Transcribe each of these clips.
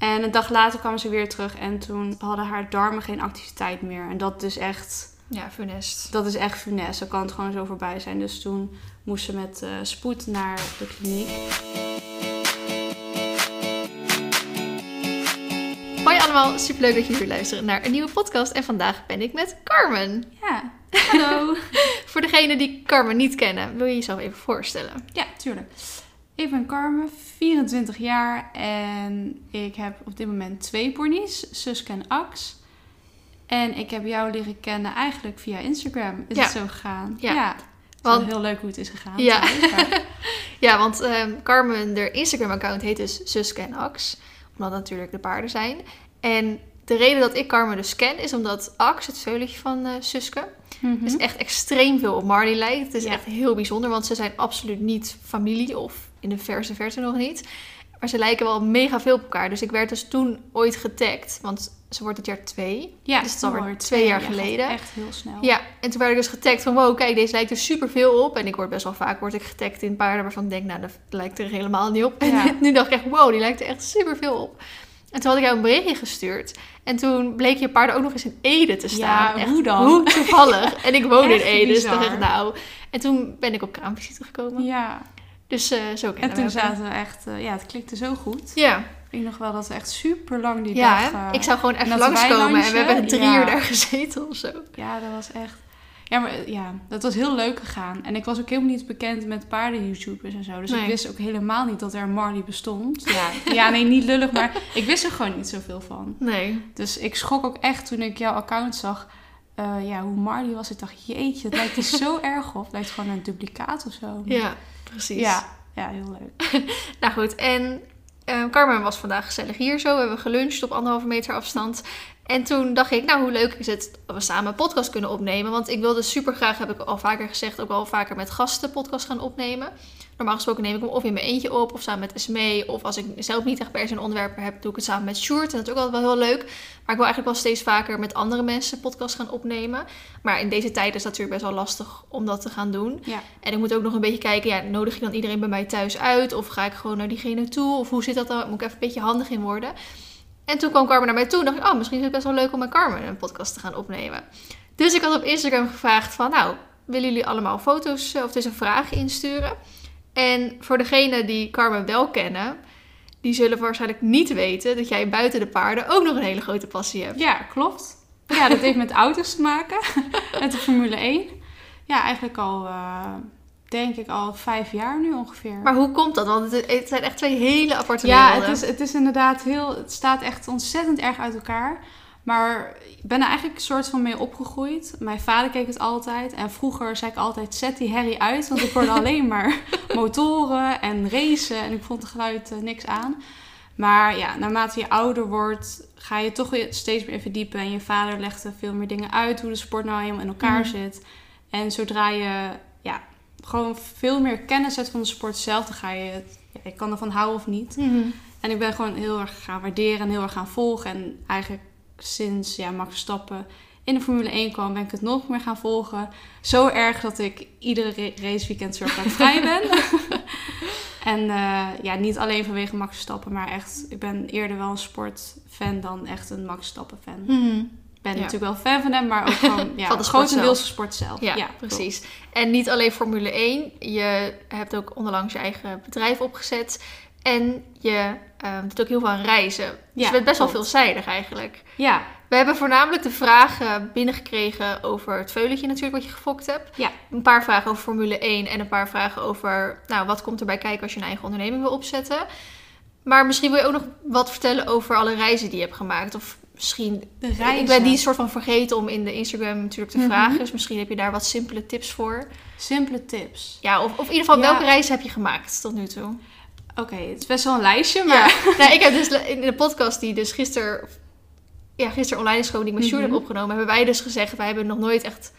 En een dag later kwam ze weer terug en toen hadden haar darmen geen activiteit meer. En dat is echt, Ja, funest. dat is echt funest. Dan kan het gewoon zo voorbij zijn. Dus toen moest ze met eh, spoed naar de kliniek. Hoi allemaal, superleuk dat jullie weer luisteren naar een nieuwe podcast. En vandaag ben ik met Carmen. Ja, hallo. Voor degenen die Carmen niet kennen, wil je jezelf even voorstellen? ja, tuurlijk. Ik ben Carmen, 24 jaar en ik heb op dit moment twee ponies, Suske en Ax. En ik heb jou leren kennen eigenlijk via Instagram. Is Ja. het zo gegaan? Ja. Het is wel Want- heel leuk hoe het is gegaan. Ja. Ja, want ehm, Carmen, haar Instagram-account heet dus Suske en Ax. Omdat het natuurlijk de paarden zijn. En de reden dat ik Carmen dus ken, is omdat Ax, het veulentje van eh Suske, dus echt extreem veel op Marley lijkt. Het is Ja. echt heel bijzonder, want ze zijn absoluut niet familie of in de verste verte nog niet. Maar ze lijken wel mega veel op elkaar. Dus ik werd dus toen ooit getagd, want ze wordt het jaar twee. Ja, Dus het is alweer twee jaar Ja, geleden. Echt heel snel. Ja, en toen werd ik dus getagd van wow, kijk, deze lijkt er superveel op. En ik word best wel vaak word ik getagd in paarden waarvan ik denk, nou, dat lijkt er helemaal niet op. Ja. En nu dacht ik echt, wow, die lijkt er echt superveel op. En toen had ik jou een berichtje gestuurd. En toen bleek je paarden ook nog eens in Ede te staan. Ja, Echt, hoe dan? Hoe toevallig. En ik woon in Ede, dus ik dacht echt, nou. En toen ben ik op kraamvisite gekomen. Ja. Dus eh, zo kennen En toen we zaten we echt... eh, ja, het klikte zo goed. Ja, Ik weet nog wel dat we echt super lang die ja dag... hè? eh, ik zou gewoon en even langskomen. En we hebben drie ja. uur daar gezeten of zo. Ja, dat was echt... Ja, maar ja, dat was heel leuk gegaan. En ik was ook helemaal niet bekend met paarden-YouTubers en zo. Dus Nee. ik wist ook helemaal niet dat er een Marley bestond. Ja, ja, nee, niet lullig, maar ik wist er gewoon niet zoveel van. Nee. Dus ik schrok ook echt toen ik jouw account zag. ja, hoe Marley was. Ik dacht, jeetje, het lijkt er zo erg op. Het lijkt gewoon een duplicaat of zo. Ja, precies. ja, ja, heel leuk. Nou goed, en eh, Carmen was vandaag gezellig hier zo. We hebben geluncht op anderhalve meter afstand. En toen dacht ik, nou hoe leuk is het dat we samen een podcast kunnen opnemen. Want ik wilde super graag, heb ik al vaker gezegd, ook wel vaker met gasten podcast gaan opnemen. Normaal gesproken neem ik hem of in mijn eentje op of samen met Esmee. Of als ik zelf niet echt per se een onderwerp heb, doe ik het samen met Sjoerd. En dat is ook altijd wel heel leuk. Maar ik wil eigenlijk wel steeds vaker met andere mensen podcast gaan opnemen. Maar in deze tijd is dat natuurlijk best wel lastig om dat te gaan doen. Ja. En ik moet ook nog een beetje kijken, ja, nodig ik dan iedereen bij mij thuis uit? Of ga ik gewoon naar diegene toe? Of hoe zit dat dan? Moet ik even een beetje handig in worden? En toen kwam Carmen naar mij toe en dacht ik, oh, misschien is het best wel leuk om met Carmen een podcast te gaan opnemen. Dus ik had op Instagram gevraagd van, nou, willen jullie allemaal foto's eh, of dus een vraag insturen? En voor degenen die Carmen wel kennen, die zullen waarschijnlijk niet weten dat jij buiten de paarden ook nog een hele grote passie hebt. Ja, klopt. Ja, dat heeft met auto's te maken. met de Formule 1. Ja, eigenlijk al, eh, denk ik, al vijf jaar nu ongeveer. Maar hoe komt dat? Want het, zijn echt twee hele aparte ja, werelden. het is, het is inderdaad heel... Het staat echt ontzettend erg uit elkaar. Maar ik ben er eigenlijk een soort van mee opgegroeid. Mijn vader keek het altijd. En vroeger zei ik altijd, zet die herrie uit. Want ik hoorde alleen maar motoren en racen. En ik vond het geluid eh, niks aan. Maar ja, naarmate je ouder wordt, ga je toch weer steeds meer verdiepen. En je vader legde veel meer dingen uit. Hoe de sport nou helemaal in elkaar Mhm. zit. En zodra je ja, gewoon veel meer kennis hebt van de sport zelf, dan ga je het... Ja, je kan ervan houden of niet. Mhm. En ik ben gewoon heel erg gaan waarderen en heel erg gaan volgen. En eigenlijk sinds ja, Max Verstappen in de Formule 1 kwam, ben ik het nog meer gaan volgen. Zo erg dat ik iedere ra- raceweekend van vrij ben. en eh, ja, niet alleen vanwege Max Verstappen, maar echt, ik ben eerder wel een sportfan dan echt een Max Verstappen fan. Mhm. Ik ben Ja. natuurlijk wel fan van hem, maar ook gewoon ja, Van de grotendeels sport zelf. Ja, precies. En niet alleen Formule 1. Je hebt ook onlangs je eigen bedrijf opgezet. En je doet ook heel veel aan reizen. Dus Ja, je bent best wel veelzijdig eigenlijk. Ja, We hebben voornamelijk de vragen binnengekregen over het veulentje natuurlijk wat je gefokt hebt. Ja. Een paar vragen over Formule 1 en een paar vragen over... Nou, wat komt erbij kijken als je een eigen onderneming wil opzetten. Maar misschien wil je ook nog wat vertellen over alle reizen die je hebt gemaakt. Of misschien... de Ik reizen. ben die soort van vergeten om in de Instagram natuurlijk te Mhm. vragen. Dus misschien heb je daar wat simpele tips voor. Simpele tips. Ja, of, of in ieder geval, Ja. welke reizen heb je gemaakt tot nu toe? Oké, het is best wel een lijstje, maar... Ja. nou, ik heb dus in de podcast die dus gisteren, ja, gisteren online is gekomen, die ik met Sjoerd Mhm. heb opgenomen, hebben wij dus gezegd, wij hebben nog nooit echt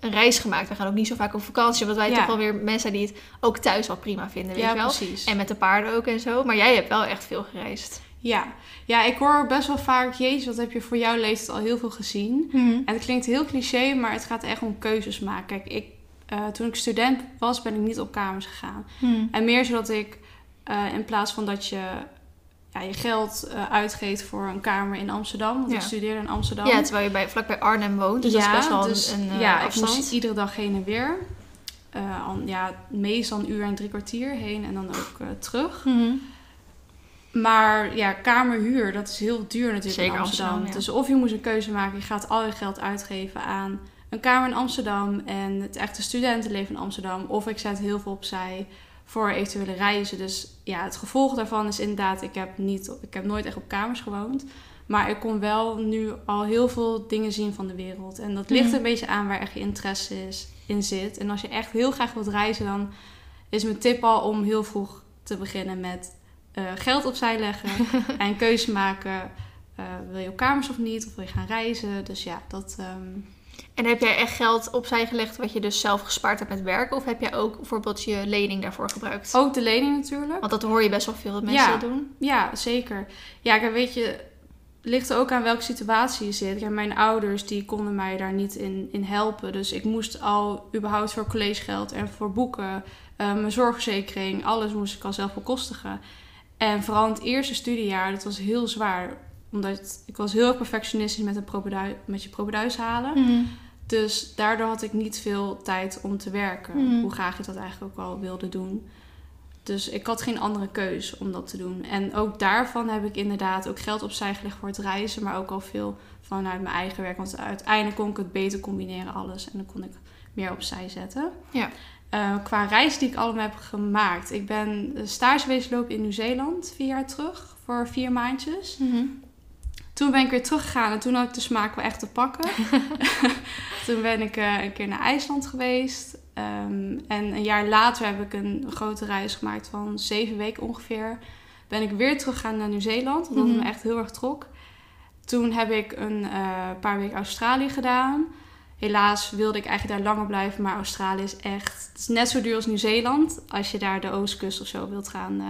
een reis gemaakt. We gaan ook niet zo vaak op vakantie, omdat wij Ja. toch wel weer mensen die het ook thuis wel prima vinden, weet Ja, je wel. precies. En met de paarden ook en zo. Maar jij hebt wel echt veel gereisd. Ja. ja, ik hoor best wel vaak, jezus, wat heb je voor jouw leeftijd al heel veel gezien. En het klinkt heel cliché, maar het gaat echt om keuzes maken. Kijk, ik, eh, toen ik student was, ben ik niet op kamers gegaan. En meer zodat ik, eh, in plaats van dat je ja, je geld eh, uitgeeft voor een kamer in Amsterdam. Want Ja. ik studeerde in Amsterdam. Ja, terwijl je bij, vlakbij Arnhem woont. Dus dat is best wel dus, een, een eh, ja, ik afstand. moest iedere dag heen en weer. Al- ja, meestal een uur en drie kwartier heen en dan ook terug. Mhm. Maar ja, kamerhuur, dat is heel duur natuurlijk Zeker in Amsterdam. Amsterdam, ja. Dus of je moet een keuze maken, je gaat al je geld uitgeven aan een kamer in Amsterdam en het echte studentenleven in Amsterdam. Of ik zet heel veel opzij voor eventuele reizen. Dus ja, het gevolg daarvan is inderdaad, ik heb, niet, ik heb nooit echt op kamers gewoond. Maar ik kon wel nu al heel veel dingen zien van de wereld. En dat ligt Mhm. een beetje aan waar echt je interesse is, in zit. En als je echt heel graag wilt reizen, dan is mijn tip al om heel vroeg te beginnen met eh, geld opzij leggen en keuze maken. Eh, wil je op kamers of niet? Of wil je gaan reizen? Dus ja, dat... ehm, En heb jij echt geld opzij gelegd wat je dus zelf gespaard hebt met werken? Of heb jij ook bijvoorbeeld je lening daarvoor gebruikt? ook de lening natuurlijk. Want dat hoor je best wel veel dat mensen Ja. doen. Ja, zeker. Ja, weet je, het ligt er ook aan welke situatie je zit. Mijn ouders die konden mij daar niet in, in helpen. Dus ik moest al überhaupt voor collegegeld en voor boeken, eh, mijn zorgverzekering, alles moest ik al zelf bekostigen. En vooral in het eerste studiejaar, dat was heel zwaar. Omdat ik was heel erg perfectionistisch met, een met je propeduis halen. Mhm. Dus daardoor had ik niet veel tijd om te werken. Mhm. Hoe graag ik dat eigenlijk ook wel wilde doen. Dus ik had geen andere keus om dat te doen. En ook daarvan heb ik inderdaad ook geld opzij gelegd voor het reizen. Maar ook al veel vanuit mijn eigen werk. Want uiteindelijk kon ik het beter combineren alles. En dan kon ik meer opzij zetten. Ja. Eh, qua reis die ik allemaal heb gemaakt. Ik ben eh, stage geweest lopen in Nieuw-Zeeland vier jaar terug. Voor vier maandjes. Mhm. Toen ben ik weer teruggegaan en toen had ik de smaak wel echt te pakken. toen ben ik eh, een keer naar IJsland geweest. Ehm, en een jaar later heb ik een grote reis gemaakt van zeven weken ongeveer. Ben ik weer teruggegaan naar Nieuw-Zeeland, omdat het Mhm. me echt heel erg trok. Toen heb ik een eh, paar weken Australië gedaan. Helaas wilde ik eigenlijk daar langer blijven, maar Australië is echt... Het is net zo duur als Nieuw-Zeeland. Als je daar de oostkust of zo wilt gaan, eh,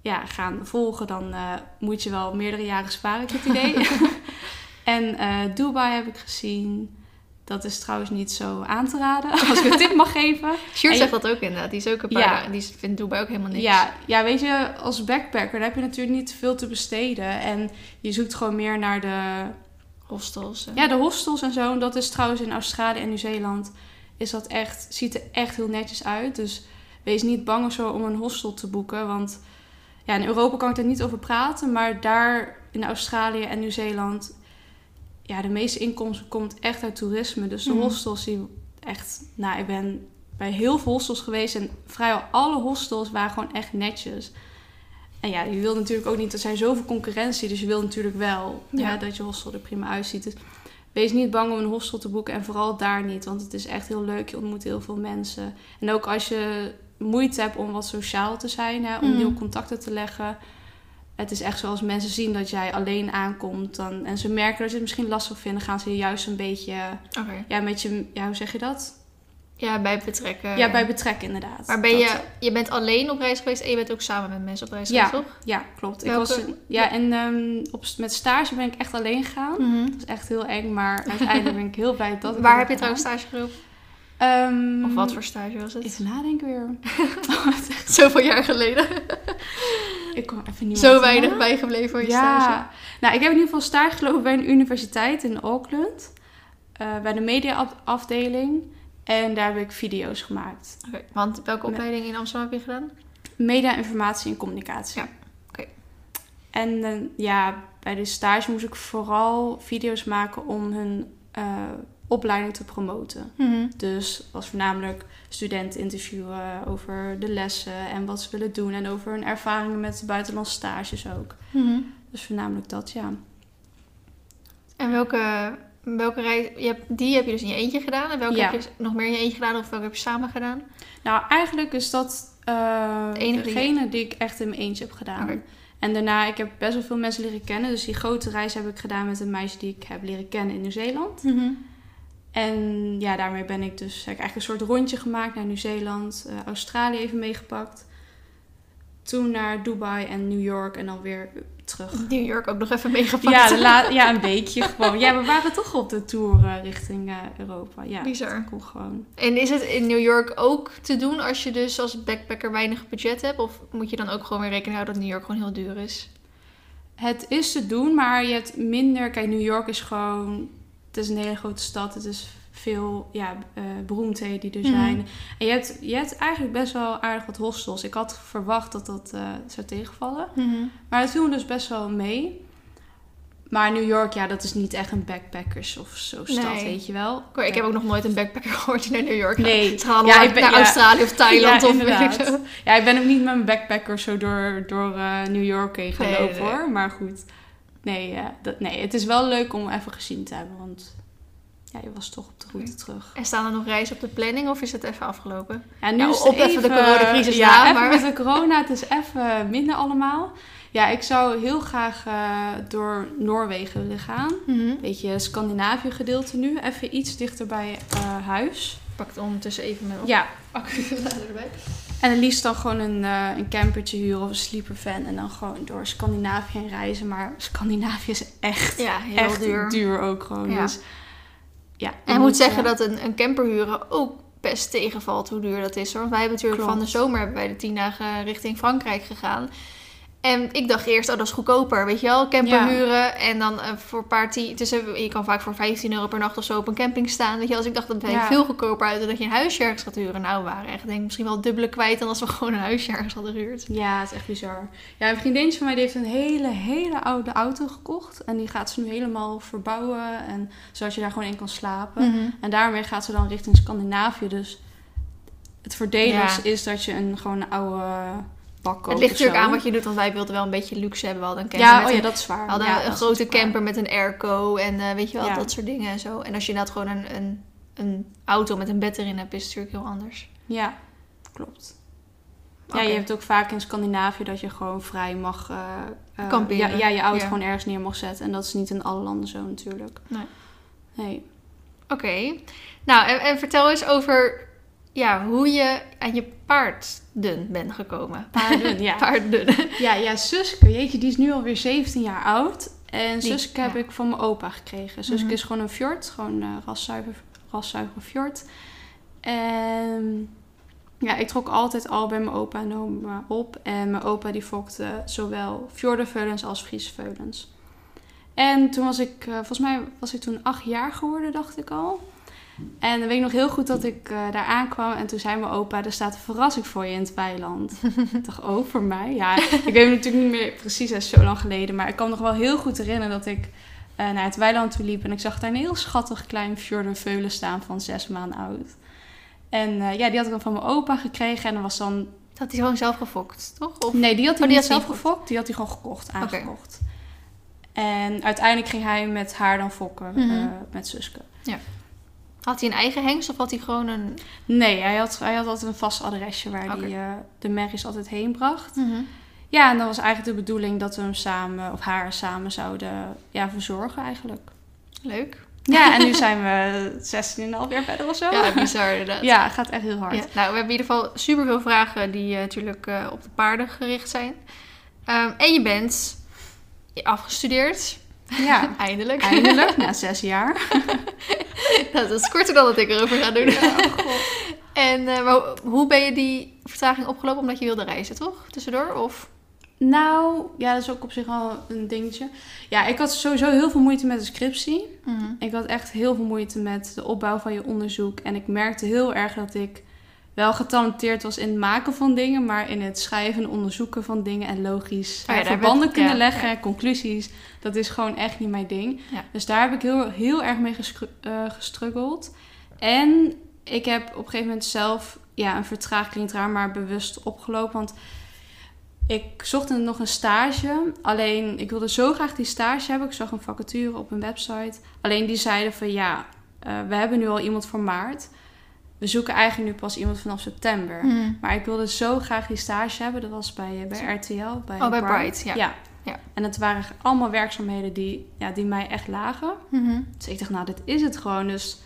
ja, gaan volgen, dan eh, moet je wel meerdere jaren sparen, ik heb het idee. en eh, Dubai heb ik gezien. Dat is trouwens niet zo aan te raden, als ik een tip mag geven. En zegt dat ook inderdaad. Die is ook een paar Ja. Die vindt Dubai ook helemaal niks. Ja, ja, weet je, als backpacker heb je natuurlijk niet veel te besteden. En je zoekt gewoon meer naar de, Hostels. ja, de hostels en zo. En dat is trouwens in Australië en Nieuw-Zeeland is dat echt, ziet er echt heel netjes uit. Dus wees niet bang of zo om een hostel te boeken. Want ja, in Europa kan ik daar niet over praten. Maar daar in Australië en Nieuw-Zeeland, ja, de meeste inkomsten komt echt uit toerisme. Dus de Mhm. hostels die echt, nou, ik ben bij heel veel hostels geweest. En vrijwel alle hostels waren gewoon echt netjes. En ja, je wil natuurlijk ook niet, er zijn zoveel concurrentie. Dus je wil natuurlijk wel Ja. ja, dat je hostel er prima uitziet. Dus wees niet bang om een hostel te boeken. En vooral daar niet, want het is echt heel leuk. Je ontmoet heel veel mensen. En ook als je moeite hebt om wat sociaal te zijn, hè, om Mhm. nieuwe contacten te leggen. Het is echt zoals mensen zien dat jij alleen aankomt. Dan, en ze merken dat je het misschien lastig vindt. Dan gaan ze je juist een beetje, ja, met je, ja, hoe zeg je dat? Ja, bij betrekken. Ja, bij betrekken inderdaad. Maar ben Dat- je, je bent alleen op reis geweest en je bent ook samen met mensen op reis Ja. geweest, toch? Ja, klopt. Ik Welke- was, ja, en ehm, op, met stage ben ik echt alleen gegaan. Dat is echt heel eng, maar uiteindelijk ben ik heel blij dat ik Waar heb je trouwens stage gelopen? Ehm, Of wat voor stage was het? Even nadenken weer. Zoveel jaar geleden. ik kom even niet Zo weinig bijgebleven voor je ja. stage. Nou, ik heb in ieder geval stage gelopen bij een universiteit in Auckland. eh, bij de mediaafdeling. En daar heb ik video's gemaakt. Oké, want welke opleiding in Amsterdam heb je gedaan? Media, informatie en communicatie. Ja, oké. En eh, ja, bij de stage moest ik vooral video's maken om hun eh, opleiding te promoten. Dus was voornamelijk studenten interviewen over de lessen en wat ze willen doen. En over hun ervaringen met buitenlandse stages ook. Dus voornamelijk dat, ja. En welke, welke reis... Je hebt, die heb je dus in je eentje gedaan. En welke Ja. heb je nog meer in je eentje gedaan? Of welke heb je samen gedaan? Nou, eigenlijk is dat enige die- degene die ik echt in mijn eentje heb gedaan. En daarna, ik heb best wel veel mensen leren kennen. Dus die grote reis heb ik gedaan met een meisje die ik heb leren kennen in Nieuw-Zeeland. En ja, daarmee ben ik dus heb ik eigenlijk een soort rondje gemaakt naar Nieuw-Zeeland, eh, Australië even meegepakt. Toen naar Dubai en New York en dan weer terug. New York ook nog even meegepakt. Ja, la- ja, een weekje gewoon. Ja, we waren toch op de tour eh, richting eh, Europa. Ja, Bizar. dat gewoon. En is het in New York ook te doen als je dus als backpacker weinig budget hebt? Of moet je dan ook gewoon weer rekening houden dat New York gewoon heel duur is? Het is te doen, maar je hebt minder... Kijk, New York is gewoon... Het is een hele grote stad. Het is veel ja, eh, beroemdheden die er Mhm. zijn. En je hebt, je hebt eigenlijk best wel aardig wat hostels. Ik had verwacht dat dat eh, zou tegenvallen. Maar het viel me dus best wel mee. Maar New York, ja, dat is niet echt een backpackers of zo stad, Nee. weet je wel. Ik, heb ook nog nooit een backpacker gehoord die naar New York gaat. Nee. Ze gaan Ja, ik ben- naar ja. Australië of Thailand of weet ik zo. Ja, ik ben ook niet met mijn backpacker zo door, door eh, New York heen gaan Nee, lopen nee. hoor. Maar goed. Nee, eh, dat, nee, het is wel leuk om even gezien te hebben. Want ja, je was toch op de route terug. En staan er nog reizen op de planning of is het even afgelopen? Ja, nu Ja, is op het even de coronacrisis ja, na, even maar- met de corona. Het is even minder allemaal. Ja, ik zou heel graag eh, door Noorwegen willen gaan. Beetje Scandinavië gedeelte nu. Even iets dichter bij eh, huis. Pak het ondertussen even mijn Ja, accumulator erbij. En het liefst dan gewoon een, eh, een campertje huren of een sleepervan. En dan gewoon door Scandinavië heen reizen. Maar Scandinavië is echt, Ja, heel echt duur. duur. ook gewoon. Ja. Dus, ja, En ik moet zeggen dat een, een camper huren ook best tegenvalt hoe duur dat is. Hoor. Want wij hebben natuurlijk Klopt. van de zomer hebben wij de tien dagen richting Frankrijk gegaan. En ik dacht eerst, oh dat is goedkoper, weet je wel, camper Ja. huren en dan eh, voor een paar tien, dus eh, je kan vaak voor 15 euro per nacht of zo op een camping staan, weet je wel. Dus ik dacht dat het Ja. veel goedkoper uit dan dat je een huisje ergens gaat huren. Nou, we waren echt denk ik misschien wel dubbele kwijt dan als we gewoon een huisje ergens hadden gehuurd. Ja, het is echt bizar. Ja, een vriendinnetje van mij die heeft een hele, hele oude auto gekocht. En die gaat ze nu helemaal verbouwen. En zodat je daar gewoon in kan slapen. Mhm. En daarmee gaat ze dan richting Scandinavië. Dus het voordeel Ja. is, is dat je een, gewoon een oude Het ligt natuurlijk aan wat je doet, want wij wilden wel een beetje luxe hebben. We hadden een camper Ja, met oh ja, dat is waar. We hadden Ja, een grote camper met een airco en eh, weet je wel, Ja. dat soort dingen en zo. En als je inderdaad gewoon een, een, een auto met een bed erin hebt, is het natuurlijk heel anders. Ja, klopt. Ja, je hebt ook vaak in Scandinavië dat je gewoon vrij mag... eh, Kamperen. Ja, ja, je auto gewoon ergens neer mag zetten. En dat is niet in alle landen zo natuurlijk. Nee. Nee. Oké. Nou, en, en vertel eens over ja, hoe je aan je paarden bent gekomen. Paarden, ja. Paarden. Ja, ja, Suske, jeetje, die is nu alweer 17 jaar oud. En Die- Suske heb ik van mijn opa gekregen. Suske Mhm. is gewoon een fjord, gewoon een raszuiver, raszuiver fjord. En ja, ik trok altijd al bij mijn opa en oma op. En mijn opa die fokte zowel fjordenveulens als Friese veulens. En toen was ik, eh, volgens mij was ik toen acht jaar geworden, dacht ik al. En dan weet ik nog heel goed dat ik eh, daar aankwam. En toen zei mijn opa, er staat een verrassing voor je in het weiland. ik dacht, oh, voor mij? Ja, ik weet het natuurlijk niet meer precies, dat is zo lang geleden. Maar ik kan me nog wel heel goed herinneren dat ik eh, naar het weiland toe liep. En ik zag daar een heel schattig klein fjordenveulen staan van zes maanden oud. En eh, ja, die had ik dan van mijn opa gekregen. En dat was dan... Dat had hij gewoon zelf gefokt, toch? Of... Nee, die had hij Oh, niet had zelf gefokt. Die had hij gewoon gekocht, aangekocht. En uiteindelijk ging hij met haar dan fokken, Mhm. met Suske. Had hij een eigen hengst of had hij gewoon een... Nee, hij had, hij had altijd een vast adresje waar hij eh, de merries altijd heen bracht. Ja, en dat was eigenlijk de bedoeling dat we hem samen, of haar samen zouden ja, verzorgen eigenlijk. Leuk. Ja, en nu zijn we 16,5 jaar verder of zo. Ja, bizar inderdaad. Ja, het gaat echt heel hard. Ja, nou, we hebben in ieder geval superveel vragen die eh, natuurlijk eh, op de paarden gericht zijn. Ehm, en je bent afgestudeerd. Ja, Eindelijk. eindelijk, na zes jaar. Nou, dat is korter dan dat ik erover ga doen. En eh, maar hoe ben je die vertraging opgelopen? Omdat je wilde reizen, toch? Tussendoor? Of? Nou, ja, dat is ook op zich wel een dingetje. Ja, ik had sowieso heel veel moeite met de scriptie. Ik had echt heel veel moeite met de opbouw van je onderzoek. En ik merkte heel erg dat ik wel getalenteerd was in het maken van dingen, maar in het schrijven en onderzoeken van dingen en logisch Oh ja, verbanden kunnen ja, leggen ja. en conclusies, dat is gewoon echt niet mijn ding. Dus daar heb ik heel, heel erg mee eh, gestruggeld. En ik heb op een gegeven moment zelf, ja, een vertraging klinkt raar, maar bewust opgelopen. Want ik zocht nog een stage. Alleen, ik wilde zo graag die stage hebben. Ik zag een vacature op een website. Alleen die zeiden van ja, eh, we hebben nu al iemand voor maart. We zoeken eigenlijk nu pas iemand vanaf september. Hmm. Maar ik wilde zo graag die stage hebben. Dat was bij, eh, bij RTL. Bij Oh, bij Bright, ja. ja. Ja. En het waren allemaal werkzaamheden die, ja, die mij echt lagen. Mhm. Dus ik dacht, nou, dit is het gewoon. Dus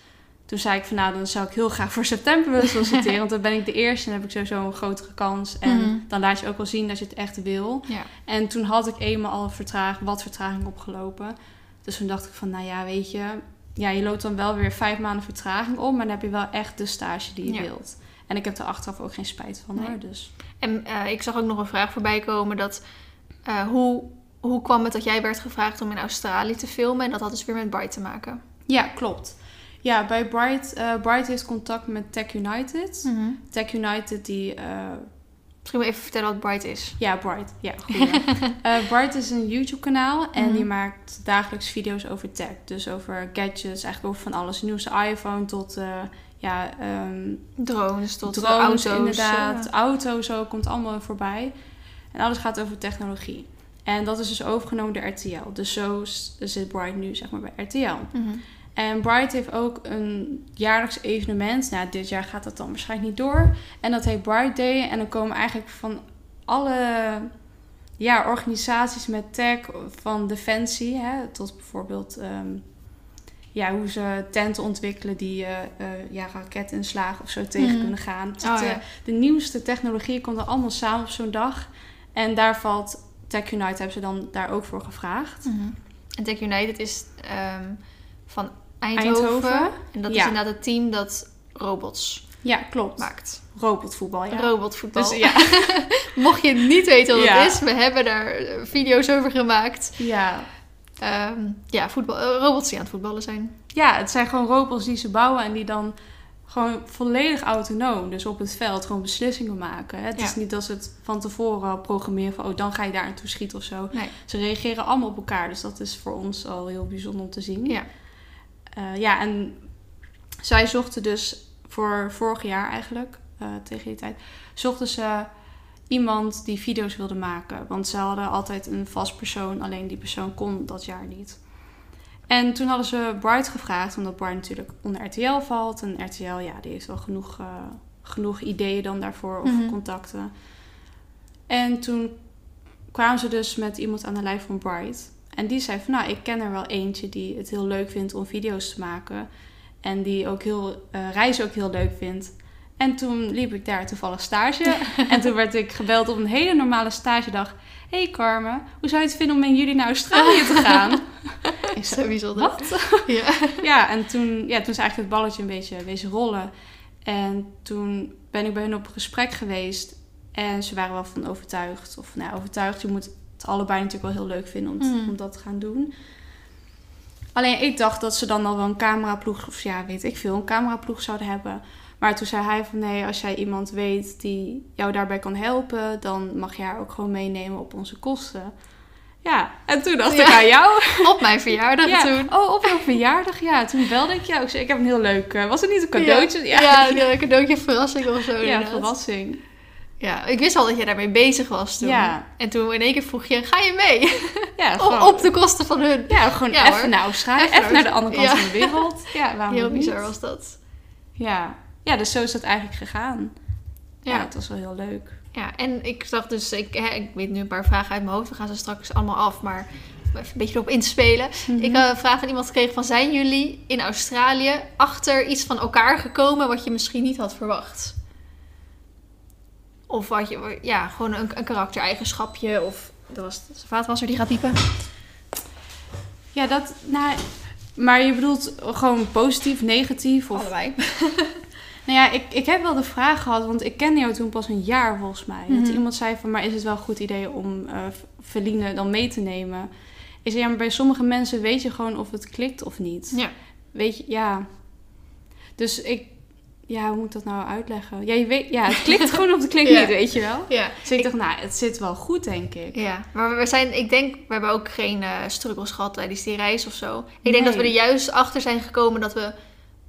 toen zei ik van, nou, dan zou ik heel graag voor september willen solliciteren. want dan ben ik de eerste en heb ik sowieso een grotere kans. En Mhm. dan laat je ook wel zien dat je het echt wil. Ja. En toen had ik eenmaal al wat vertraging opgelopen. Dus toen dacht ik van, nou ja, weet je... Ja, je loopt dan wel weer vijf maanden vertraging op... maar dan heb je wel echt de stage die je Ja. wilt. En ik heb er achteraf ook geen spijt van, Nee. hoor. Dus En eh, ik zag ook nog een vraag voorbij komen dat... eh, hoe hoe kwam het dat jij werd gevraagd om in Australië te filmen? En dat had dus weer met Bright te maken. Ja, klopt. Ja, bij Bright, eh Bright heeft contact met Tech United. Tech United die... Misschien je even vertellen wat Bright is. ja, Bright. Ja, goeie. Eh, Bright is een YouTube kanaal en Mhm. die maakt dagelijks video's over tech. Dus over gadgets, eigenlijk over van alles. Nieuwste iPhone tot... eh, ja, ehm, Drones tot drones, auto's. inderdaad. eh. Auto's ook, komt allemaal voorbij. En alles gaat over technologie. En dat is dus overgenomen door RTL. Dus zo zit Bright nu zeg maar bij RTL. Mhm. En Bright heeft ook een jaarlijks evenement. Nou, dit jaar gaat dat dan waarschijnlijk niet door. En dat heet Bright Day. En dan komen eigenlijk van alle ja, organisaties met tech, van defensie, hè, tot bijvoorbeeld ehm, ja, hoe ze tenten ontwikkelen die eh eh, ja, raketinslagen of zo tegen Mhm. kunnen gaan. Het Oh, ja. eh, De nieuwste technologie komt er allemaal samen op zo'n dag. En daar valt Tech Unite, hebben ze dan daar ook voor gevraagd. Mhm. En Tech United is ehm, van Eindhoven. Eindhoven. En dat Ja. is inderdaad het team dat robots Ja, klopt. maakt. Robotvoetbal, ja. Robotvoetbal. Dus, ja. Mocht je niet weten wat Ja. het is, we hebben daar eh, video's over gemaakt. ja. Ehm, ja, voetbal, eh, robots die aan het voetballen zijn. Ja, het zijn gewoon robots die ze bouwen en die dan gewoon volledig autonoom, dus op het veld, gewoon beslissingen maken. Het Ja. is niet dat ze het van tevoren al programmeren van, oh, dan ga je daar naartoe schieten of zo. Nee. Ze reageren allemaal op elkaar, dus dat is voor ons al heel bijzonder om te zien. Ja. Eh, ja, en zij zochten dus voor vorig jaar eigenlijk, eh, tegen die tijd, zochten ze iemand die video's wilde maken. Want ze hadden altijd een vast persoon, alleen die persoon kon dat jaar niet. En toen hadden ze Bright gevraagd, omdat Bright natuurlijk onder RTL valt. En RTL, ja, die heeft wel genoeg, eh, genoeg ideeën dan daarvoor of Mhm. contacten. En toen kwamen ze dus met iemand aan de lijf van Bright. En die zei van, nou, ik ken er wel eentje die het heel leuk vindt om video's te maken. En die ook heel, eh, reizen ook heel leuk vindt. En toen liep ik daar toevallig stage. en toen werd ik gebeld op een hele normale stagedag. hey Carmen, hoe zou je het vinden om in juli naar Australië te gaan? Zo zei, bijzonder. wat? Ja. Ja, en toen, ja, toen is eigenlijk het balletje een beetje wezen rollen. En toen ben ik bij hen op gesprek geweest. En ze waren wel van overtuigd. Of nou, overtuigd. Je moet het allebei natuurlijk wel heel leuk vinden om, t- Mhm. om dat te gaan doen. Alleen ik dacht dat ze dan al wel een cameraploeg, of ja, weet ik veel, een cameraploeg zouden hebben. Maar toen zei hij van nee, als jij iemand weet die jou daarbij kan helpen, dan mag je haar ook gewoon meenemen op onze kosten. Ja, en toen dacht Ja. ik aan jou. Op mijn verjaardag Ja. toen. Oh, op mijn verjaardag, ja. Toen belde ik jou. Ik zei, ik heb een heel leuk... eh, was het niet een cadeautje? Ja, ja, een cadeautje verrassing of zo. Ja, inderdaad. verrassing. Ja, ik wist al dat je daarmee bezig was toen. Ja. En toen in één keer vroeg je, ga je mee? Ja, Op, gewoon, op de kosten van hun. ja, gewoon Ja, even naar Australië. Even Even, naar de andere kant Ja. van de wereld. Ja, waarom Heel niet? bizar was dat. Ja. ja, dus zo is dat eigenlijk gegaan. Ja, Ja. het was wel heel leuk. Ja, en ik zag dus, ik, hè, ik weet nu een paar vragen uit mijn hoofd. We gaan ze straks allemaal af, maar even een beetje erop inspelen. Mhm. Ik heb een vraag van iemand gekregen van, zijn jullie in Australië achter iets van elkaar gekomen wat je misschien niet had verwacht? Of wat je, ja, gewoon een, een karaktereigenschapje of... Dat was de vaatwasser die gaat piepen. Ja, dat... Nou, maar je bedoelt gewoon positief, negatief? Of... Allebei. Nou ja, ik, ik heb wel de vraag gehad, want ik kende jou toen pas een jaar volgens mij. Dat Mhm. iemand zei van, maar is het wel een goed idee om Feline dan mee te nemen? Zei, ja, maar bij sommige mensen weet je gewoon of het klikt of niet. Ja. Weet je, ja. Dus ik, ja, hoe moet ik dat nou uitleggen? Ja, je weet, ja het klikt gewoon of het klikt Ja. niet, weet je wel? Ja. Dus ik dacht, nou, het zit wel goed, denk ik. Ja, maar we zijn, ik denk, we hebben ook geen eh, struggles gehad tijdens die reis of zo. Ik denk dat we er juist achter zijn gekomen dat we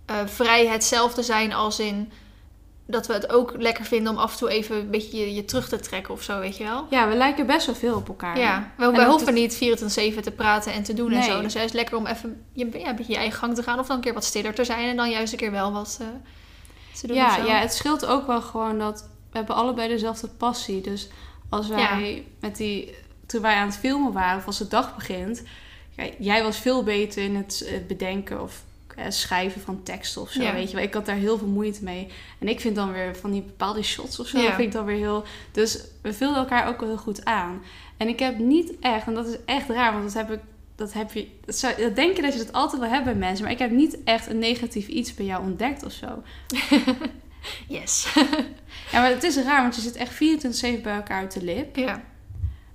eh, vrij hetzelfde zijn als in dat we het ook lekker vinden om af en toe even een beetje je, je terug te trekken of zo, weet je wel. Ja, we lijken best wel veel op elkaar. Ja, we, hoeven het- niet 24-7 te praten en te doen en zo. Dus het is lekker om even je, ja, een beetje je eigen gang te gaan of dan een keer wat stiller te zijn en dan juist een keer wel wat eh, te doen of Ja, ja, het scheelt ook wel gewoon dat we hebben allebei dezelfde passie. Dus als wij met die, toen wij aan het filmen waren, of als de dag begint, ja, jij was veel beter in het eh, bedenken of eh, schrijven van teksten of zo, Ja. weet je wel. Ik had daar heel veel moeite mee. En ik vind dan weer van die bepaalde shots of zo, vind ik dan weer heel... Dus we vulden elkaar ook wel heel goed aan. En ik heb niet echt, en dat is echt raar, want dat heb ik... Dat, heb je, dat, zou, dat denk je dat je dat altijd wel hebt bij mensen. Maar ik heb niet echt een negatief iets bij jou ontdekt of zo. Yes. Ja, maar het is raar, want je zit echt 24-7 bij elkaar uit de lip. ja.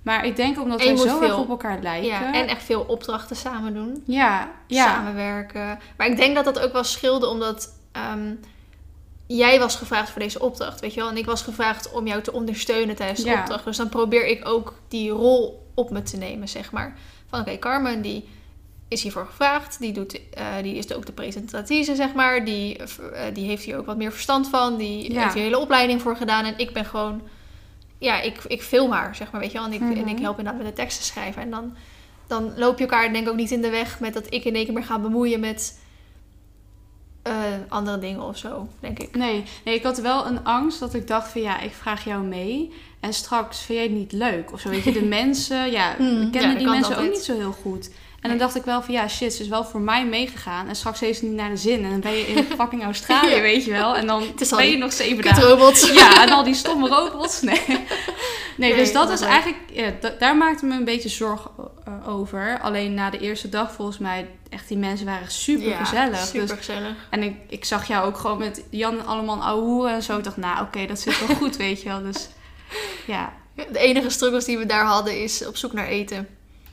Maar ik denk omdat we zo erg veel- op elkaar lijken. Ja, en echt veel opdrachten samen doen. ja, ja. Samenwerken. Maar ik denk dat dat ook wel scheelde omdat ehm, jij was gevraagd voor deze opdracht, weet je wel. En ik was gevraagd om jou te ondersteunen tijdens de Ja. opdracht. Dus dan probeer ik ook die rol op me te nemen, zeg maar. Van oké, Carmen die is hiervoor gevraagd. Die, doet, eh, die is ook de presentatrice, zeg maar. Die, eh, die heeft hier ook wat meer verstand van. Die Ja. heeft hier hele opleiding voor gedaan. En ik ben gewoon... Ja, ik, ik film haar, zeg maar, weet je wel. En ik, Mhm. en ik help inderdaad met de teksten schrijven. En dan, dan loop je elkaar denk ik ook niet in de weg... met dat ik in één keer meer ga bemoeien met... eh, andere dingen of zo, denk ik. Nee, nee, ik had wel een angst dat ik dacht van ja, ik vraag jou mee. En straks vind jij het niet leuk. Of zo, weet je, de mensen, ja, we ja, kennen die mensen ook niet zo heel goed. En dan dacht ik wel van ja, shit, ze is wel voor mij meegegaan. En straks heeft ze niet naar de zin. En dan ben je in fucking Australië, Ja. weet je wel. En dan is ben je nog zeven dagen. Kutrobots. Ja, en al die stomme robots. Nee, nee, Nee, dus dat leuk. eigenlijk... Ja, daar maakte me een beetje zorgen eh, over. Alleen na de eerste dag volgens mij... Echt, die mensen waren super gezellig. super Dus, gezellig. en ik, ik zag jou ook gewoon met Jan en allemaal ouwe hoeren en zo. Ik dacht, nou oké, dat zit wel goed, weet je wel. Dus ja. De enige struggles die we daar hadden is op zoek naar eten.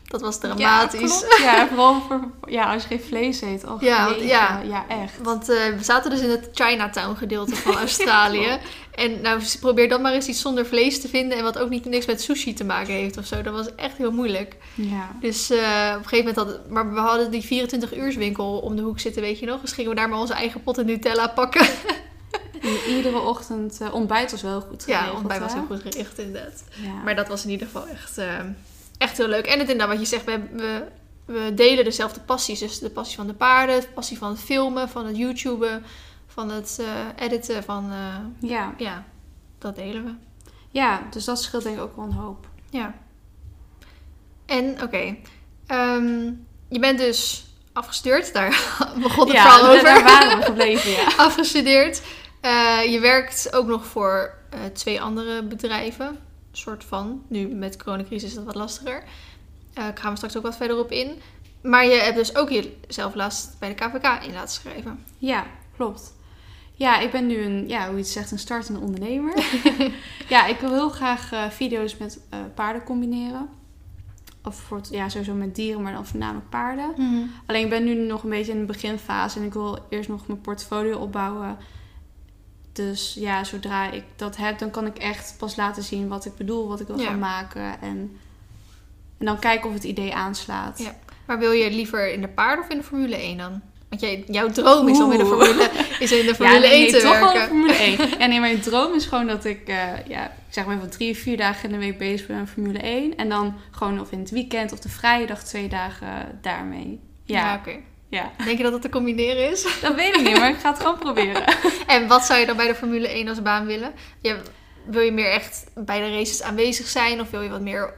Dat was dramatisch. Ja, vooral voor, ja, als je geen vlees eet. Oh, Ja, want- ja. ja, echt. Want eh, we zaten dus in het Chinatown gedeelte van Australië. en nou, probeer dan maar eens iets zonder vlees te vinden. En wat ook niet niks met sushi te maken heeft of zo. Dat was echt heel moeilijk. Ja. Dus eh, op een gegeven moment hadden... Maar we hadden die 24 uurswinkel om de hoek zitten, weet je nog. Dus gingen we daar maar onze eigen potten Nutella pakken. En iedere ochtend uh, ontbijt was wel goed geregeld. ja, ontbijt was heel goed gericht inderdaad. Ja. Maar dat was in ieder geval echt, eh, echt heel leuk. En het inderdaad, wat je zegt, we, we, we delen dezelfde passies. Dus de passie van de paarden, de passie van het filmen, van het YouTuben, van het eh, editen, van... eh, ja. ja, dat delen we. ja, dus dat scheelt denk ik ook wel een hoop. Ja. En, oké. ehm, je bent dus afgestudeerd. Daar begon het ja, verhaal over. daar waren we gebleven, ja. afgestudeerd. Eh, je werkt ook nog voor twee andere bedrijven. Soort van. Nu met de coronacrisis is dat wat lastiger. Eh daar gaan we straks ook wat verder op in. Maar je hebt dus ook jezelf laatst bij de KVK in laten schrijven. Ja, klopt. Ja, ik ben nu een, ja, hoe je het zegt, een startende ondernemer. ja, ik wil heel graag eh, video's met eh, paarden combineren. Of voor het, ja, sowieso met dieren, maar dan voornamelijk paarden. Alleen ik ben nu nog een beetje in de beginfase en ik wil eerst nog mijn portfolio opbouwen. Dus ja, zodra ik dat heb, dan kan ik echt pas laten zien wat ik bedoel, wat ik wil Ja. gaan maken. En, en dan kijken of het idee aanslaat. Ja. Maar wil je liever in de paarden of in de Formule 1 dan? Want jij, jouw droom is om in de. Formule, is in de Formule ja, nee, 1 nee, te toch wel werken. Formule 1. Ja, nee, mijn droom is gewoon dat ik, eh, ja, ik zeg maar van drie, vier dagen in de week bezig ben met Formule 1. En dan gewoon of in het weekend of de vrijdag twee dagen daarmee. Ja, Ja, oké. Ja. Denk je dat het te combineren is? Dat weet ik niet, maar ik ga het gewoon proberen. En wat zou je dan bij de Formule 1 als baan willen? Je, wil je meer echt bij de races aanwezig zijn of wil je wat meer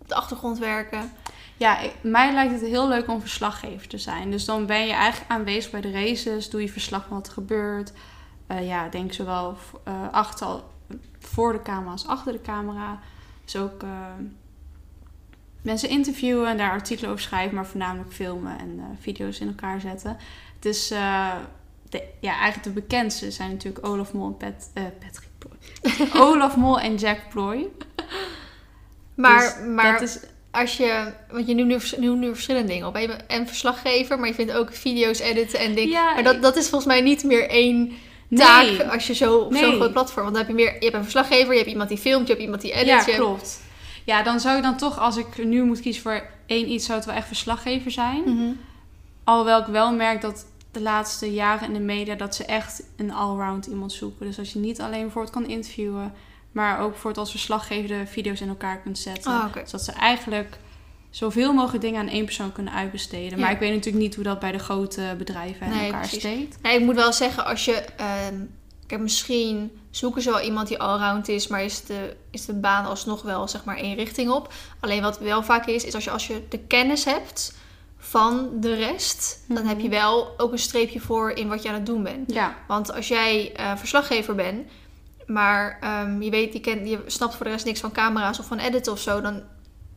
op de achtergrond werken? Ja, ik- mij lijkt het heel leuk om verslaggever te zijn. Dus dan ben je eigenlijk aanwezig bij de races, doe je verslag van wat er gebeurt. Eh, ja, denk zowel eh, achter, voor de camera als achter de camera. Dus ook eh, mensen interviewen en daar artikelen over schrijven, maar voornamelijk filmen en eh, video's in elkaar zetten. Het is, eh, de, ja, eigenlijk de bekendste zijn natuurlijk Olaf Mol en Pat, eh, Patrick Ploy. Olaf Mol en Jack Ploy. Maar, Dus maar is, als je, want je noemt nu, noemt nu verschillende dingen op. en verslaggever, maar je vindt ook video's editen en dingen. Ja, maar dat, dat is volgens mij niet meer één taak Nee. als je zo op zo'n groot platform. Want dan heb je meer, je hebt een verslaggever, je hebt iemand die filmt, je hebt iemand die edit. Ja, je- klopt. Ja, dan zou ik dan toch, als ik nu moet kiezen voor één iets, zou het wel echt verslaggever zijn. Mhm. Alhoewel ik wel merk dat de laatste jaren in de media dat ze echt een allround iemand zoeken. Dus als je niet alleen bijvoorbeeld kan interviewen, maar ook voor het als verslaggever de video's in elkaar kunt zetten. Ah, oké. Zodat ze eigenlijk zoveel mogelijk dingen aan één persoon kunnen uitbesteden. Maar ik weet natuurlijk niet hoe dat bij de grote bedrijven in Nee, elkaar precies. steekt. Nee, ik moet wel zeggen, als je... ehm, kijk, misschien zoeken ze wel iemand die allround is, maar is de, is de baan alsnog wel zeg maar één richting op. Alleen wat wel vaak is, is als je, als je de kennis hebt van de rest, dan Mhm. heb je wel ook een streepje voor in wat je aan het doen bent. Ja, Want als jij eh, verslaggever bent, maar ehm, je, weet, je, kent, je snapt voor de rest niks van camera's of van editen of zo, dan,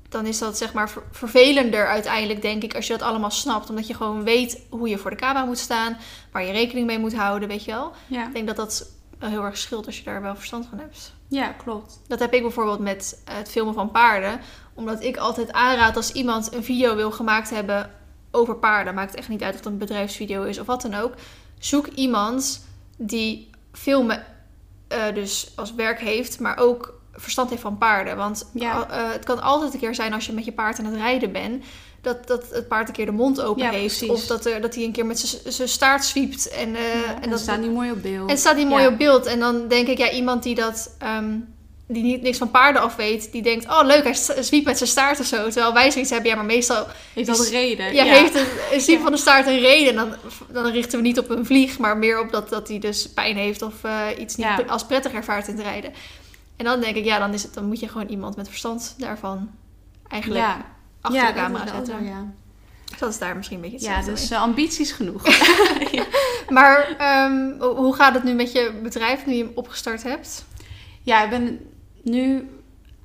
dan is dat zeg maar ver- vervelender uiteindelijk, denk ik, als je dat allemaal snapt. Omdat je gewoon weet hoe je voor de camera moet staan, waar je rekening mee moet houden, weet je wel. ja. Ik denk dat dat heel erg scheelt als je daar wel verstand van hebt. ja klopt. Dat heb ik bijvoorbeeld met het filmen van paarden. Omdat ik altijd aanraad als iemand een video wil gemaakt hebben over paarden. Maakt echt niet uit of het een bedrijfsvideo is of wat dan ook. Zoek iemand die filmen eh, dus als werk heeft, maar ook verstand heeft van paarden. Want Ja. eh, het kan altijd een keer zijn als je met je paard aan het rijden bent. Dat, dat het paard een keer de mond open Ja, heeft. precies. Of dat, er, dat hij een keer met zijn staart zwiept. En, eh, Ja, en en dat staat niet mooi op beeld. en het staat niet mooi op beeld. En dan denk ik, ja, iemand die dat. ehm, die niet, niks van paarden af weet, die denkt, oh leuk, hij zwiept met zijn staart of zo. Terwijl wij zoiets hebben, ja, maar meestal Heeft dat een reden? ja, heeft een, zwiep Ja. van de staart een reden. Dan, dan richten we niet op een vlieg, maar meer op dat, dat hij dus pijn heeft of eh, iets niet Ja. als prettig ervaart in het rijden. En dan denk ik, ja, dan, is het, dan moet je gewoon iemand met verstand daarvan eigenlijk Ja. achter ja, de camera wel zetten. ja. Dat is daar misschien een beetje ja, hetzelfde dus eh, ambities genoeg. Maar ehm, ho- hoe gaat het nu met je bedrijf nu je hem opgestart hebt? Ja, ik ben nu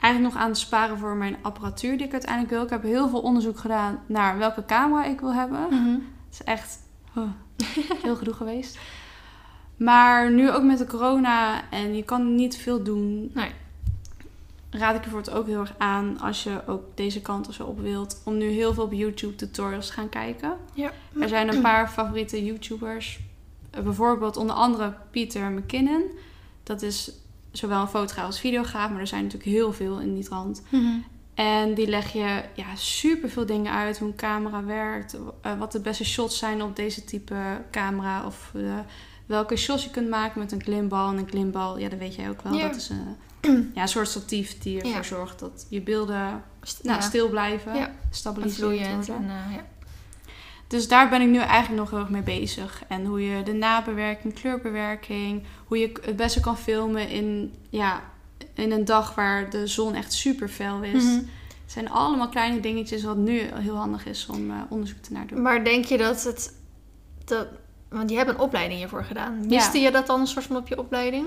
eigenlijk nog aan het sparen voor mijn apparatuur die ik uiteindelijk wil. Ik heb heel veel onderzoek gedaan naar welke camera ik wil hebben. Het is echt oh, heel gedoe geweest. Maar nu ook met de corona en je kan niet veel doen. Nee. Raad ik je voor het ook heel erg aan als je ook deze kant of zo op wilt. Om nu heel veel op YouTube tutorials te gaan kijken. Ja. Er zijn een paar favoriete YouTubers. Bijvoorbeeld onder andere Peter McKinnon. Dat is zowel een fotograaf als videograaf. Maar er zijn natuurlijk heel veel in die trant. En die leg je ja, super veel dingen uit. Hoe een camera werkt. eh, wat de beste shots zijn op deze type camera. Of eh, welke shots je kunt maken met een gimbal. En een gimbal, ja dat weet jij ook wel. Ja. Dat is een, ja, een soort statief die ervoor Ja. zorgt dat je beelden nou, stil blijven. Ja. Stabiliseerd vloeiend. worden. En, eh, ja. Dus daar ben ik nu eigenlijk nog heel erg mee bezig. En hoe je de nabewerking, kleurbewerking, hoe je het beste kan filmen in, ja, in een dag waar de zon echt super fel is. Mhm. Het zijn allemaal kleine dingetjes wat nu heel handig is om eh, onderzoek te naar doen. Maar denk je dat het... Dat, want je hebt een opleiding hiervoor gedaan. Miste je dat dan een soort van op je opleiding?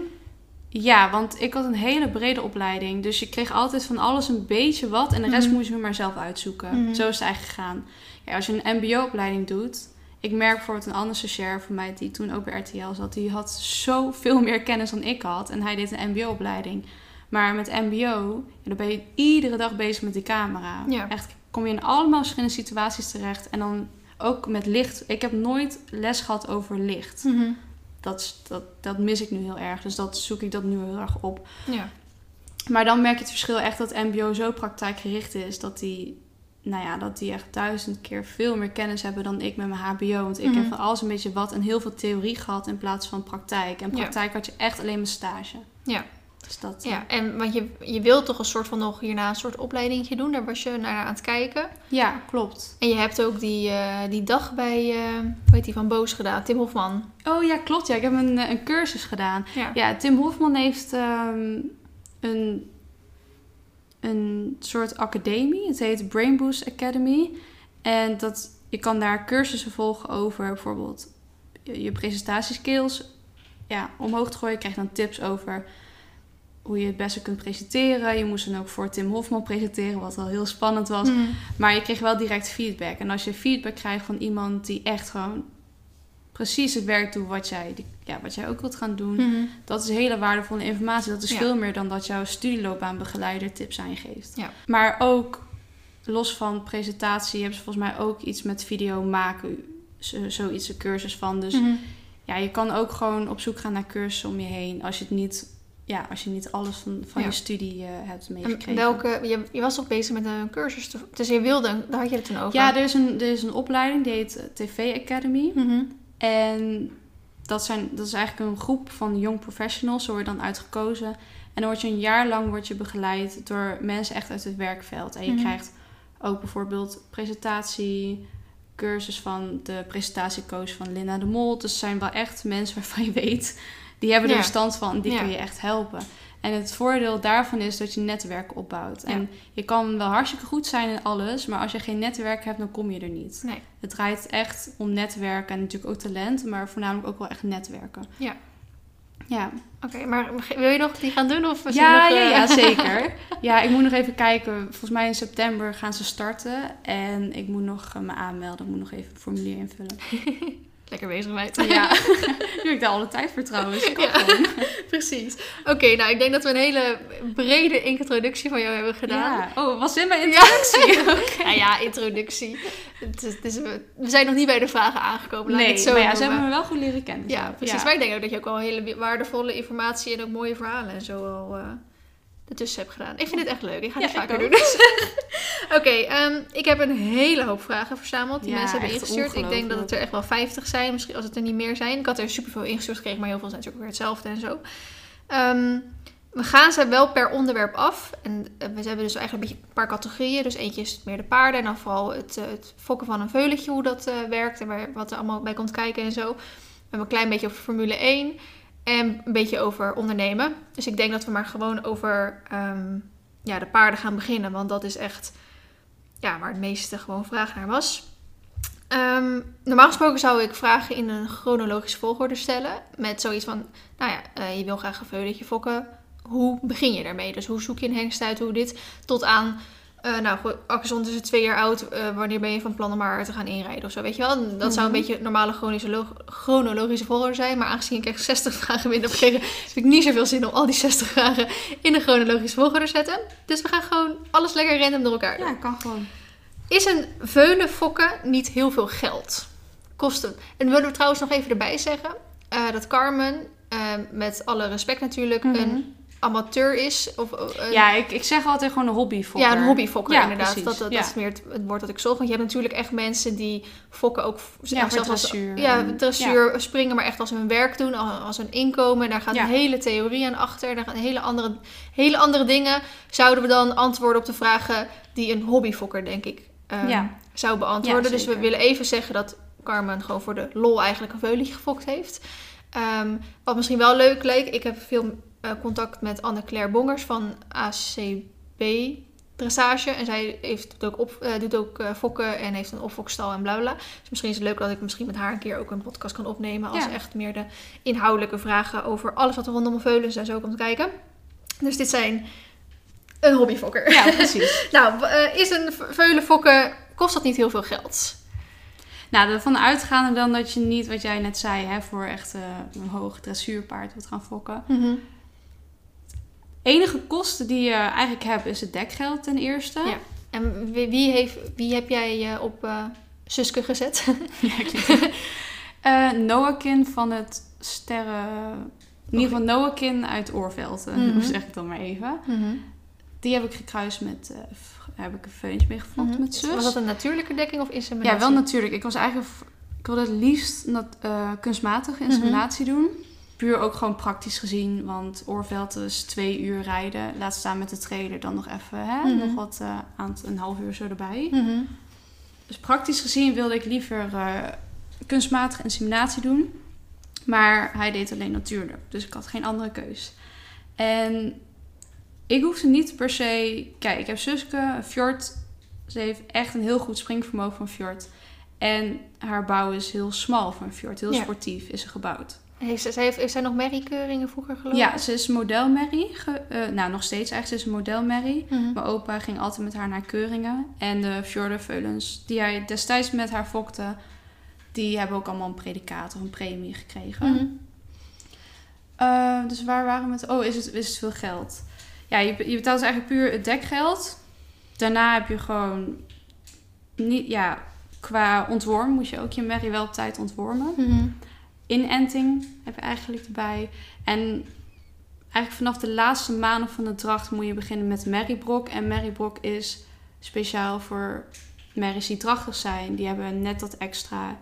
Ja, want ik had een hele brede opleiding. Dus je kreeg altijd van alles een beetje wat. En de rest Mhm. moest je maar zelf uitzoeken. Mhm. Zo is het eigenlijk gegaan. Ja, als je een mbo-opleiding doet... Ik merk bijvoorbeeld een andere stagiair van mij... die toen ook bij RTL zat... die had zoveel meer kennis dan ik had. En hij deed een mbo-opleiding. Maar met mbo... Ja, dan ben je iedere dag bezig met die camera. Ja. Echt kom je in allemaal verschillende situaties terecht. En dan ook met licht. Ik heb nooit les gehad over licht. Dat, is- dat, dat mis ik nu heel erg. Dus dat zoek ik dat nu heel erg op. Ja. Maar dan merk je het verschil echt dat MBO zo praktijkgericht is dat die, nou ja, dat die echt duizend keer veel meer kennis hebben dan ik met mijn HBO. Want ik Mhm. heb van alles een beetje wat en heel veel theorie gehad in plaats van praktijk. En Ja. praktijk had je echt alleen maar stage. Ja. Dus dat. Ja, en want je, je wilt toch een soort van nog hierna een soort opleidingje doen. Daar was je naar aan het kijken. ja, klopt. En je hebt ook die, eh, die dag bij, eh hoe heet die, van Boos gedaan. Tim Hofman. Oh ja, klopt. Ja, ik heb een, eh, een cursus gedaan. Ja. Ja, Tim Hofman heeft ehm, een, een soort academie. Het heet Brain Boost Academy. En dat, je kan daar cursussen volgen over bijvoorbeeld je je presentatieskills ja, omhoog te gooien. Je krijgt dan tips over hoe je het beste kunt presenteren. Je moest dan ook voor Tim Hofman presenteren, wat wel heel spannend was. Mhm. Maar je kreeg wel direct feedback. En als je feedback krijgt van iemand die echt gewoon precies het werk doet wat jij, ja, wat jij ook wilt gaan doen, Mhm. dat is hele waardevolle informatie. Dat is Ja. veel meer dan dat jouw studieloopbaanbegeleider tips aan je geeft. Ja. Maar ook los van presentatie hebben ze volgens mij ook iets met video maken. zo- Zoiets, een cursus van. Dus Mhm. ja, je kan ook gewoon op zoek gaan naar cursussen om je heen. Als je het niet, ja, als je niet alles van, van Ja. je studie eh, hebt En meegekregen. welke, je, je was toch bezig met een cursus? te- Dus je wilde, daar had je het toen over. Ja, er is, een, er is een opleiding die heet eh, TV Academy. Mhm. En dat, zijn, dat is eigenlijk een groep van young professionals, zo word je dan uitgekozen. En dan word je een jaar lang word je begeleid door mensen echt uit het werkveld. En je Mhm. krijgt ook bijvoorbeeld presentatie, cursus van de presentatiecoach van Linda de Mol. Dus het zijn wel echt mensen waarvan je weet, die hebben er Ja. verstand van en die Ja. kun je echt helpen. En het voordeel daarvan is dat je netwerk opbouwt. En je kan wel hartstikke goed zijn in alles, maar als je geen netwerk hebt, dan kom je er niet. Nee. Het draait echt om netwerken en natuurlijk ook talent, maar voornamelijk ook wel echt netwerken. Ja. Ja, Oké, maar wil je nog die gaan doen? Of ja, nog, ja, eh, ja, zeker. Ja, ik moet nog even kijken. Volgens mij in september gaan ze starten. En ik moet nog eh, me aanmelden. Ik moet nog even een formulier invullen. Lekker bezig, meid. Ja, heb ik daar alle tijd voor trouwens. Ja. Precies. Oké, nou, ik denk dat we een hele brede introductie van jou hebben gedaan. Ja. Oh, was dit mijn introductie? Ja, ja, introductie. Het is, het is- we zijn nog niet bij de vragen aangekomen. Laat Nee, het zo maar ja, ze hebben me wel goed leren kennen. Ja, precies. Maar ik denk ook dat je ook wel hele waardevolle informatie en ook mooie verhalen en zo al eh ertussen hebt gedaan. Ik vind het echt leuk. Ik ga het Ja, vaker doen. Oké, ehm, ik heb een hele hoop vragen verzameld die Ja, mensen hebben ingestuurd. Ik denk dat het er echt wel 50 zijn, misschien als het er niet meer zijn. Ik had er superveel ingestuurd gekregen, maar heel veel zijn natuurlijk weer hetzelfde en zo. Ehm, we gaan ze wel per onderwerp af. En eh, we hebben dus eigenlijk een beetje een paar categorieën. Dus eentje is meer de paarden en dan vooral het, eh, het fokken van een veulentje, hoe dat eh, werkt en waar, wat er allemaal bij komt kijken en zo. We hebben een klein beetje over Formule 1 en een beetje over ondernemen. Dus ik denk dat we maar gewoon over ehm, ja, de paarden gaan beginnen, want dat is echt ja, waar het meeste gewoon vraag naar was. Ehm, normaal gesproken zou ik vragen in een chronologische volgorde stellen. Met zoiets van, nou ja, eh, je wil graag een veulentje fokken. Hoe begin je daarmee? Dus hoe zoek je een hengst uit? Hoe dit? Tot aan, eh nou, goed, is het twee jaar oud. eh, wanneer ben je van plan om maar te gaan inrijden of zo, weet je wel? Dat zou een Mhm. beetje een normale chronologische volgorde zijn. Maar aangezien ik echt 60 vragen binnen heb gekregen, heb ik niet zoveel zin om al die 60 vragen in een chronologische volgorde te zetten. Dus we gaan gewoon alles lekker random door elkaar doen. Ja, kan gewoon. Is een veulen fokken niet heel veel geld? Kosten. En willen we trouwens nog even erbij zeggen eh, dat Carmen, met alle respect natuurlijk, Mhm. een amateur is. Of, eh, een- Ja, ik, ik zeg altijd gewoon een hobbyfokker. ja, een hobbyfokker Ja, inderdaad. precies. Dat, dat, Ja. dat is meer het, het woord dat ik zocht. Want je hebt natuurlijk echt mensen die fokken ook Ja, zelfs als- dressuur. ja, En- dressuur springen, maar echt als hun werk doen, als, als hun inkomen. Daar gaat Ja. een hele theorie aan achter. Daar gaan hele andere, hele andere dingen. Zouden we dan antwoorden op de vragen die een hobbyfokker, denk ik, eh, Ja. zou beantwoorden. Ja, dus we willen even zeggen dat Carmen gewoon voor de lol eigenlijk een veulentje gefokt heeft. Ehm, wat misschien wel leuk leek, ik heb veel eh, contact met Anne-Claire Bongers van ACB Dressage. En zij heeft, doet ook, op, eh, doet ook eh, fokken en heeft een opfokstal en bla bla. Dus misschien is het leuk dat ik misschien met haar een keer ook een podcast kan opnemen. Als Ja. echt meer de inhoudelijke vragen over alles wat er rondom veulens en zo komt kijken. Dus dit zijn een hobbyfokker. Ja, precies. Nou, eh, is een v- veulenfokken, kost dat niet heel veel geld? nou, ervan uitgaande dan dat je niet, wat jij net zei, hè, voor echt eh, een hoog dressuurpaard wilt gaan fokken. Enige kosten die je eigenlijk hebt is het dekgeld ten eerste. Ja. En wie, wie, heeft, wie heb jij eh, op eh Suske gezet? Ja, Eh, Noakin van het sterren... In ieder geval Noakin uit Oorveld. eh, Mhm. Hoe zeg ik dan maar even. Die heb ik gekruist met... heb ik een feuntje mee gefokt Mhm. met zus. Was dat een natuurlijke dekking of inseminatie? Ja, wel natuurlijk. Ik was eigenlijk... Ik wilde het liefst eh, kunstmatige inseminatie doen. Puur ook gewoon praktisch gezien. Want Oorveld is twee uur rijden. Laat staan met de trailer dan nog even... Hè, Mhm. Nog wat eh, aan een half uur zo erbij. Mhm. Dus praktisch gezien wilde ik liever eh, kunstmatige inseminatie doen. Maar hij deed alleen natuurlijk. Dus ik had geen andere keus. En ik hoefde niet per se... Kijk, ik heb Suske, fjord. Ze heeft echt een heel goed springvermogen van fjord. En haar bouw is heel smal een fjord. Heel Ja. sportief is ze gebouwd. Heeft, zij, heeft, heeft zij nog merriekeuringen vroeger gelopen? Ja, ze is modelmerrie. ge- eh, nou, nog steeds eigenlijk. Ze is een modelmerrie. Mhm. Mijn opa ging altijd met haar naar keuringen. En de Fjordenveulens die hij destijds met haar fokte... die hebben ook allemaal een predicaat of een premie gekregen. Mhm. Eh, dus waar waren we met... Oh, is het, is het veel geld? Ja, je, je betaalt dus eigenlijk puur het dekgeld. Daarna heb je gewoon... Niet, ja, qua ontworm moet je ook je merrie wel op tijd ontwormen. Mhm. Inenting heb je eigenlijk erbij. En eigenlijk vanaf de laatste maanden van de dracht moet je beginnen met merriebrok. En merriebrok is speciaal voor merries die drachtig zijn. Die hebben net dat extra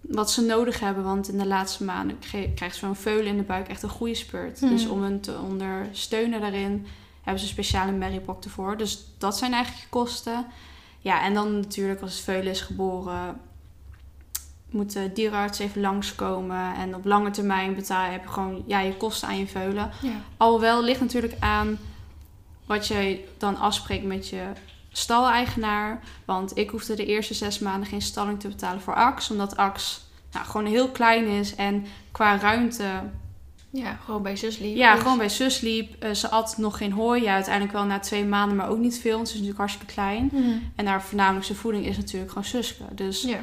wat ze nodig hebben. Want in de laatste maanden krijgt zo'n veulen in de buik echt een goede spurt. Mhm. Dus om hen te ondersteunen daarin hebben ze een speciale merriebrok ervoor. Dus dat zijn eigenlijk je kosten. Ja, en dan natuurlijk als het veulen is geboren moet de dierenarts even langskomen. En op lange termijn betaal heb je gewoon ja, je kosten aan je veulen. Ja. Alhoewel ligt natuurlijk aan wat je dan afspreekt met je staleigenaar. Want ik hoefde de eerste zes maanden geen stalling te betalen voor Ax. Omdat Ax nou, gewoon heel klein is. En qua ruimte, ja, gewoon bij zus lief. ja, Dus- gewoon bij zus liep. Eh, ze at nog geen hooi. Ja, uiteindelijk wel na twee maanden, maar ook niet veel. Want ze is natuurlijk hartstikke klein. Mhm. En haar voornamelijkste voeding is natuurlijk gewoon Suske. Dus Ja.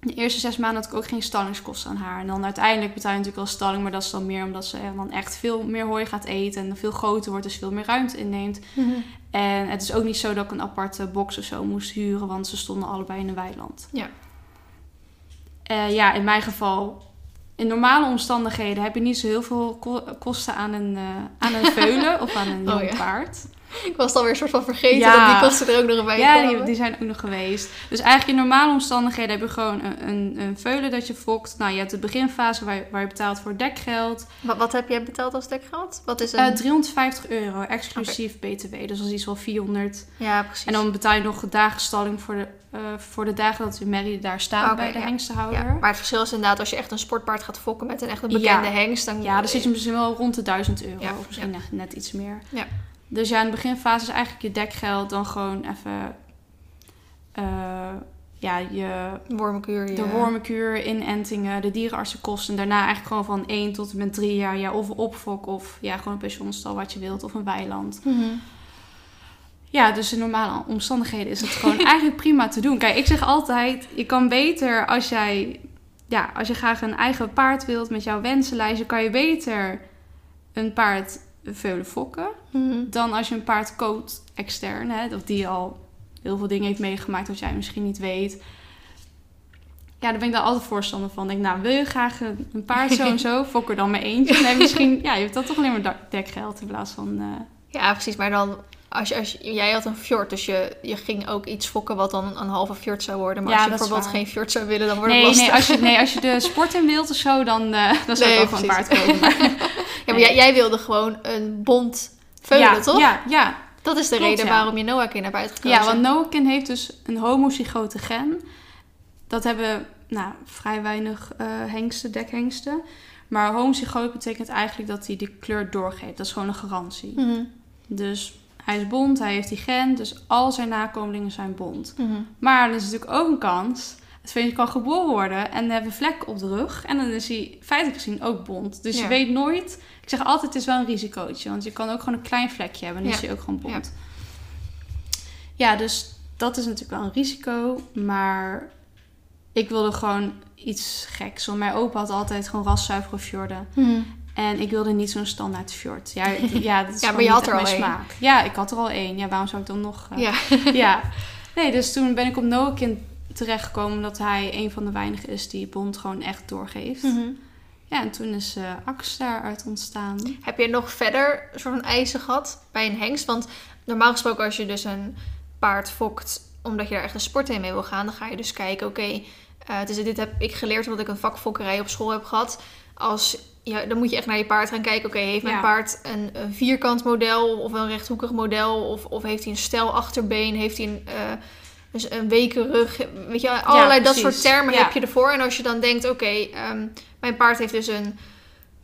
De eerste zes maanden had ik ook geen stallingskosten aan haar. En dan uiteindelijk betaal je natuurlijk wel stalling, maar dat is dan meer omdat ze dan echt veel meer hooi gaat eten en veel groter wordt, dus veel meer ruimte inneemt. Mhm. En het is ook niet zo dat ik een aparte box of zo moest huren, want ze stonden allebei in een weiland. Ja. Eh, ja, in mijn geval, in normale omstandigheden heb je niet zo heel veel ko- kosten aan een, eh, aan een veulen of aan een Oh, jong ja. paard. Ik was het alweer een soort van vergeten Ja. dat die kosten er ook nog bij Ja, die, die zijn ook nog geweest. Dus eigenlijk in normale omstandigheden heb je gewoon een, een, een veulen dat je fokt. Nou, je hebt de beginfase waar, je- waar je betaalt voor dekgeld. Wat, wat heb jij betaald als dekgeld? Wat is een... Eh 350 euro, exclusief BTW. Dus dat is iets van 400. ja, precies. En dan betaal je nog de dagenstalling voor de, eh, voor de dagen dat de Mary daar staat bij de ja. hengstenhouder. ja, maar het verschil is inderdaad als je echt een sportpaard gaat fokken met een echt een bekende hengst. Dan, Ja, dan zit je misschien wel rond de 1000 euro. Of misschien net, net iets meer. Ja. Dus ja, in de beginfase is eigenlijk je dekgeld. Dan gewoon even... eh, ja, je, Wormenkuur. de ja. wormenkuur, inentingen, de dierenartsenkosten. En daarna eigenlijk gewoon van 1 tot en met 3 jaar. Ja, of een opfok of ja, gewoon een pensionstal wat je wilt. Of een weiland. Mhm. Ja, dus in normale omstandigheden is het gewoon eigenlijk prima te doen. Kijk, ik zeg altijd, je kan beter als jij, ja, als je graag een eigen paard wilt met jouw wensenlijstje, kan je beter een paard veulen fokken Mhm. dan als je een paard koopt extern, hè, of die al heel veel dingen heeft meegemaakt wat jij misschien niet weet. Ja, daar ben ik daar altijd voorstander van. Ik denk, nou, wil je graag een, een paard zo en zo, fok er dan maar eentje. Nee, misschien, ja, je hebt dan toch alleen maar dekgeld in plaats van... eh, Ja, precies. Maar dan, als je, als jij had een fjord, dus je, je ging ook iets fokken wat dan een halve fjord zou worden. Maar Ja, als je bijvoorbeeld geen fjord zou willen, dan wordt Nee, het lastig. nee, als je, nee, als je de sport in wilt of zo, dan, eh dan zou Nee, ik ook een paard. Maar, Ja, maar jij, jij wilde gewoon een bond veulen, ja, toch? Ja, ja. Dat is de Klopt, reden waarom je Noah-kin hebt uitgekozen. ja, want Noakin heeft dus een homozygote gen. Dat hebben nou, vrij weinig eh hengsten, dekhengsten. Maar homozygoot betekent eigenlijk dat hij de kleur doorgeeft. Dat is gewoon een garantie. Mhm, Dus hij is bont, hij heeft die gen, dus al zijn nakomelingen zijn bont. mhm. Maar er is natuurlijk ook een kans. Het ventje kan geboren worden en hebben vlek op de rug. En dan is hij feitelijk gezien ook bont. Dus Ja. je weet nooit. Ik zeg altijd, het is wel een risicootje. Want je kan ook gewoon een klein vlekje hebben. En dan Ja. is hij ook gewoon bont. Ja. dus dat is natuurlijk wel een risico. Maar ik wilde gewoon iets geks. Want mijn opa had altijd gewoon raszuivere fjorden. Mhm. En ik wilde niet zo'n standaard fjord. Ja, ja, dat is Ja, maar je had er al één. Ja, ik had er al één. Ja, waarom zou ik dan nog... eh, Ja. ja. Nee, dus toen ben ik op Noakin terechtgekomen... omdat hij een van de weinigen is die bond gewoon echt doorgeeft. Mhm. Ja, en toen is eh Ax daaruit ontstaan. Heb je nog verder soort van eisen gehad bij een hengst? Want normaal gesproken als je dus een paard fokt omdat je daar echt een sport in mee wil gaan, dan ga je dus kijken, oké, eh, dus dit heb ik geleerd omdat ik een vakfokkerij op school heb gehad. Als, ja, dan moet je echt naar je paard gaan kijken, oké, heeft mijn Ja. paard een, een vierkant model of een rechthoekig model? Of, of heeft hij een stel achterbeen? Heeft hij een, dus een weken rug? Weet je, allerlei dat soort termen heb je ervoor. En als je dan denkt, oké, ehm, mijn paard heeft dus een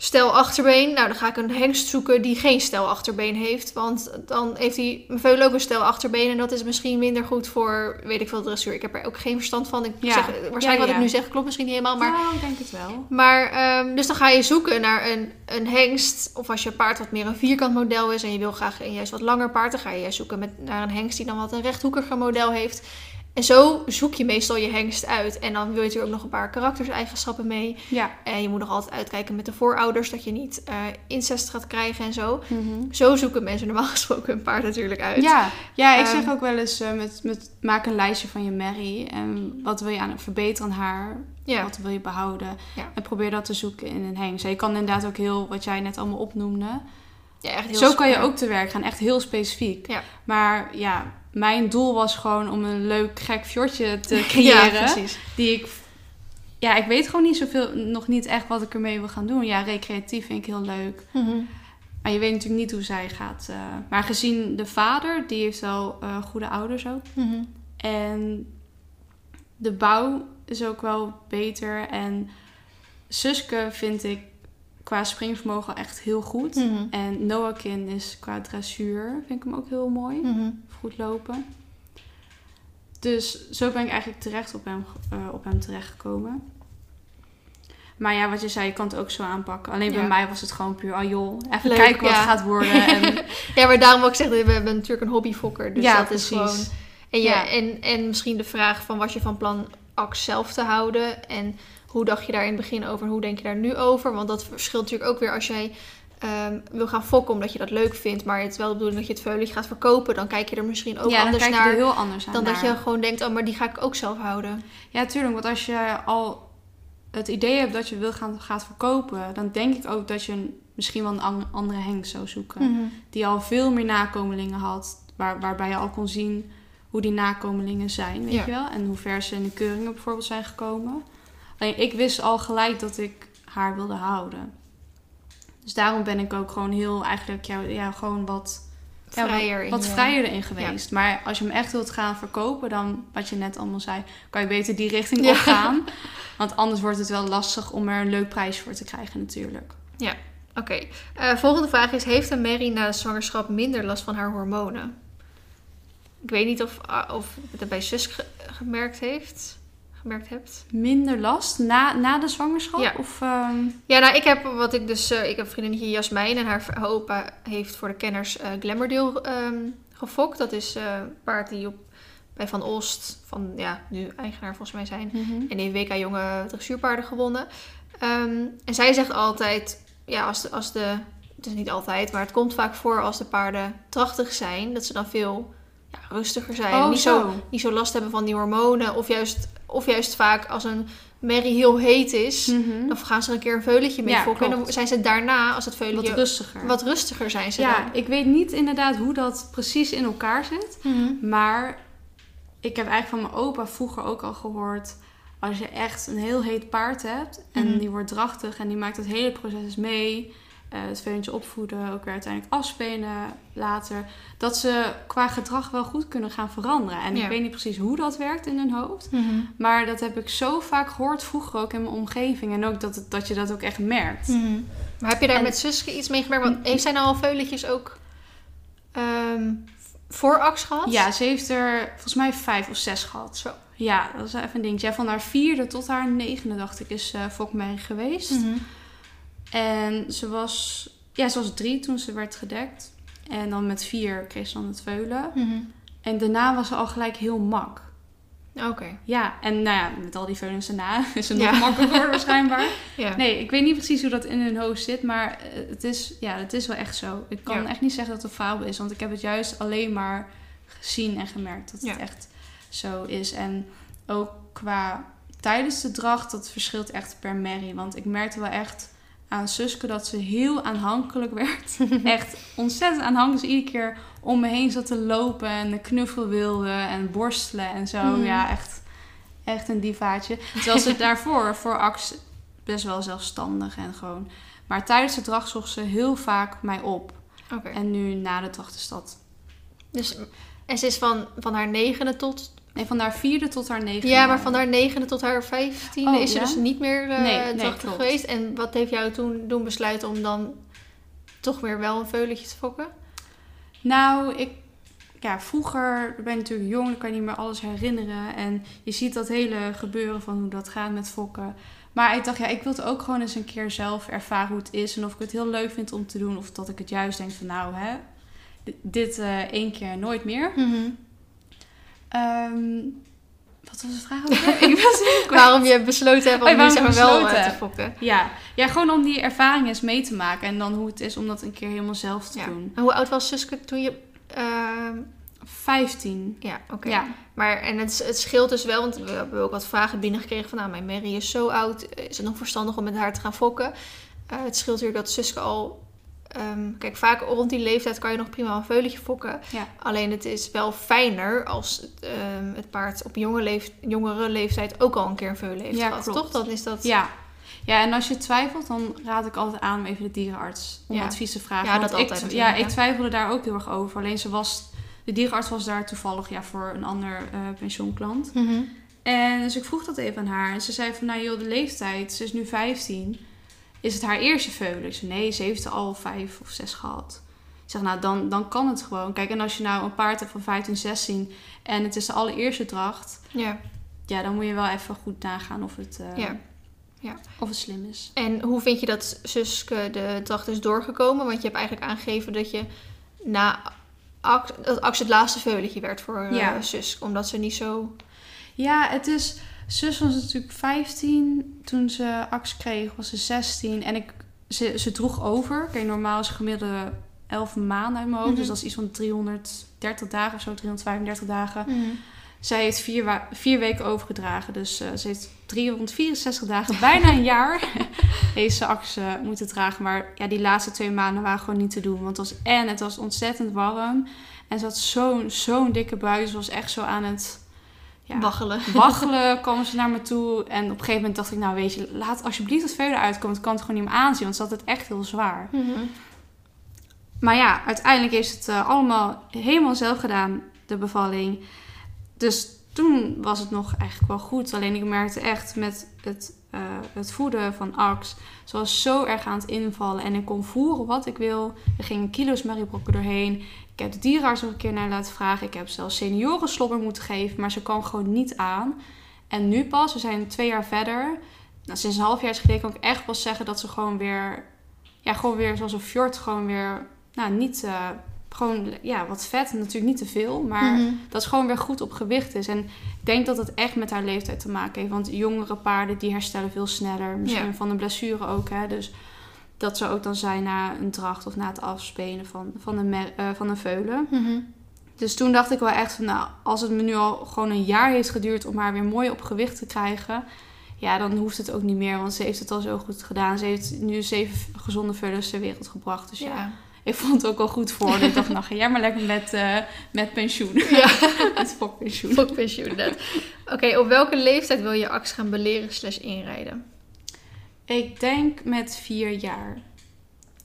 stel achterbeen. Nou, dan ga ik een hengst zoeken die geen stel achterbeen heeft. Want dan heeft hij veul ook een stel achterbeen. En dat is misschien minder goed voor, weet ik veel, dressuur. Ik heb er ook geen verstand van. Ik Ja. zeg, waarschijnlijk Ja, wat ik nu zeg klopt misschien niet helemaal. Maar, Nou, ik denk het wel. maar ehm, dus dan ga je zoeken naar een, een hengst. Of als je paard wat meer een vierkant model is. En je wil graag een juist wat langer paard. Dan ga je juist zoeken met, naar een hengst die dan wat een rechthoekiger model heeft. En zo zoek je meestal je hengst uit. En dan wil je natuurlijk ook nog een paar karakterseigenschappen mee. Ja. En je moet nog altijd uitkijken met de voorouders dat je niet eh, incest gaat krijgen en zo. Mhm. Zo zoeken mensen normaal gesproken een paard natuurlijk uit. Ja, ja ik Ehm, zeg ook wel eens eh, met, met maak een lijstje van je Mary. En wat wil je aan verbeteren aan haar? ja. Wat wil je behouden? Ja. En probeer dat te zoeken in een hengst. Je kan inderdaad ook heel, wat jij net allemaal opnoemde. Ja, echt heel Zo kan je ook te werk gaan, echt heel specifiek. Ja. Maar ja, mijn doel was gewoon om een leuk gek fjordje te Ja, creëren. precies. die ik... Ja, ik weet gewoon niet zoveel, nog niet echt wat ik ermee wil gaan doen. Ja, recreatief vind ik heel leuk. Mhm. Maar je weet natuurlijk niet hoe zij gaat. eh, maar gezien de vader, die heeft wel eh, goede ouders ook. Mhm. En de bouw is ook wel beter. En Suske vind ik qua springvermogen echt heel goed. Mhm. En Noakin is qua dressuur, vind ik hem ook heel mooi. Mhm. Goed lopen. Dus zo ben ik eigenlijk terecht op hem, eh, op hem terechtgekomen. Maar ja, wat je zei, je kan het ook zo aanpakken. Alleen bij mij was het gewoon puur, ah joh, even Leuk, kijken wat ja. het gaat worden. En Ja, maar daarom ook zeggen, we hebben natuurlijk een hobbyfokker. Dus Ja, dat is precies. gewoon... En, Ja. en, en misschien de vraag van was je van plan Ax zelf te houden? En hoe dacht je daar in het begin over en hoe denk je daar nu over? Want dat verschilt natuurlijk ook weer als jij ehm, wil gaan fokken omdat je dat leuk vindt. Maar het is wel de bedoeling dat je het veulentje gaat verkopen. Dan kijk je er misschien ook ja, dan anders kijk je naar er heel anders aan dan dat je gewoon denkt, oh maar die ga ik ook zelf houden. Ja, tuurlijk. Want als je al het idee hebt dat je wil gaan gaat verkopen, dan denk ik ook dat je een- misschien wel een an- andere Henk zou zoeken. Die al veel meer nakomelingen had, waar, waarbij je al kon zien hoe die nakomelingen zijn, weet Ja. je wel? En hoe ver ze in de keuringen bijvoorbeeld zijn gekomen. Alleen ik wist al gelijk dat ik haar wilde houden. Dus daarom ben ik ook gewoon heel eigenlijk ja, ja, gewoon wat ja, Vrijer wat, vrijer erin geweest. Maar als je hem echt wilt gaan verkopen, dan wat je net allemaal zei, kan je beter die richting Ja. op gaan. Want anders wordt het wel lastig om er een leuk prijs voor te krijgen natuurlijk. Oké, Eh, volgende vraag is: Heeft een Mary na de zwangerschap minder last van haar hormonen? Ik weet niet of, ah, of het bij zus ge- gemerkt heeft. Gemerkt hebt. Minder last na, na de zwangerschap? Ja. Of, ehm, Ja, nou, ik heb wat ik dus. eh, ik heb vriendinnetje Jasmijn en haar, opa heeft voor de kenners eh Glamourdale ehm, gefokt. Dat is eh, een paard die op, bij Van Olst, van ja, nu eigenaar volgens mij zijn. En die WK Jonge dressuurpaarden gewonnen. Ehm, en zij zegt altijd, ja, als de, als de... Het is niet altijd, maar het komt vaak voor als de paarden drachtig zijn. Dat ze dan veel ja, rustiger zijn. Oh, niet, zo. zo. niet zo last hebben van die hormonen. Of juist, of juist vaak als een merrie heel heet is... Mhm. Dan gaan ze er een keer een veulentje mee Ja, fokken. En dan zijn ze daarna, als het Wat veulentje... rustiger. wat rustiger zijn ze ja, dan. ik weet niet inderdaad hoe dat precies in elkaar zit. Mhm. Maar ik heb eigenlijk van mijn opa vroeger ook al gehoord... als je echt een heel heet paard hebt... en Mhm. die wordt drachtig en die maakt het hele proces mee... eh, het veulentje opvoeden, ook weer uiteindelijk afspelen later... dat ze qua gedrag wel goed kunnen gaan veranderen. En Ja. ik weet niet precies hoe dat werkt in hun hoofd... Mhm. maar dat heb ik zo vaak gehoord vroeger ook in mijn omgeving... en ook dat, het- dat je dat ook echt merkt. Mhm. Maar heb je daar En- met Suske iets mee gemerkt? Want heeft zij nou al veuletjes ook ehm voor Ax gehad? Ja, ze heeft er volgens mij vijf of zes gehad. Zo. Ja, dat is even een dingetje. Ja, van haar vierde tot haar negende, dacht ik, is uh, geweest. Mhm. En ze was, ja, ze was drie toen ze werd gedekt. En dan met vier kreeg ze dan het veulen. Mhm. En daarna was ze al gelijk heel mak. Oké. Ja, en nou ja, met al die veulens daarna is ze nog Ja. makkelijker geworden waarschijnlijk. Ja. Nee, ik weet niet precies hoe dat in hun hoofd zit, maar eh, het is, ja, het is wel echt zo. Ik kan Ja. echt niet zeggen dat het een fabel is, want ik heb het juist alleen maar gezien en gemerkt dat het echt zo is. En ook qua tijdens de dracht, dat verschilt echt per merrie. Want ik merkte wel echt aan Suske dat ze heel aanhankelijk werd. echt ontzettend aanhankelijk. Dus iedere keer om me heen zat te lopen en knuffel wilde en borstelen en zo. Mhm. Ja, echt, echt een divaatje. Terwijl ze daarvoor, voor Ax, best wel zelfstandig en gewoon... Maar tijdens de dracht zocht ze heel vaak mij op. En nu na de dracht is dat... Dus, en ze is van, van haar negende tot... Nee, van haar vierde tot haar negende. Ja, maar van haar negende tot haar vijftiende Oh, is ze ja? dus niet meer eh Nee, nee, geweest. En wat heeft jou toen doen besluiten om dan toch weer wel een veulentje te fokken? Nou, ik... Ja, vroeger ben je natuurlijk jong, dan kan je niet meer alles herinneren. En je ziet dat hele gebeuren van hoe dat gaat met fokken. Maar ik dacht, ja, ik wil het ook gewoon eens een keer zelf ervaren hoe het is. En of ik het heel leuk vind om te doen. Of dat ik het juist denk van, nou hè, dit, eh, één keer nooit meer. Ehm, wat was de vraag? ook ik was. Waarom je besloten hebt om Oh, nu waarom zeg maar ik wel eh, te fokken. Ja. ja, gewoon om die ervaring eens mee te maken. En dan hoe het is om dat een keer helemaal zelf te Ja. doen. En hoe oud was Suske toen je... ehm, 15. ja, oké. Ja. Maar en het, het scheelt dus wel, want we hebben ook wat vragen binnengekregen van... Nou, mijn Mary is zo oud, is het nog verstandig om met haar te gaan fokken? Eh, het scheelt natuurlijk dat Suske al... ehm, kijk, vaak rond die leeftijd kan je nog prima een veulentje fokken. Ja. Alleen het is wel fijner als het, ehm, het paard op jonge jongere leeftijd ook al een keer een veulen heeft Ja, gehad. klopt. Toch? Dan is dat... Ja. ja, en als je twijfelt, dan raad ik altijd aan om even de dierenarts om Ja. advies te vragen. Ja, Want dat ik, altijd Ja, ik twijfelde daar ook heel erg over. Alleen ze was, de dierenarts was daar toevallig ja, voor een ander eh pensioenklant. Mhm. En dus ik vroeg dat even aan haar. En ze zei van, nou joh, de leeftijd, ze is nu 15. Is het haar eerste veulen? Ik zei, nee, ze heeft er al vijf of zes gehad. Ik zeg, nou, dan, dan kan het gewoon. Kijk, en als je nou een paard hebt van 15, 16 en het is de allereerste dracht... Ja. Ja, dan moet je wel even goed nagaan of het, eh, Ja. Ja. of het slim is. En hoe vind je dat Suske de dracht is doorgekomen? Want je hebt eigenlijk aangegeven dat je na Ax, dat Ax het laatste veulentje werd voor eh, Ja. zus. Omdat ze niet zo... Ja, het is... Zus was natuurlijk 15 toen ze Ax kreeg, was ze 16. En ik, ze, ze droeg over. Kijk, normaal is gemiddelde 11 maanden uit mijn hoofd. Mhm. Dus dat is iets van 330 dagen of zo, 335 dagen. Mhm. Zij heeft vier, vier weken overgedragen. Dus eh, ze heeft 364 dagen, bijna een jaar, heeft ze Ax eh, moeten dragen. Maar ja, die laatste twee maanden waren gewoon niet te doen. Want het was, en het was ontzettend warm. En ze had zo'n zo'n dikke buik. Ze was echt zo aan het ja, Waggelen. waggelen. kwam ze naar me toe. En op een gegeven moment dacht ik, nou weet je, laat alsjeblieft het veulen uitkomen. Ik kan het gewoon niet meer aanzien, want ze had het echt heel zwaar. Mhm. Maar ja, uiteindelijk heeft het eh, allemaal helemaal zelf gedaan, de bevalling. Dus toen was het nog eigenlijk wel goed. Alleen ik merkte echt met het, eh, het voeden van Ax. Ze was zo erg aan het invallen. En ik kon voeren wat ik wil. Er gingen kilo's Mariebrokken doorheen. Ik heb de dierenarts nog een keer naar laten vragen. Ik heb zelfs seniorenslobber moeten geven. Maar ze kwam gewoon niet aan. En nu pas, we zijn twee jaar verder. Nou, sinds een half jaar geleden kan ik echt pas zeggen dat ze gewoon weer... Ja, gewoon weer zoals een fjord gewoon weer... Nou, niet... eh, gewoon, ja, wat vet. Natuurlijk niet te veel. Maar Mhm. dat ze gewoon weer goed op gewicht is. En ik denk dat het echt met haar leeftijd te maken heeft. Want jongere paarden die herstellen veel sneller. Misschien Ja. van een blessure ook. Hè? Dus dat zou ook dan zijn na een dracht of na het afspelen van, van, een, eh, van een veulen. Mhm. Dus toen dacht ik wel echt van, nou, als het me nu al gewoon een jaar heeft geduurd om haar weer mooi op gewicht te krijgen, ja, dan hoeft het ook niet meer, want ze heeft het al zo goed gedaan. Ze heeft nu zeven gezonde vullers ter wereld gebracht. Dus ja, Ja. ik vond het ook wel goed voor. ik dacht, nou, ga jij maar lekker met, eh, met pensioen. Ja. met fokpensioen. Fokpensioen, inderdaad. Oké, op welke leeftijd wil je Ax gaan beleren slash inrijden? Ik denk met vier jaar.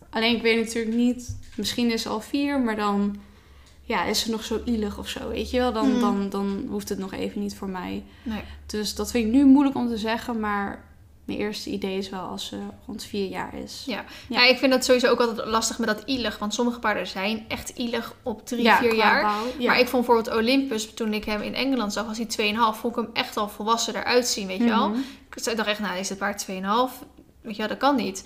Alleen ik weet natuurlijk niet, misschien is ze al vier, maar dan ja, is ze nog zo ielig of zo, weet je wel. Dan, Hmm. dan, dan hoeft het nog even niet voor mij. Nee. Dus dat vind ik nu moeilijk om te zeggen, maar mijn eerste idee is wel als ze rond vier jaar is. Ja. Ja. Ja. ik vind dat sowieso ook altijd lastig met dat ielig. Want sommige paarden zijn echt ielig op drie, Ja, vier jaar. bouw, ja. Maar ik vond bijvoorbeeld Olympus, toen ik hem in Engeland zag, was hij 2,5. Vond ik hem echt al volwassen eruit zien, weet je wel. Mhm. Ik dacht echt, nou, is het paard 2,5? Weet je wel, dat kan niet.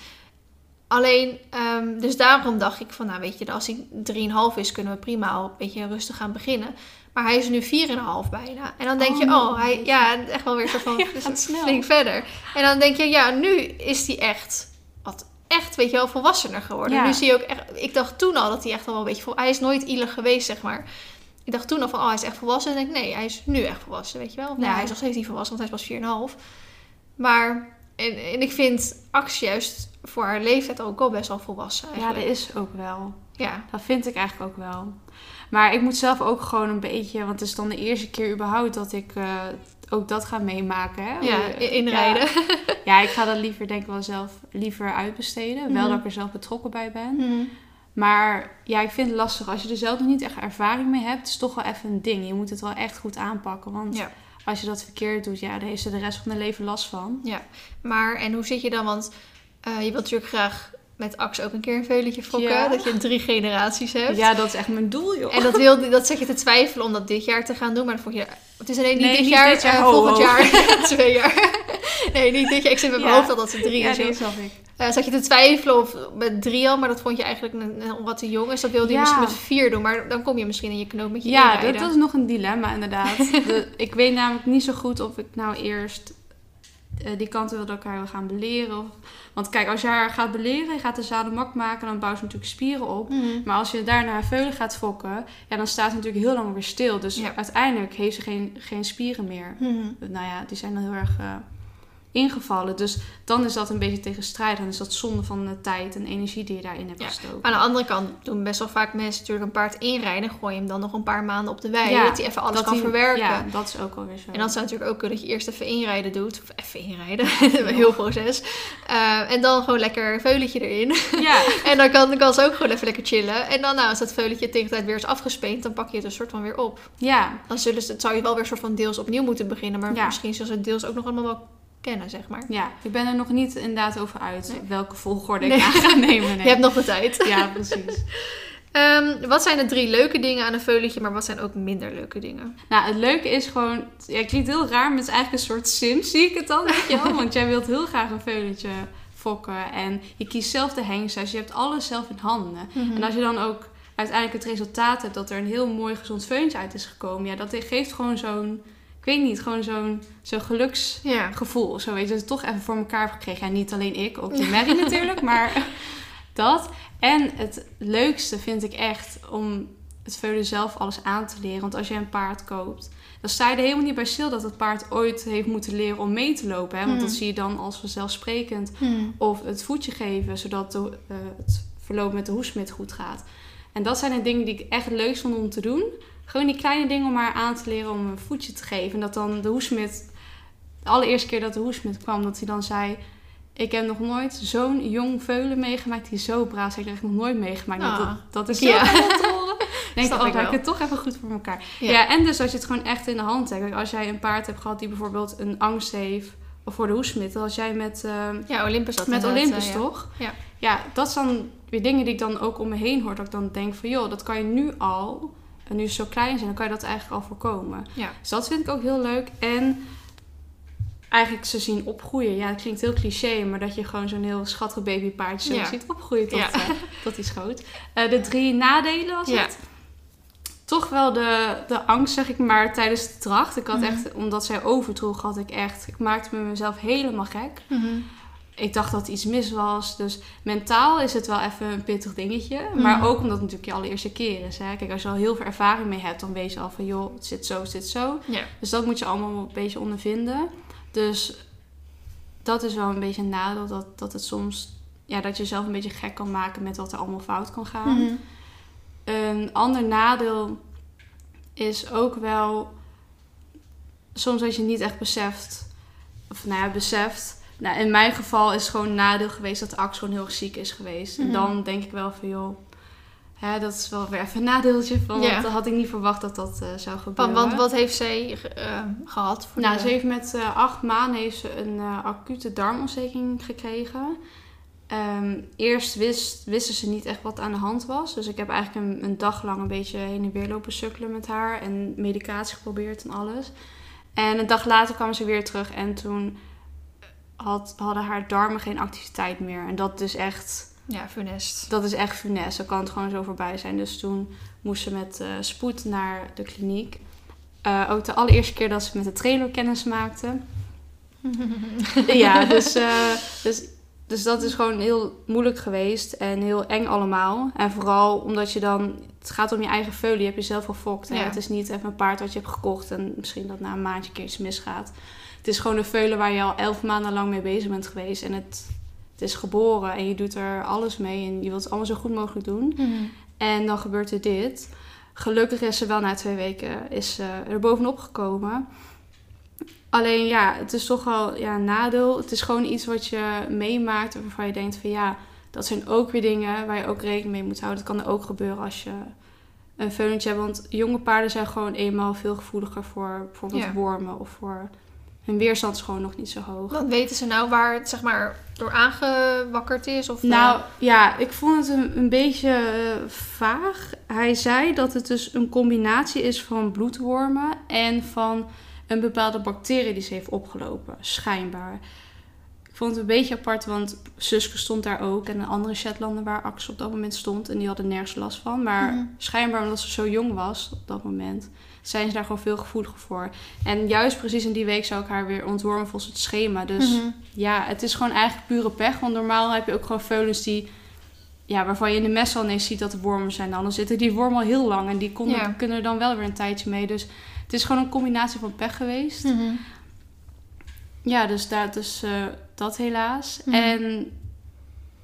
Alleen, ehm, dus daarom dacht ik van, nou weet je, als hij 3,5 is, kunnen we prima al een beetje rustig gaan beginnen. Maar hij is nu 4,5 bijna. En dan denk Oh, je, oh, hij, ja, echt wel weer soort van Ja, gaat snel. flink verder. En dan denk je, ja, nu is hij echt, wat echt, weet je wel, volwassener geworden. Ja. Nu zie je ook echt, ik dacht toen al dat hij echt al wel een beetje, vol, hij is nooit ielig geweest, zeg maar. Ik dacht toen al van, oh, hij is echt volwassen. En ik denk, nee, hij is nu echt volwassen, weet je wel. Of, nee, Ja. hij is nog steeds niet volwassen, want hij is pas 4,5. Maar, en, en ik vind Ax juist voor haar leeftijd ook al best wel volwassen Ja, eigenlijk. dat is ook wel. Ja, Dat vind ik eigenlijk ook wel. Maar ik moet zelf ook gewoon een beetje, want het is dan de eerste keer überhaupt dat ik eh, ook dat ga meemaken. Hè? ja, inrijden. Ja, Ja, ik ga dat liever denk ik wel zelf liever uitbesteden. Wel Mhm. dat ik er zelf betrokken bij ben. Mhm. Maar ja, ik vind het lastig. Als je er zelf nog niet echt ervaring mee hebt, is het toch wel even een ding. Je moet het wel echt goed aanpakken. Want Ja. als je dat verkeerd doet, ja, dan heeft ze de rest van haar leven last van. Maar, en hoe zit je dan? Want eh, je wilt natuurlijk graag met Ax ook een keer een veulentje fokken. Ja. Dat je drie generaties hebt. Ja, dat is echt mijn doel, joh. En dat, wilde, dat zet je te twijfelen om dat dit jaar te gaan doen. Maar dan vond je, het is alleen niet Nee, dit niet jaar, dit jaar. eh, Ho, volgend ho. jaar, twee jaar. Nee, niet dit jaar. Ik zit met mijn Ja. hoofd al dat ze drie ja, is. joh. snap ik. Eh, zat je te twijfelen of met drie al, maar dat vond je eigenlijk een, een wat te jong. Dus dat wilde je misschien met vier doen. Maar dan kom je misschien in je knoop met je Ja, dat is nog een dilemma inderdaad. De- ik weet namelijk niet zo goed of ik nou eerst eh, die kanten wil elkaar gaan beleren. Of, want kijk, als je haar gaat beleren, je gaat de zaden mak maken, dan bouwt ze natuurlijk spieren op. Mhm. Maar als je daarna haar veulen gaat fokken, ja, dan staat ze natuurlijk heel lang weer stil. Dus Ja. uiteindelijk heeft ze geen, geen spieren meer. Mhm. Nou ja, die zijn dan heel erg eh, ingevallen. Dus dan is dat een beetje tegenstrijdig. Dan is dat zonde van de tijd en energie die je daarin hebt Ja. gestoken. Aan de andere kant doen best wel vaak mensen natuurlijk een paard inrijden. Gooi je hem dan nog een paar maanden op de wei. Ja, dat hij even alles Dat kan die- verwerken. Ja, dat is ook alweer zo. En dan zou natuurlijk ook kunnen dat je eerst even inrijden doet. Of even inrijden. Een heel proces. Eh, en dan gewoon lekker een veulentje erin. Ja, en dan kan, ze ook gewoon even lekker chillen. En dan nou, als dat veulentje tegen de tijd weer is afgespeend, dan pak je het een soort van weer op. ja, Dan zullen ze, het zou je wel weer een soort van deels opnieuw moeten beginnen. Maar misschien zullen ze het deels ook nog allemaal wel kennen, zeg maar. ja. Ik ben er nog niet inderdaad over uit Nee. welke volgorde Nee. ik aan ga nemen. Nee. Je hebt nog de tijd. Ja, precies. Ehm, wat zijn de drie leuke dingen aan een veulentje, maar wat zijn ook minder leuke dingen? Nou, het leuke is gewoon... Ja, het klinkt heel raar, maar het is eigenlijk een soort sim, zie ik het dan, weet je wel? Want jij wilt heel graag een veulentje fokken. En je kiest zelf de hengst. Dus je hebt alles zelf in handen. Mhm. En als je dan ook uiteindelijk het resultaat hebt dat er een heel mooi gezond veuntje uit is gekomen. Ja, dat geeft gewoon zo'n, ik weet niet, gewoon zo'n zo'n geluksgevoel. Ja. Zo weet je, dat je het toch even voor elkaar hebt gekregen. Ja, niet alleen ik, ook die Mary natuurlijk, maar dat. En het leukste vind ik echt om het veulen zelf alles aan te leren. Want als je een paard koopt, dan sta je er helemaal niet bij stil dat het paard ooit heeft moeten leren om mee te lopen. Hè? Want dat Hmm. zie je dan als vanzelfsprekend. Hmm. Of het voetje geven, zodat de, eh, het verloop met de hoesmid goed gaat. En dat zijn de dingen die ik echt leuk vond om te doen. Gewoon die kleine dingen om maar aan te leren om een voetje te geven. En dat dan de hoesmid, de allereerste keer dat de hoesmid kwam, dat hij dan zei... Ik heb nog nooit zo'n jong veulen meegemaakt die zo braaf is. Ik heb nog nooit meegemaakt. Ah. Dat, dat is zo Ja. denk Snap oh, ik ik het toch even goed voor elkaar. Ja. Ja. en dus als je het gewoon echt in de hand hebt. Als jij een paard hebt gehad die bijvoorbeeld een angst heeft voor de hoesmid. Als jij met... ehm, Ja, Olympus had met Olympus, eh, toch? Ja. Ja, dat zijn dan weer dingen die ik dan ook om me heen hoor. Dat ik dan denk van, joh, dat kan je nu al. En nu ze zo klein zijn, dan kan je dat eigenlijk al voorkomen. Ja. Dus dat vind ik ook heel leuk. En eigenlijk ze zien opgroeien. Ja, het klinkt heel cliché, maar dat je gewoon zo'n heel schattig babypaardje Ja. ziet opgroeien tot, Ja. eh, tot die schoot. Eh, de drie nadelen was Ja. het. Toch wel de, de angst, zeg ik maar, tijdens de dracht. Ik had Mhm. echt, omdat zij overdroeg, had ik echt... Ik maakte me mezelf helemaal gek. Mhm. Ik dacht dat iets mis was. Dus mentaal is het wel even een pittig dingetje. Maar Mhm. ook omdat het natuurlijk je allereerste keer is. Hè? Kijk, als je al heel veel ervaring mee hebt, dan weet je al van... joh, het zit zo, het zit zo. Dus dat moet je allemaal een beetje ondervinden. Dus dat is wel een beetje een nadeel. Dat, dat het soms... Ja, dat je jezelf een beetje gek kan maken met wat er allemaal fout kan gaan. Mhm. Een ander nadeel is ook wel soms dat je niet echt beseft, of nou ja, beseft. Nou, in mijn geval is het gewoon een nadeel geweest dat de Ax gewoon heel erg ziek is geweest. Mhm. En dan denk ik wel van joh, hè, dat is wel weer even een nadeeltje van, Ja. want dat had ik niet verwacht dat dat eh, zou gebeuren. Want, wat heeft zij eh, gehad? Voor Nou, de- ze heeft met eh, acht maanden heeft ze een acute darmontsteking gekregen. Ehm, eerst wist, wisten ze niet echt wat aan de hand was. Dus ik heb eigenlijk een, een dag lang een beetje heen en weer lopen sukkelen met haar. En medicatie geprobeerd en alles. En een dag later kwam ze weer terug. En toen had, hadden haar darmen geen activiteit meer. En dat is echt, Ja, funest. dat is echt funest. Dan kan het gewoon zo voorbij zijn. Dus toen moest ze met eh, spoed naar de kliniek. Eh, ook de allereerste keer dat ze met de trailer kennis maakte. ja, dus, eh, dus, dus dat is gewoon heel moeilijk geweest en heel eng allemaal. En vooral omdat je dan, het gaat om je eigen veulen, je hebt jezelf gefokt. Ja. Het is niet even een paard wat je hebt gekocht en misschien dat na een maandje een keer iets misgaat. Het is gewoon een veulen waar je al elf maanden lang mee bezig bent geweest. En het, het is geboren en je doet er alles mee en je wilt het allemaal zo goed mogelijk doen. Mhm. En dan gebeurt er dit. Gelukkig is ze wel na twee weken is ze er bovenop gekomen. Alleen ja, het is toch wel ja, een nadeel. Het is gewoon iets wat je meemaakt waarvan je denkt van ja, dat zijn ook weer dingen waar je ook rekening mee moet houden. Dat kan er ook gebeuren als je een veulentje hebt. Want jonge paarden zijn gewoon eenmaal veel gevoeliger voor bijvoorbeeld Ja. wormen of voor hun weerstand is gewoon nog niet zo hoog. Want weten ze nou waar het zeg maar door aangewakkerd is? Of, eh, Nou ja, ik vond het een, een beetje eh, vaag. Hij zei dat het dus een combinatie is van bloedwormen en van een bepaalde bacterie die ze heeft opgelopen, schijnbaar. Ik vond het een beetje apart, want Suske stond daar ook en een andere Shetlander waar Axel op dat moment stond en die hadden nergens last van. Maar Mhm. schijnbaar omdat ze zo jong was op dat moment, zijn ze daar gewoon veel gevoeliger voor. En juist precies in die week zou ik haar weer ontwormen volgens het schema. Dus Mhm. ja, het is gewoon eigenlijk pure pech. Want normaal heb je ook gewoon veulens die... Ja, waarvan je in de mes al ineens ziet dat er wormen zijn. Dan zitten die wormen al heel lang. En die konden, Ja. kunnen er dan wel weer een tijdje mee. Dus het is gewoon een combinatie van pech geweest. Mhm. Ja, dus, daar, dus dat helaas. Mhm. En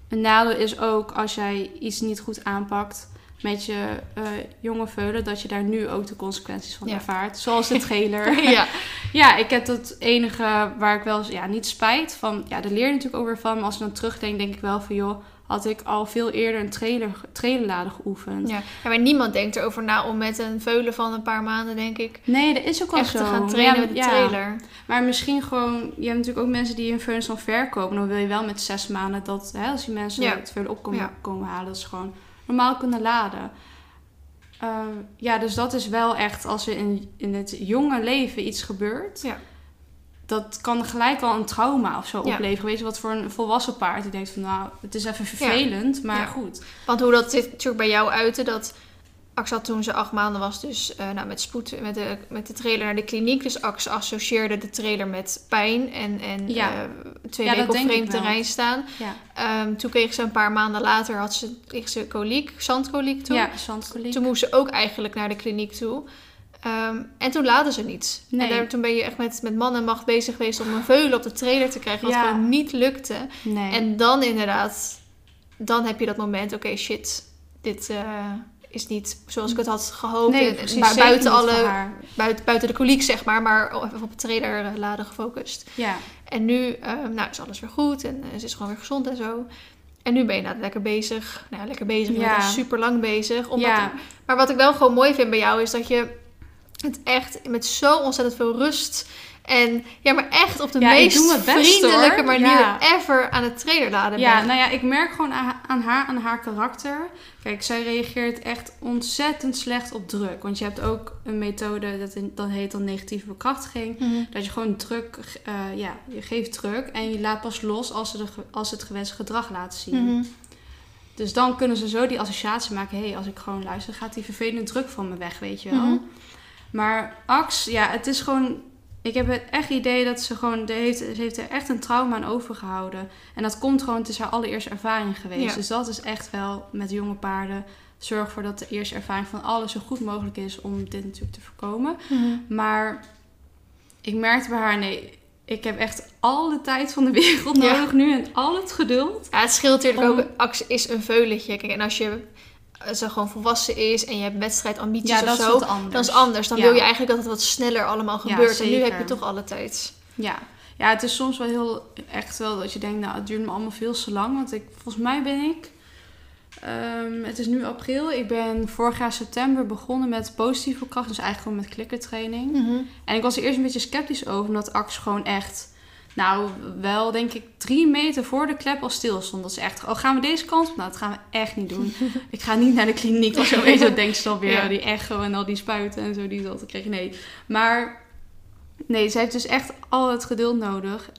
een nadeel is ook als jij iets niet goed aanpakt met je eh, jonge veulen... dat je daar nu ook de consequenties van Ja. ervaart. Zoals de trailer. ja. Ja, ik heb het enige waar ik wel ja, niet spijt van. Ja, daar leer je natuurlijk ook weer van. Maar als ik dan terugdenk, denk ik wel van joh, had ik al veel eerder een trailer, trailerladen geoefend. Ja. ja, maar niemand denkt erover na om met een veulen van een paar maanden, denk ik, Nee, dat is ook wel echt zo. te gaan trainen ja, met de trailer. Maar misschien gewoon, je hebt natuurlijk ook mensen die een veulens van verkopen. Dan wil je wel met zes maanden dat, hè, als die mensen het veulen op komen, halen, dat ze gewoon normaal kunnen laden. Eh, ja, dus dat is wel echt als er in, in het jonge leven iets gebeurt. Ja. Dat kan gelijk al een trauma of zo Ja. opleveren. Weet je wat voor een volwassen paard die denkt van nou, het is even vervelend, maar goed. Want hoe dat zit natuurlijk bij jou uiten, dat Ax had toen ze acht maanden was, dus eh, nou, met spoed met de, met de trailer naar de kliniek. Dus Ax associeerde de trailer met pijn en, en Ja. eh, twee Ja, weken op vreemd terrein staan. Ja, Ehm, toen kreeg ze een paar maanden later had ze, kreeg ze koliek, zandkoliek toen. ja zandkoliek. Toen moest ze ook eigenlijk naar de kliniek toe. Ehm, en toen laden ze niets. Nee. En daar, toen ben je echt met, met man en macht bezig geweest om een veulen op de trailer te krijgen. Wat gewoon niet lukte. Nee. En dan inderdaad, dan heb je dat moment, oké shit, dit eh, is niet zoals ik het had gehoopt. nee, precies. buiten, alle, buiten, buiten de koliek zeg maar, maar even op het trailer eh, laden gefocust. Ja, En nu ehm, nou, is alles weer goed en eh, ze is gewoon weer gezond en zo. En nu ben je nou lekker bezig. Nou, lekker bezig. Je Ja. super lang bezig. Omdat ja. er- maar wat ik wel gewoon mooi vind bij jou is dat je het echt met zo ontzettend veel rust en ja, maar echt op de Ja, meest best, vriendelijke hoor. manier Ja. ever aan het trailer laden Ja, nou ja, ik merk gewoon aan, haar, aan haar karakter. Kijk, zij reageert echt ontzettend slecht op druk. Want je hebt ook een methode, dat, in- dat heet dan negatieve bekrachtiging. Mhm. Dat je gewoon druk, eh, ja, je geeft druk en je laat pas los als ze, de, als ze het gewenste gedrag laten zien. Mhm. Dus dan kunnen ze zo die associatie maken. Hé, hey, als ik gewoon luister, gaat die vervelende druk van me weg, weet je wel. Mhm. Maar Ax, ja, het is gewoon... Ik heb het echt idee dat ze gewoon... De heeft, ze heeft er echt een trauma aan overgehouden. En dat komt gewoon... Het is haar allereerste ervaring geweest. Ja. Dus dat is echt wel met jonge paarden... Zorg ervoor dat de eerste ervaring van alles zo goed mogelijk is... om dit natuurlijk te voorkomen. Mhm. Maar ik merkte bij haar... Nee, ik heb echt alle tijd van de wereld Ja. nodig nu... en al het geduld. Ja, het scheelt natuurlijk Om- ook. Ax is een veuletje. Kijk, en als je ze gewoon volwassen is en je hebt wedstrijdambities Ja, of dat is zo, dan is anders. Dan Ja. wil je eigenlijk dat het wat sneller allemaal Ja, gebeurt. en nu heb je toch alle tijd. Ja. ja, het is soms wel heel echt wel dat je denkt, nou, het duurt me allemaal veel te lang. Want ik, volgens mij ben ik, ehm, het is nu april, ik ben vorig jaar september begonnen met positieve kracht. Dus eigenlijk gewoon met klikkertraining. En ik was er eerst een beetje sceptisch over, omdat Ax gewoon echt, nou, wel denk ik drie meter voor de klep al stil stond. Dat ze echt, oh, gaan we deze kant op? Nou, dat gaan we echt niet doen. ik ga niet naar de kliniek of zo, weet je, dat denkt ze dan weer. Ja. Die echo en al die spuiten en zo die ze altijd kregen. Nee, maar nee, ze heeft dus echt al het geduld nodig.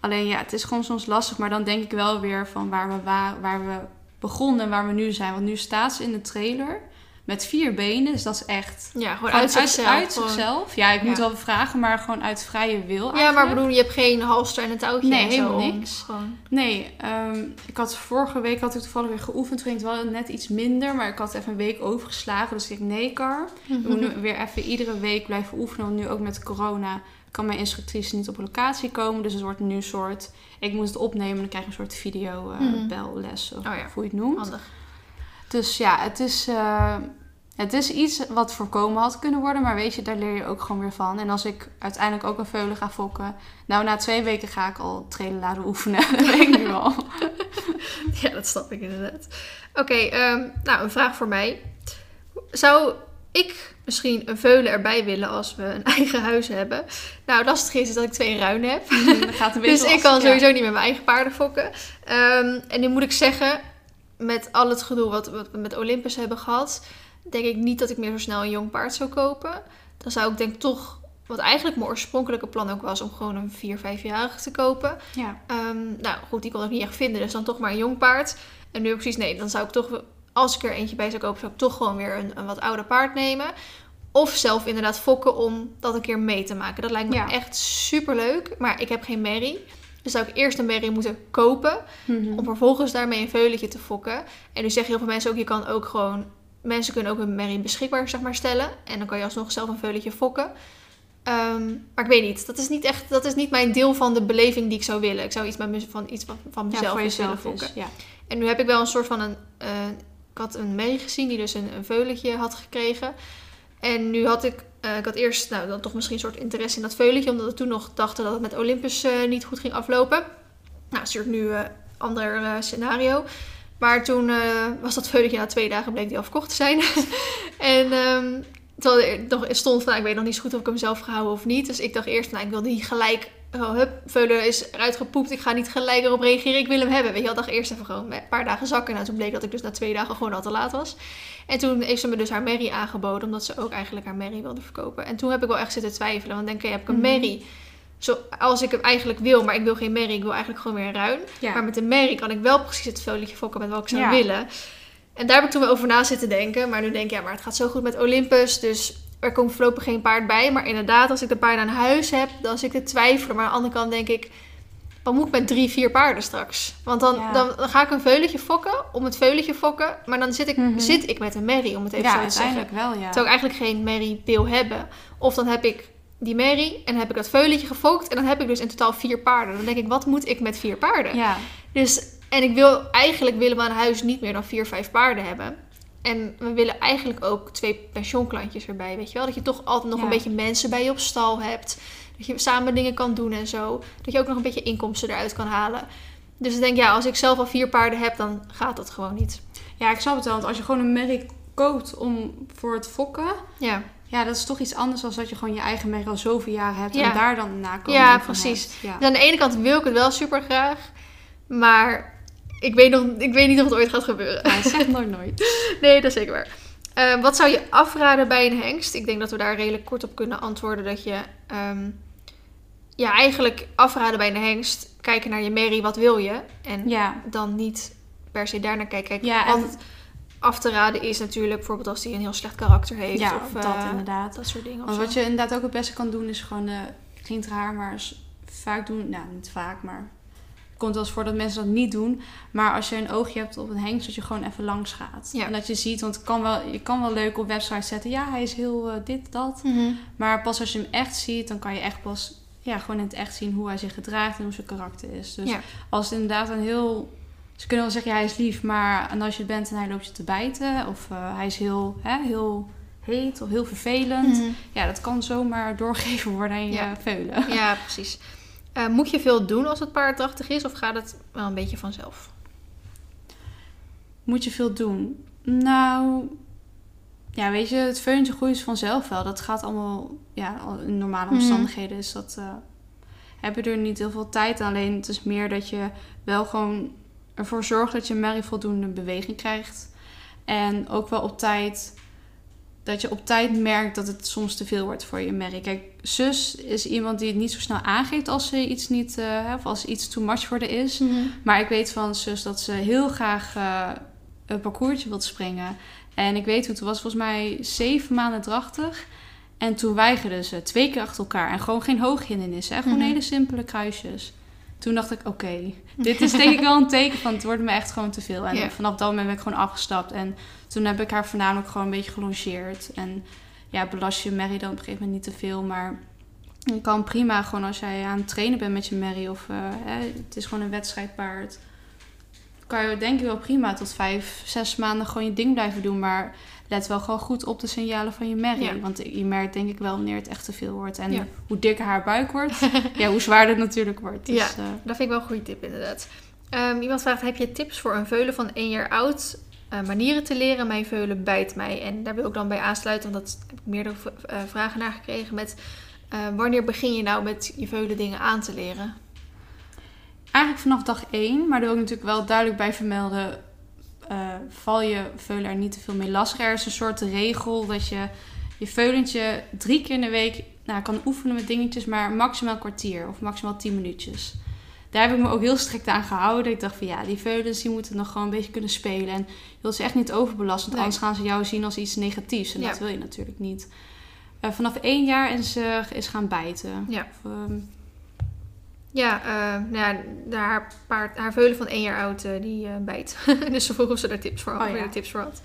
Alleen ja, het is gewoon soms lastig, maar dan denk ik wel weer van waar we, wa- waar we begonnen en waar we nu zijn. Want nu staat ze in de trailer met vier benen, dus dat is echt... Ja, gewoon uit zichzelf. Uit zichzelf. Ja, ik moet wel vragen, maar gewoon uit vrije wil Ja, maar eigenlijk. bedoel, je hebt geen halster en een touwtje Nee, en zo helemaal niks. Gewoon. Nee, ehm, ik had vorige week had ik toevallig weer geoefend. Toen ging het wel net iets minder, maar ik had even een week overgeslagen. Dus ik nee, Kar. We moeten nu weer even iedere week blijven oefenen. Want nu ook met corona kan mijn instructrice niet op locatie komen. Dus het wordt nu een soort... Ik moet het opnemen en dan krijg je een soort video Mhm. belles. Of Oh ja. hoe je het noemt. Handig. Dus ja, het is, eh, het is iets wat voorkomen had kunnen worden. Maar weet je, daar leer je ook gewoon weer van. En als ik uiteindelijk ook een veulen ga fokken... Nou, na twee weken ga ik al trailen laten oefenen. dat weet ik nu al. Ja, dat snap ik inderdaad. Oké, ehm, nou, een vraag voor mij. Zou ik misschien een veulen erbij willen als we een eigen huis hebben? Nou, het lastige is dat ik twee ruinen heb. Dan gaat een beetje Dus ik lastig, kan ja. sowieso niet met mijn eigen paarden fokken. Ehm, en nu moet ik zeggen, met al het gedoe wat, wat we met Olympus hebben gehad, denk ik niet dat ik meer zo snel een jong paard zou kopen. Dan zou ik denk toch, wat eigenlijk mijn oorspronkelijke plan ook was, om gewoon een 4, 5-jarige te kopen. Ja. Ehm, nou goed, die kon ik niet echt vinden, dus dan toch maar een jong paard. En nu precies, nee, dan zou ik toch, als ik er eentje bij zou kopen, zou ik toch gewoon weer een, een wat ouder paard nemen. Of zelf inderdaad fokken om dat een keer mee te maken. Dat lijkt me Ja. echt super leuk. Maar ik heb geen merrie. Dus zou ik eerst een merrie moeten kopen. Mhm. Om vervolgens daarmee een veulentje te fokken. En nu zeggen heel veel mensen ook, je kan ook gewoon... Mensen kunnen ook een merrie beschikbaar zeg maar, stellen. En dan kan je alsnog zelf een veulentje fokken. Ehm, maar ik weet niet. Dat is niet echt... Dat is niet mijn deel van de beleving die ik zou willen. Ik zou iets, met me, van, iets van, van Ja, mezelf voor eens willen fokken. is. Ja. En nu heb ik wel een soort van een. eh, ik had een merrie gezien die dus een, een veulentje had gekregen. En nu had ik. eh, ik had eerst nou, dan toch misschien een soort interesse in dat veulentje. Omdat we toen nog dachten dat het met Olympus eh, niet goed ging aflopen. Nou, het is natuurlijk nu een ander scenario. Maar toen eh, was dat veulentje na twee dagen bleek die al verkocht te zijn. en terwijl er nog stond van, nou, ik weet nog niet zo goed of ik hem zelf gehouden of niet. Dus ik dacht eerst, nou, ik wil niet gelijk... Oh, hup, veulen is eruit gepoept. Ik ga niet gelijk erop reageren. Ik wil hem hebben. Weet je wel, dacht eerst even gewoon een paar dagen zakken. Nou, toen bleek dat ik dus na twee dagen gewoon al te laat was. En toen heeft ze me dus haar merrie aangeboden. Omdat ze ook eigenlijk haar merrie wilde verkopen. En toen heb ik wel echt zitten twijfelen. Want denk ik, heb ik een Mhm. merrie... Zo, als ik hem eigenlijk wil, maar ik wil geen merrie. Ik wil eigenlijk gewoon weer een ruin. Ja. Maar met de merrie kan ik wel precies het veulentje fokken met wat ik zou Ja. willen. En daar heb ik toen wel over na zitten denken. Maar nu denk ik, ja, maar het gaat zo goed met Olympus. Dus er komt voorlopig geen paard bij. Maar inderdaad, als ik de paarden aan huis heb, dan zit ik te twijfelen. Maar aan de andere kant denk ik, wat moet ik met drie, vier paarden straks? Want dan, Ja. dan, dan ga ik een veuletje fokken om het veuletje fokken. Maar dan zit ik, Mhm. zit ik met een merrie, om het even ja, zo te zeggen. uiteindelijk wel, ja. Terwijl ik eigenlijk geen merrie wil hebben. Of dan heb ik die merrie en dan heb ik dat veuletje gefokt. En dan heb ik dus in totaal vier paarden. Dan denk ik, wat moet ik met vier paarden? Ja, Dus, en ik wil, eigenlijk willen we aan huis niet meer dan vier, vijf paarden hebben. En we willen eigenlijk ook twee pensioenklantjes erbij, weet je wel? Dat je toch altijd nog Ja. een beetje mensen bij je op stal hebt. Dat je samen dingen kan doen en zo. Dat je ook nog een beetje inkomsten eruit kan halen. Dus ik denk, ja, als ik zelf al vier paarden heb, dan gaat dat gewoon niet. ja, ik snap het wel. Want als je gewoon een merk koopt om voor het fokken... Ja, Ja, dat is toch iets anders dan dat je gewoon je eigen merk al zoveel jaren hebt... Ja. en daar dan nakomen Ja, precies. Ja. dus aan de ene kant wil ik het wel super graag. Maar ik weet, nog, ik weet niet of het ooit gaat gebeuren. Ja, zeg nooit nooit. Nee, dat is zeker waar. Eh, wat zou je afraden bij een hengst? Ik denk dat we daar redelijk kort op kunnen antwoorden. Dat je ehm, ja, eigenlijk afraden bij een hengst. Kijken naar je merrie, wat wil je? En Ja, dan niet per se daarnaar kijken. Kijk, Ja, en- af te raden is natuurlijk bijvoorbeeld als hij een heel slecht karakter heeft. ja of dat eh, inderdaad. dat soort dingen. Want wat je inderdaad ook het beste kan doen is gewoon... eh klinkt raar, maar vaak doen... Nou, niet vaak, maar... Het komt wel eens voor dat mensen dat niet doen. Maar als je een oogje hebt op een hengst, dat je gewoon even langs gaat. Ja. En dat je ziet, want het kan wel, je kan wel leuk op websites zetten. Ja, hij is heel eh, dit, dat. Mhm. Maar pas als je hem echt ziet, dan kan je echt pas ja, gewoon in het echt zien hoe hij zich gedraagt en hoe zijn karakter is. Dus Ja. als het inderdaad een heel. Ze kunnen wel zeggen, ja, hij is lief, maar en als je het bent en hij loopt je te bijten, of eh, hij is heel, hè, heel heet of heel vervelend, Mhm. ja, dat kan zomaar doorgegeven worden aan je Ja. veulen. Ja, precies. Eh, moet je veel doen als het paard drachtig is? Of gaat het wel een beetje vanzelf? Moet je veel doen? Nou, ja, weet je, het veulentje groeit vanzelf wel. Dat gaat allemaal, ja, in normale Mhm. omstandigheden is dat, eh, heb je er niet heel veel tijd aan. Alleen het is meer dat je wel gewoon ervoor zorgt dat je merrie voldoende beweging krijgt. En ook wel op tijd, dat je op tijd merkt dat het soms te veel wordt voor je merrie. Kijk, zus is iemand die het niet zo snel aangeeft als ze iets niet, eh, of als iets too much voor haar is. Maar ik weet van zus dat ze heel graag eh, een parcoursje wilt springen. En ik weet hoe het was volgens mij zeven maanden drachtig. En toen weigerde ze twee keer achter elkaar. En gewoon geen hooghindernissen. Hè? Gewoon Mhm. hele simpele kruisjes. Toen dacht ik, oké, dit is denk ik wel een teken van het wordt me echt gewoon te veel. En vanaf dat moment ben ik gewoon afgestapt. En toen heb ik haar voornamelijk gewoon een beetje gelongeerd. En ja, belast je Mary dan op een gegeven moment niet te veel. Maar je kan prima gewoon als jij aan het trainen bent met je Mary. Of eh, hè, het is gewoon een wedstrijdpaard. Kan je denk ik wel prima tot vijf, zes maanden gewoon je ding blijven doen. Maar let wel gewoon goed op de signalen van je. Ja. Want je merkt denk ik wel wanneer het echt te veel wordt. En Ja. hoe dikker haar buik wordt, ja, hoe zwaarder het natuurlijk wordt. Dus, Ja. eh, Dat vind ik wel een goede tip, inderdaad. Ehm, iemand vraagt: heb je tips voor een veulen van één jaar oud? eh, manieren te leren. Mijn veulen bijt mij. En daar wil ik dan bij aansluiten, want dat heb ik meerdere eh, vragen naar gekregen. Met wanneer begin je nou met je veulen dingen aan te leren? Eigenlijk vanaf dag 1, maar daar wil ik natuurlijk wel duidelijk bij vermelden. Eh, val je veulen er niet te veel mee lastig. Er is een soort regel dat je je veulentje drie keer in de week nou, kan oefenen met dingetjes, maar maximaal een kwartier of maximaal 10 minuutjes. Daar heb ik me ook heel strikt aan gehouden. Ik dacht van ja, die veulens die moeten nog gewoon een beetje kunnen spelen. En je wilt ze echt niet overbelasten, want Nee. anders gaan ze jou zien als iets negatiefs. En Ja. dat wil je natuurlijk niet. Eh, vanaf één jaar en ze is gaan bijten. Ja. Of, ehm, Ja, eh, nou ja, haar, paard, haar veulen van één jaar oud, eh, die eh, bijt. dus ze vroeg of ze daar tips voor, Oh, ja. tips voor had.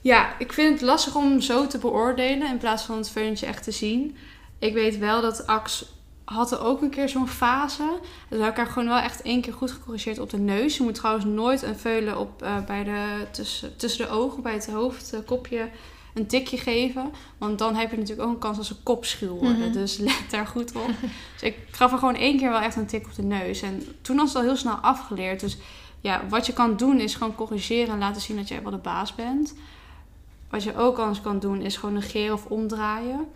Ja, ik vind het lastig om zo te beoordelen in plaats van het veulentje echt te zien. Ik weet wel dat Ax had er ook een keer zo'n fase. Dus heb ik haar gewoon wel echt één keer goed gecorrigeerd op de neus. Je moet trouwens nooit een veulen op, bij de, tussen, tussen de ogen, bij het hoofdkopje, een tikje geven. Want dan heb je natuurlijk ook een kans dat ze kopschuw worden. Mhm. Dus let daar goed op. dus ik gaf er gewoon één keer wel echt een tik op de neus. En toen was het al heel snel afgeleerd. Dus ja, wat je kan doen is gewoon corrigeren en laten zien dat jij wel de baas bent. Wat je ook anders kan doen is gewoon negeren of omdraaien.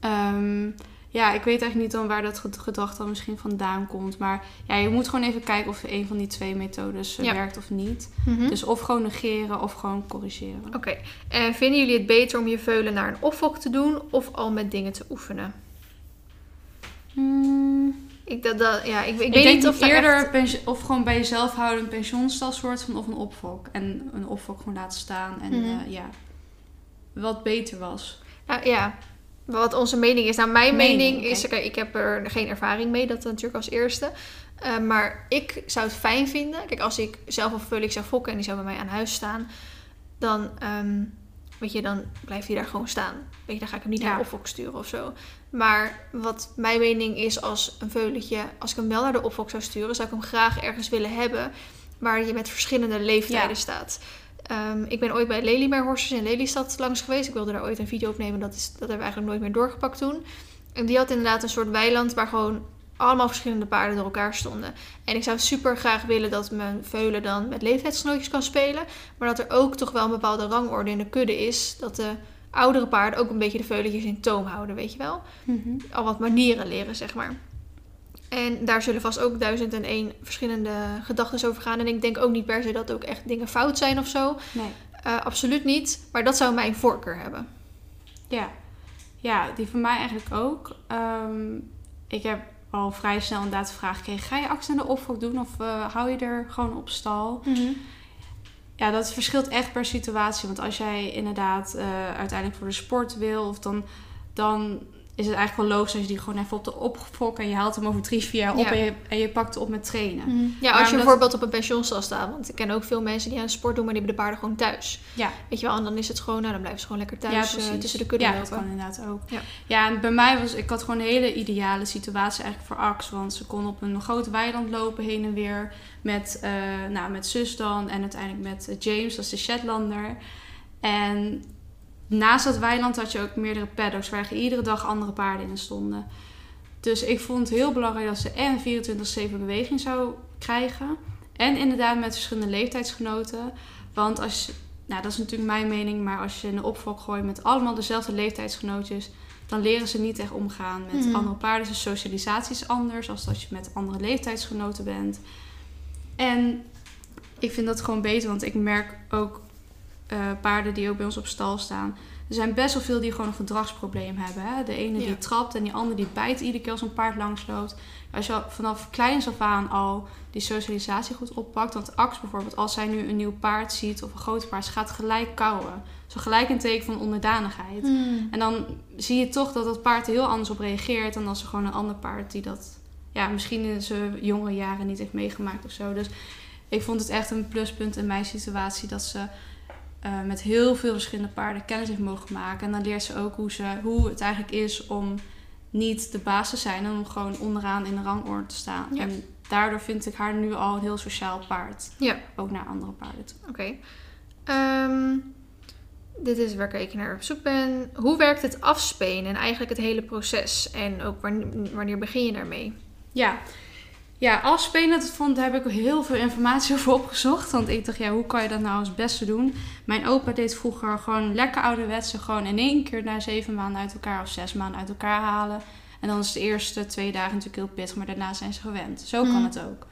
Ehm, ja, ik weet eigenlijk niet dan waar dat ged- gedrag dan misschien vandaan komt. Maar ja, je moet gewoon even kijken of een van die twee methodes eh, Ja. werkt of niet. Mhm. Dus of gewoon negeren of gewoon corrigeren. Oké, en vinden jullie het beter om je veulen naar een opfok te doen of al met dingen te oefenen? Hmm, Ik dat, dat, ja, ik, ik, Ik, weet denk niet of eerder echt- of gewoon bij jezelf houden een pensioenstal soort van of een opfok. En een opfok gewoon laten staan. En Mhm. eh, ja, wat beter was. Nou, ja, wat onze mening is. Nou, mijn Mening, mening, is... ik heb er geen ervaring mee, dat natuurlijk als eerste. Eh, maar ik zou het fijn vinden. Kijk, als ik zelf of ik zou fokken en die zou bij mij aan huis staan... dan, ehm, weet je, dan blijft hij daar gewoon staan. Weet je, dan ga ik hem niet Ja. naar de opfok sturen of zo. Maar wat mijn mening is als een veulentje... als ik hem wel naar de opfok zou sturen... zou ik hem graag ergens willen hebben... waar je met verschillende leeftijden Ja. staat. Ehm, ik ben ooit bij Lelymeerhorses in Lelystad langs geweest. Ik wilde daar ooit een video opnemen. Dat, is, dat hebben we eigenlijk nooit meer doorgepakt toen. En die had inderdaad een soort weiland waar gewoon allemaal verschillende paarden door elkaar stonden. En ik zou super graag willen dat mijn veulen dan met leeftijdsgenootjes kan spelen. Maar dat er ook toch wel een bepaalde rangorde in de kudde is. Dat de oudere paarden ook een beetje de veuletjes in toom houden, weet je wel. Al wat manieren leren, zeg maar. En daar zullen vast ook duizend en één verschillende gedachten over gaan. En ik denk ook niet per se dat ook echt dingen fout zijn of zo. Nee. Eh, absoluut niet. Maar dat zou mijn voorkeur hebben. Ja. ja, die van mij eigenlijk ook. Ehm, ik heb al vrij snel inderdaad de vraag gekregen: ga je actie naar de opfok doen of eh, hou je er gewoon op stal? Ja, dat verschilt echt per situatie. Want als jij inderdaad eh, uiteindelijk voor de sport wil, of dan, dan is het eigenlijk wel logisch als je die gewoon even op de opfok en je haalt hem over drie, vier jaar op Ja. en, je, en je pakt het op met trainen. Ja, Maar als je omdat- bijvoorbeeld op een pensioenstal staat. Want ik ken ook veel mensen die aan sport doen, maar die hebben de paarden gewoon thuis. Ja. Weet je wel, en dan is het gewoon, nou dan blijven ze gewoon lekker thuis eh, tussen de kudde ja, lopen. dat kan inderdaad ook. Ja. Ja. en bij mij was, ik had gewoon een hele ideale situatie eigenlijk voor Ax. Want ze kon op een groot weiland lopen heen en weer met, eh, nou, met zus dan en uiteindelijk met eh, James, dat is de Shetlander. En naast dat weiland had je ook meerdere paddocks waar iedere dag andere paarden in stonden. Dus ik vond het heel belangrijk dat ze en 24-7 beweging zou krijgen. En inderdaad met verschillende leeftijdsgenoten. Want als je, nou dat is natuurlijk mijn mening, maar als je een opvolk gooit met allemaal dezelfde leeftijdsgenootjes, dan leren ze niet echt omgaan met andere paarden. Dus de socialisatie is anders als dat je met andere leeftijdsgenoten bent. En ik vind dat gewoon beter, want ik merk ook eh, paarden die ook bij ons op stal staan. Er zijn best wel veel die gewoon een gedragsprobleem hebben. Hè? De ene Ja. die trapt en die andere die bijt iedere keer als een paard langsloopt. Als je vanaf kleins af aan al die socialisatie goed oppakt. Want Ax bijvoorbeeld, als zij nu een nieuw paard ziet of een groot paard, ze gaat gelijk kauwen. Zo gelijk een teken van onderdanigheid. Hmm. En dan zie je toch dat dat paard er heel anders op reageert dan als er gewoon een ander paard die dat ja, misschien in zijn jonge jaren niet heeft meegemaakt of zo. Dus ik vond het echt een pluspunt in mijn situatie dat ze eh, met heel veel verschillende paarden kennis heeft mogen maken. En dan leert ze ook hoe, ze, hoe het eigenlijk is om niet de baas te zijn en om gewoon onderaan in de rangorde te staan. Ja. En daardoor vind ik haar nu al een heel sociaal paard. Ja. Ook naar andere paarden toe. Oké. Ehm, dit is waar ik naar op zoek ben. Hoe werkt het afspelen en eigenlijk het hele proces? En ook wanneer, wanneer begin je daarmee? Ja, ja afspelen, dat vond, daar heb ik heel veel informatie over opgezocht. Want ik dacht, ja, hoe kan je dat nou als het beste doen? Mijn opa deed vroeger gewoon lekker ouderwetse, gewoon in één keer na zeven maanden uit elkaar of zes maanden uit elkaar halen. En dan is de eerste twee dagen natuurlijk heel pittig, maar daarna zijn ze gewend. Zo kan Mhm. het ook.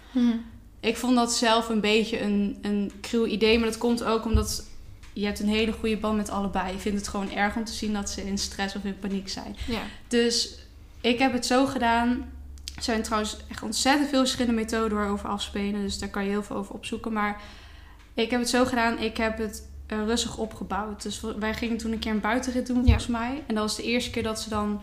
Ik vond dat zelf een beetje een, een cruel idee, maar dat komt ook omdat je hebt een hele goede band met allebei. Je vindt het gewoon erg om te zien dat ze in stress of in paniek zijn. Ja. Dus ik heb het zo gedaan. Er zijn trouwens echt ontzettend veel verschillende methoden waarover afspelen. Dus daar kan je heel veel over opzoeken. Maar ik heb het zo gedaan. Ik heb het eh, rustig opgebouwd. Dus wij gingen toen een keer een buitenrit doen volgens mij. En dat was de eerste keer dat ze dan,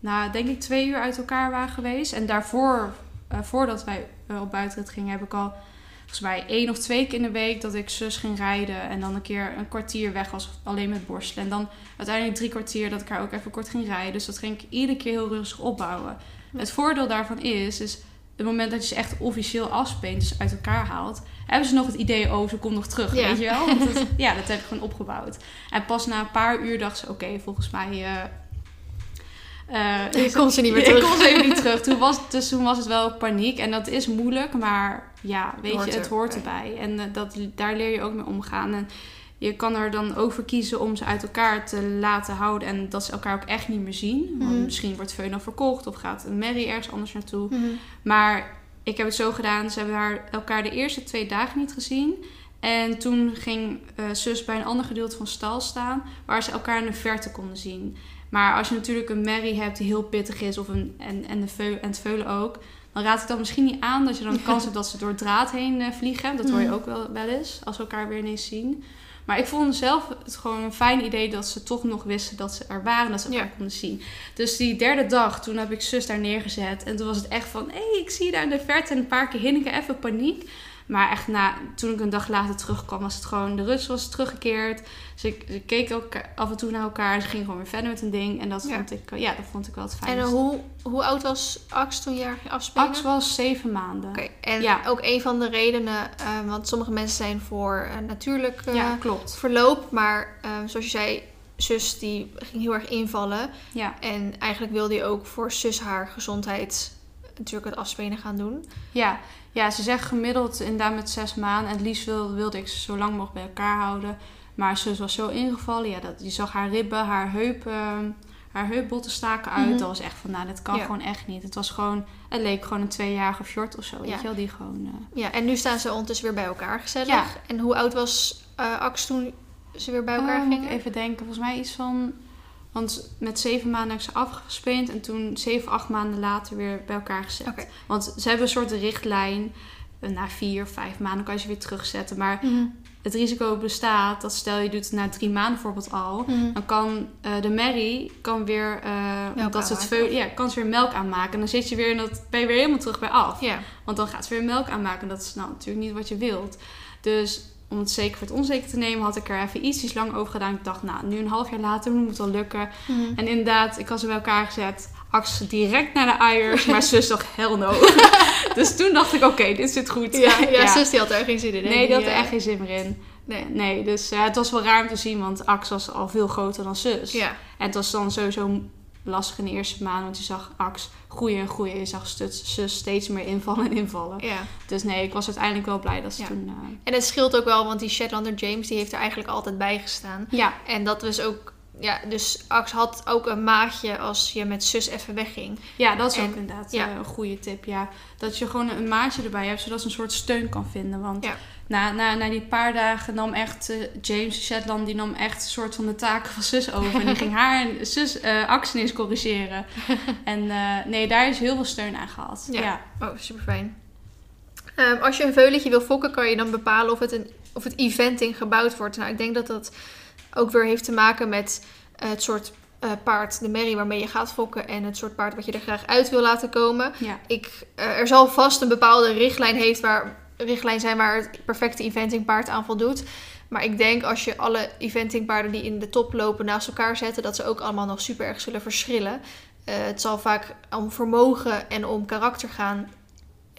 na denk ik twee uur uit elkaar waren geweest. En daarvoor, eh, voordat wij eh, op buitenrit gingen, heb ik al volgens mij één of twee keer in de week dat ik zus ging rijden. En dan een keer een kwartier weg was alleen met borstelen. En dan uiteindelijk drie kwartier dat ik haar ook even kort ging rijden. Dus dat ging ik iedere keer heel rustig opbouwen. Het voordeel daarvan is, is het moment dat je ze echt officieel afspeent, dus uit elkaar haalt, hebben ze nog het idee, oh, ze komt nog terug, Ja. weet je wel? Want ja, dat heb ik gewoon opgebouwd. En pas na een paar uur dacht ze, oké, volgens mij... eh, eh, Ik kon ze niet meer ik terug. kon ze even niet terug. Toen was, dus toen was het wel paniek. En dat is moeilijk, maar ja, weet Hoort je, het hoort erbij. erbij. En eh, dat, daar leer je ook mee omgaan. En je kan er dan ook voor kiezen om ze uit elkaar te laten houden. En dat ze elkaar ook echt niet meer zien. Want Mhm. misschien wordt Veun dan verkocht of gaat een Mary ergens anders naartoe. Mhm. Maar ik heb het zo gedaan. Ze hebben haar, elkaar de eerste twee dagen niet gezien. En toen ging eh, zus bij een ander gedeelte van stal staan. Waar ze elkaar in de verte konden zien. Maar als je natuurlijk een Mary hebt die heel pittig is. Of een, en, en, de veu, en het veulen ook. dan raad ik dat misschien niet aan. Dat je dan de kans hebt dat ze door draad heen eh, vliegen. Dat hoor je Mhm. ook wel, wel eens, als we elkaar weer ineens zien. Maar ik vond zelf het gewoon een fijn idee dat ze toch nog wisten dat ze er waren. Dat ze elkaar Ja. konden zien. Dus die derde dag, toen heb ik zus daar neergezet. En toen was het echt van, hé, hey, ik zie je daar in de verte. En een paar keer hinniken, even paniek. Maar echt na, toen ik een dag later terugkwam, was het gewoon, de rust was teruggekeerd. Dus ik, ze keken ook af en toe naar elkaar. Ze gingen gewoon weer verder met hun ding. En dat Ja. vond ik, ja, dat vond ik wel het En fijnste. eh, hoe, hoe oud was Ax toen je afspelen? Ax was zeven maanden. Oké, en Ja. ook een van de redenen, eh, want sommige mensen zijn voor eh, natuurlijk eh, ja, klopt. verloop, maar eh, zoals je zei, zus die ging heel erg invallen. Ja. En eigenlijk wilde je ook voor zus haar gezondheid natuurlijk het afspelen gaan doen. Ja. Ja, ze zegt gemiddeld inderdaad met zes maanden. En het liefst wilde, wilde ik ze zo lang mogelijk bij elkaar houden. Maar zus was zo ingevallen. Ja, dat, je zag haar ribben, haar heupen, haar heupbotten staken uit. Mhm. Dat was echt van, nou, dat kan Ja. gewoon echt niet. Het was gewoon, het leek gewoon een tweejarige fjord of zo. Weet Ja. je wel, die gewoon... eh, Ja, en nu staan ze ondertussen weer bij elkaar gezellig. Ja. En hoe oud was eh Ax toen ze weer bij elkaar moet gingen? even denken. Volgens mij iets van... Want met zeven maanden heb ik ze afgespeend. En toen zeven, acht maanden later weer bij elkaar gezet. Want ze hebben een soort richtlijn. eh, Na vier, vijf maanden kan je ze weer terugzetten. Maar Mhm. het risico bestaat dat stel je doet het na drie maanden bijvoorbeeld al. Mhm. Dan kan eh, de merrie kan weer, eh dat ze het ja, kan ze weer melk aanmaken. En dan zit je weer in dat, ben je weer helemaal terug bij af. Want dan gaat ze weer melk aanmaken. Dat is nou natuurlijk niet wat je wilt. Dus om het zeker voor het onzeker te nemen, had ik er even iets lang over gedaan. Ik dacht, nou, nu een half jaar later moet het wel lukken. Mhm. En inderdaad, ik had ze bij elkaar gezet. Ax direct naar de eiers, maar zus dacht, hell no. dus toen dacht ik, oké, dit zit goed. ja, ja, zus die had er geen zin in. Nee, die had er echt geen zin meer in. Nee. Nee, dus eh, het was wel raar om te zien, want Ax was al veel groter dan zus. Ja, En het was dan sowieso lastig in de eerste maanden, want je zag Ax groeien en groeien. Je zag zus, steeds meer invallen en invallen. ja. Dus nee, ik was uiteindelijk wel blij dat ze Ja. toen... eh, En het scheelt ook wel, want die Shetlander James die heeft er eigenlijk altijd bij gestaan. ja, En dat was ook, ja, dus Ax had ook een maatje als je met zus even wegging. ja, dat is En- ook inderdaad ja. eh, een goede tip. Ja. Dat je gewoon een maatje erbij hebt, zodat ze een soort steun kan vinden. Want Ja. Na, na, na die paar dagen nam echt eh, James Shetland, die nam echt een soort van de taken van zus over. en die ging haar en zus eh actie eens corrigeren. en eh, nee, daar is heel veel steun aan gehad. Ja. Ja. Oh, super fijn. als je een veulentje wil fokken, kan je dan bepalen of het, een, of het eventing gebouwd wordt. Nou, ik denk dat dat ook weer heeft te maken met het soort paard, de merrie waarmee je gaat fokken. En het soort paard wat je er graag uit wil laten komen. Ja. Ik, er zal vast een bepaalde richtlijn, heeft waar, richtlijn zijn waar het perfecte eventingpaard aan voldoet. Maar ik denk als je alle eventingpaarden die in de top lopen naast elkaar zetten, dat ze ook allemaal nog super erg zullen verschillen. Eh, het zal vaak om vermogen en om karakter gaan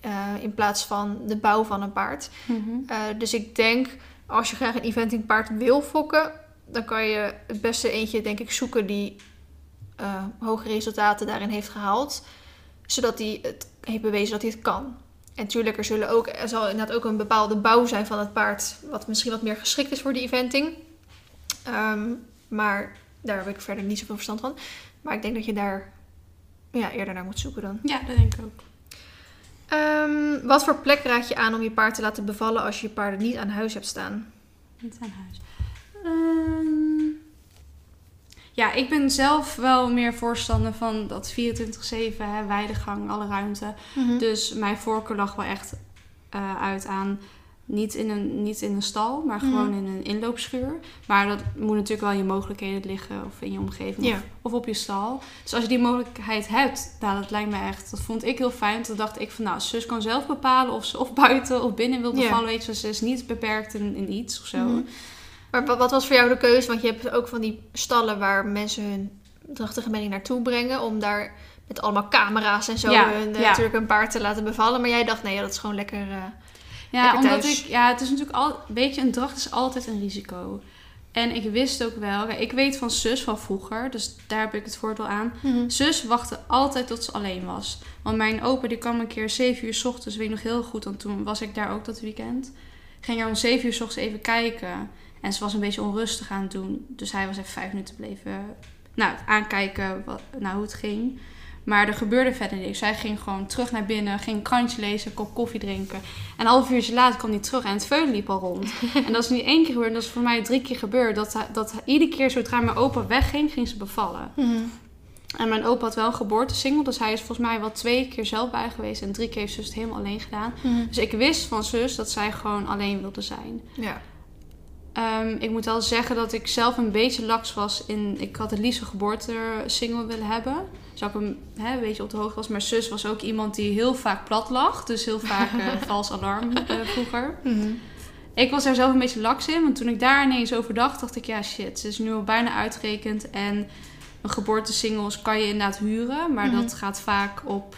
eh, in plaats van de bouw van een paard. Mhm. Eh, dus ik denk, als je graag een eventingpaard wil fokken, dan kan je het beste eentje, denk ik, zoeken die hoge resultaten daarin heeft gehaald. Zodat hij het heeft bewezen dat hij het kan. En natuurlijk, er, zullen ook, er zal inderdaad ook een bepaalde bouw zijn van het paard, wat misschien wat meer geschikt is voor die eventing. Ehm, maar daar heb ik verder niet zoveel verstand van. Maar ik denk dat je daar ja, eerder naar moet zoeken dan. ja, dat denk ik ook. Ehm, wat voor plek raad je aan om je paard te laten bevallen als je je paarden niet aan huis hebt staan? Niet aan huis. Ehm, ja, ik ben zelf wel meer voorstander van dat 24-7, hè, weidegang, alle ruimte. Dus mijn voorkeur lag wel echt eh, uit aan niet in, een, niet in een stal, maar Mhm. gewoon in een inloopschuur. Maar dat moet natuurlijk wel in je mogelijkheden liggen of in je omgeving of, of op je stal. Dus als je die mogelijkheid hebt, nou, dat lijkt me echt, dat vond ik heel fijn. Toen dacht ik van, nou, zus kan zelf bepalen of ze of buiten of binnen wil bevallen. Weet je, ze is niet beperkt in, in iets of zo. Mhm. Maar wat, was voor jou de keuze? Want je hebt ook van die stallen waar mensen hun drachtige merrie naartoe brengen. Om daar met allemaal camera's en zo Ja, hun, eh, ja. natuurlijk een paard te laten bevallen. Maar jij dacht, nee, dat is gewoon lekker... eh, Ja, Lekker omdat thuis. ik, ja, het is natuurlijk al, weet je, een dracht is altijd een risico. En ik wist ook wel, ik weet van zus van vroeger, dus daar heb ik het voordeel aan. Zus wachtte altijd tot ze alleen was. Want mijn opa die kwam een keer 7 uur 's ochtends, weet ik nog heel goed, want toen was ik daar ook dat weekend. Ging er om 7 uur 's ochtends even kijken. En ze was een beetje onrustig aan het doen. Dus hij was even vijf minuten bleven nou, aankijken wat, nou, hoe het ging. Maar er gebeurde verder niks. Zij ging gewoon terug naar binnen, ging een krantje lezen, een kop koffie drinken. En een half uurtje later kwam hij terug en het veulen liep al rond. en dat is niet één keer gebeurd, dat is voor mij drie keer gebeurd. Dat, dat iedere keer zodra mijn opa wegging, ging ze bevallen. En mijn opa had wel een geboortesingel. Dus hij is volgens mij wel twee keer zelf bij geweest. En drie keer heeft zus het helemaal alleen gedaan. Dus ik wist van zus dat zij gewoon alleen wilde zijn. Ja. Ehm, ik moet wel zeggen dat ik zelf een beetje laks was in... Ik had het liefst een geboortesingle willen hebben. Zou ik hem hè, een beetje op de hoogte was. Maar zus was ook iemand die heel vaak plat lag. Dus heel vaak eh, vals alarm eh, vroeger. Mhm. Ik was daar zelf een beetje laks in. Want toen ik daar ineens over dacht, dacht ik... Ja, shit, ze is nu al bijna uitgerekend. En een geboortesingles kan je inderdaad huren. Maar Mhm. dat gaat vaak op...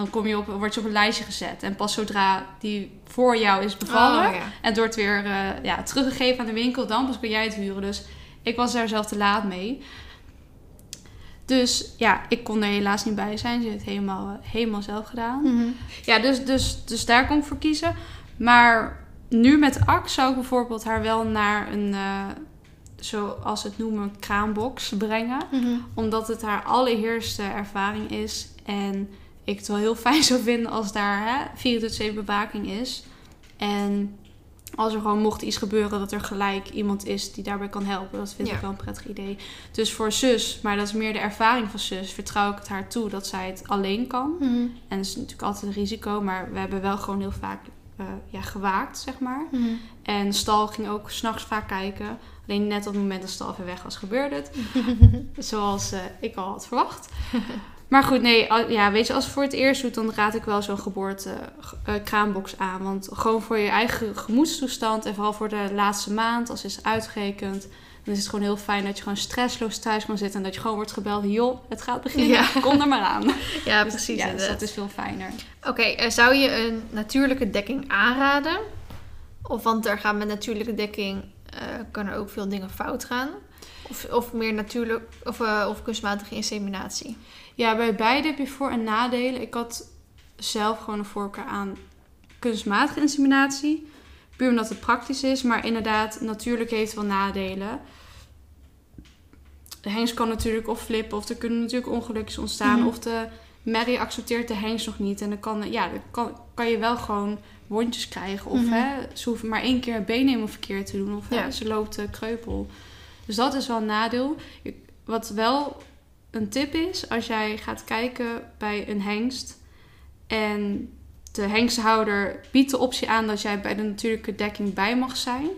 Dan kom je op, word je op een lijstje gezet. En pas zodra die voor jou is bevallen... Oh, ja. En het wordt weer eh, ja, teruggegeven aan de winkel. Dan pas kun jij het huren. Dus ik was daar zelf te laat mee. Dus ja, ik kon er helaas niet bij zijn. Ze heeft het helemaal, helemaal zelf gedaan. Mhm. Ja, dus, dus, dus daar kon ik voor kiezen. Maar nu met Ax zou ik bijvoorbeeld haar wel naar een, eh, zoals het noemen, kraambox brengen. Mhm. Omdat het haar allereerste ervaring is. En ik het wel heel fijn zou vinden als daar hè, 24-7 bewaking is. En als er gewoon mocht iets gebeuren, dat er gelijk iemand is die daarbij kan helpen. Dat vind Ja. ik wel een prettig idee. Dus voor zus, maar dat is meer de ervaring van zus, vertrouw ik het haar toe dat zij het alleen kan. Mhm. En dat is natuurlijk altijd een risico, maar we hebben wel gewoon heel vaak eh, ja, gewaakt, zeg maar. Mhm. En Stal ging ook s'nachts vaak kijken. Alleen net op het moment dat Stal even weg was, gebeurde het. Zoals eh, ik al had verwacht. Maar goed, nee, ja, weet je, als je voor het eerst doet, dan raad ik wel zo'n geboorte eh, kraambox aan. Want gewoon voor je eigen gemoedstoestand en vooral voor de laatste maand, als het is uitgerekend, dan is het gewoon heel fijn dat je gewoon stressloos thuis kan zitten en dat je gewoon wordt gebeld. Joh, het gaat beginnen, Ja. kom er maar aan. Ja, Dus precies. Ja, dus dat is veel fijner. Oké, eh, zou je een natuurlijke dekking aanraden? Of want er gaan met natuurlijke dekking eh, kan er ook veel dingen fout gaan? Of, of meer natuurlijk of, of kunstmatige inseminatie? Ja, bij beide heb je voor- en nadelen. Ik had zelf gewoon een voorkeur aan kunstmatige inseminatie. Puur omdat het praktisch is. Maar inderdaad, natuurlijk heeft het wel nadelen. De hengst kan natuurlijk of flippen. Of er kunnen natuurlijk ongelukjes ontstaan. Mhm. Of de merrie accepteert de hengst nog niet. En dan kan, ja, dan kan, kan je wel gewoon wondjes krijgen. Of Mhm. hè, ze hoeven maar één keer het been helemaal verkeerd te doen. Of hè, ze loopt kreupel. Dus dat is wel een nadeel. Wat wel een tip is, als jij gaat kijken bij een hengst en de hengsthouder biedt de optie aan dat jij bij de natuurlijke dekking bij mag zijn,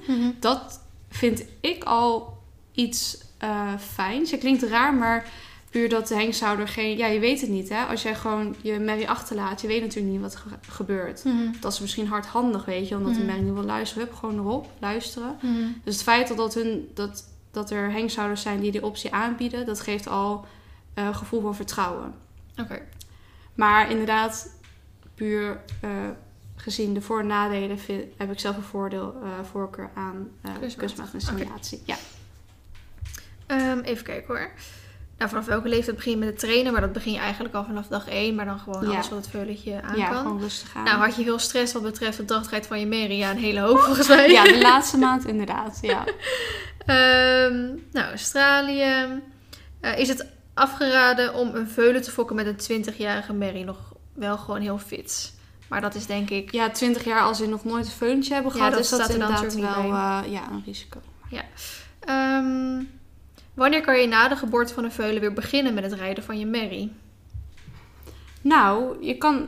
dat vind ik al iets eh fijns. Het klinkt raar, maar puur dat de hengsthouder geen... Ja, je weet het niet, hè. Als jij gewoon je merrie achterlaat, je weet natuurlijk niet wat er ge- gebeurt. Mhm. Dat is misschien hardhandig, weet je, omdat de Mhm. merrie niet wil luisteren. Hup, gewoon erop, luisteren. Mhm. Dus het feit dat, dat, hun, dat, dat er hengsthouders zijn die die optie aanbieden, dat geeft al eh, gevoel van vertrouwen. Oké. Maar inderdaad, puur eh, gezien de voor- en nadelen, vind- heb ik zelf een voordeel, eh, voorkeur aan Kunstmatig. kunstmatige inseminatie. Ja. Ehm, even kijken hoor. Nou, vanaf welke leeftijd begin je met het trainen? Maar dat begin je eigenlijk al vanaf dag 1. Maar dan gewoon Ja. alles wat het veulentje aan ja, kan. gewoon rustig aan. Nou, had je veel stress wat betreft de drachtigheid van je merrie? Ja, een hele hoop volgens mij. ja, de laatste maand inderdaad. Ja. Ehm, nou, Australië. Is het afgeraden om een veulen te fokken met een 20-jarige merrie? Nog wel gewoon heel fit. Maar dat is denk ik... ja, 20 jaar als ze nog nooit een feuntje hebben Ja, gehad, dat is dat staat er dan inderdaad wel eh, ja, een risico. Ehm, wanneer kan je na de geboorte van een veulen weer beginnen met het rijden van je merrie? Nou, je kan.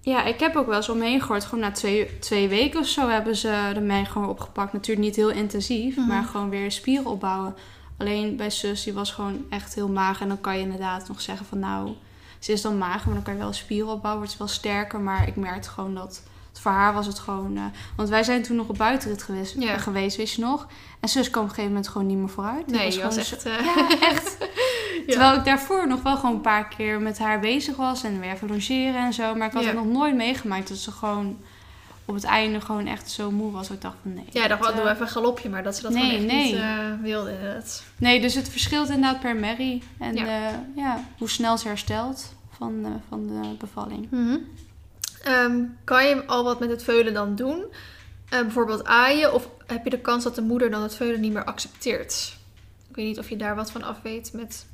Ja, ik heb ook wel eens omheen gehoord. Gewoon na twee, twee weken of zo hebben ze de mij gewoon opgepakt. Natuurlijk niet heel intensief, Mhm. maar gewoon weer spieren opbouwen. Alleen bij zus, die was gewoon echt heel mager. En dan kan je inderdaad nog zeggen van nou, ze is dan mager, maar dan kan je wel spieren opbouwen. Wordt ze wel sterker, maar ik merkte gewoon dat... Voor haar was het gewoon... eh, want wij zijn toen nog op buitenrit geweest, Ja. geweest, weet je nog? En zus kwam op een gegeven moment gewoon niet meer vooruit. Die Nee, was gewoon echt... zo- eh, Ja, echt. Terwijl ik daarvoor nog wel gewoon een paar keer met haar bezig was en weer even logeren en zo. Maar ik had het nog nooit meegemaakt dat ze gewoon op het einde gewoon echt zo moe was. Dat ik dacht van nee. Ja, dat, doe eh, even een galopje, maar dat ze dat nee, gewoon echt nee. niet eh, wilde inderdaad. Nee, dus het verschilt inderdaad per merrie. En Ja. ja. ja, hoe snel ze herstelt van, eh, van de bevalling. Ehm, kan je al wat met het veulen dan doen? Eh, bijvoorbeeld aaien? Of heb je de kans dat de moeder dan het veulen niet meer accepteert? Ik weet niet of je daar wat van af weet met...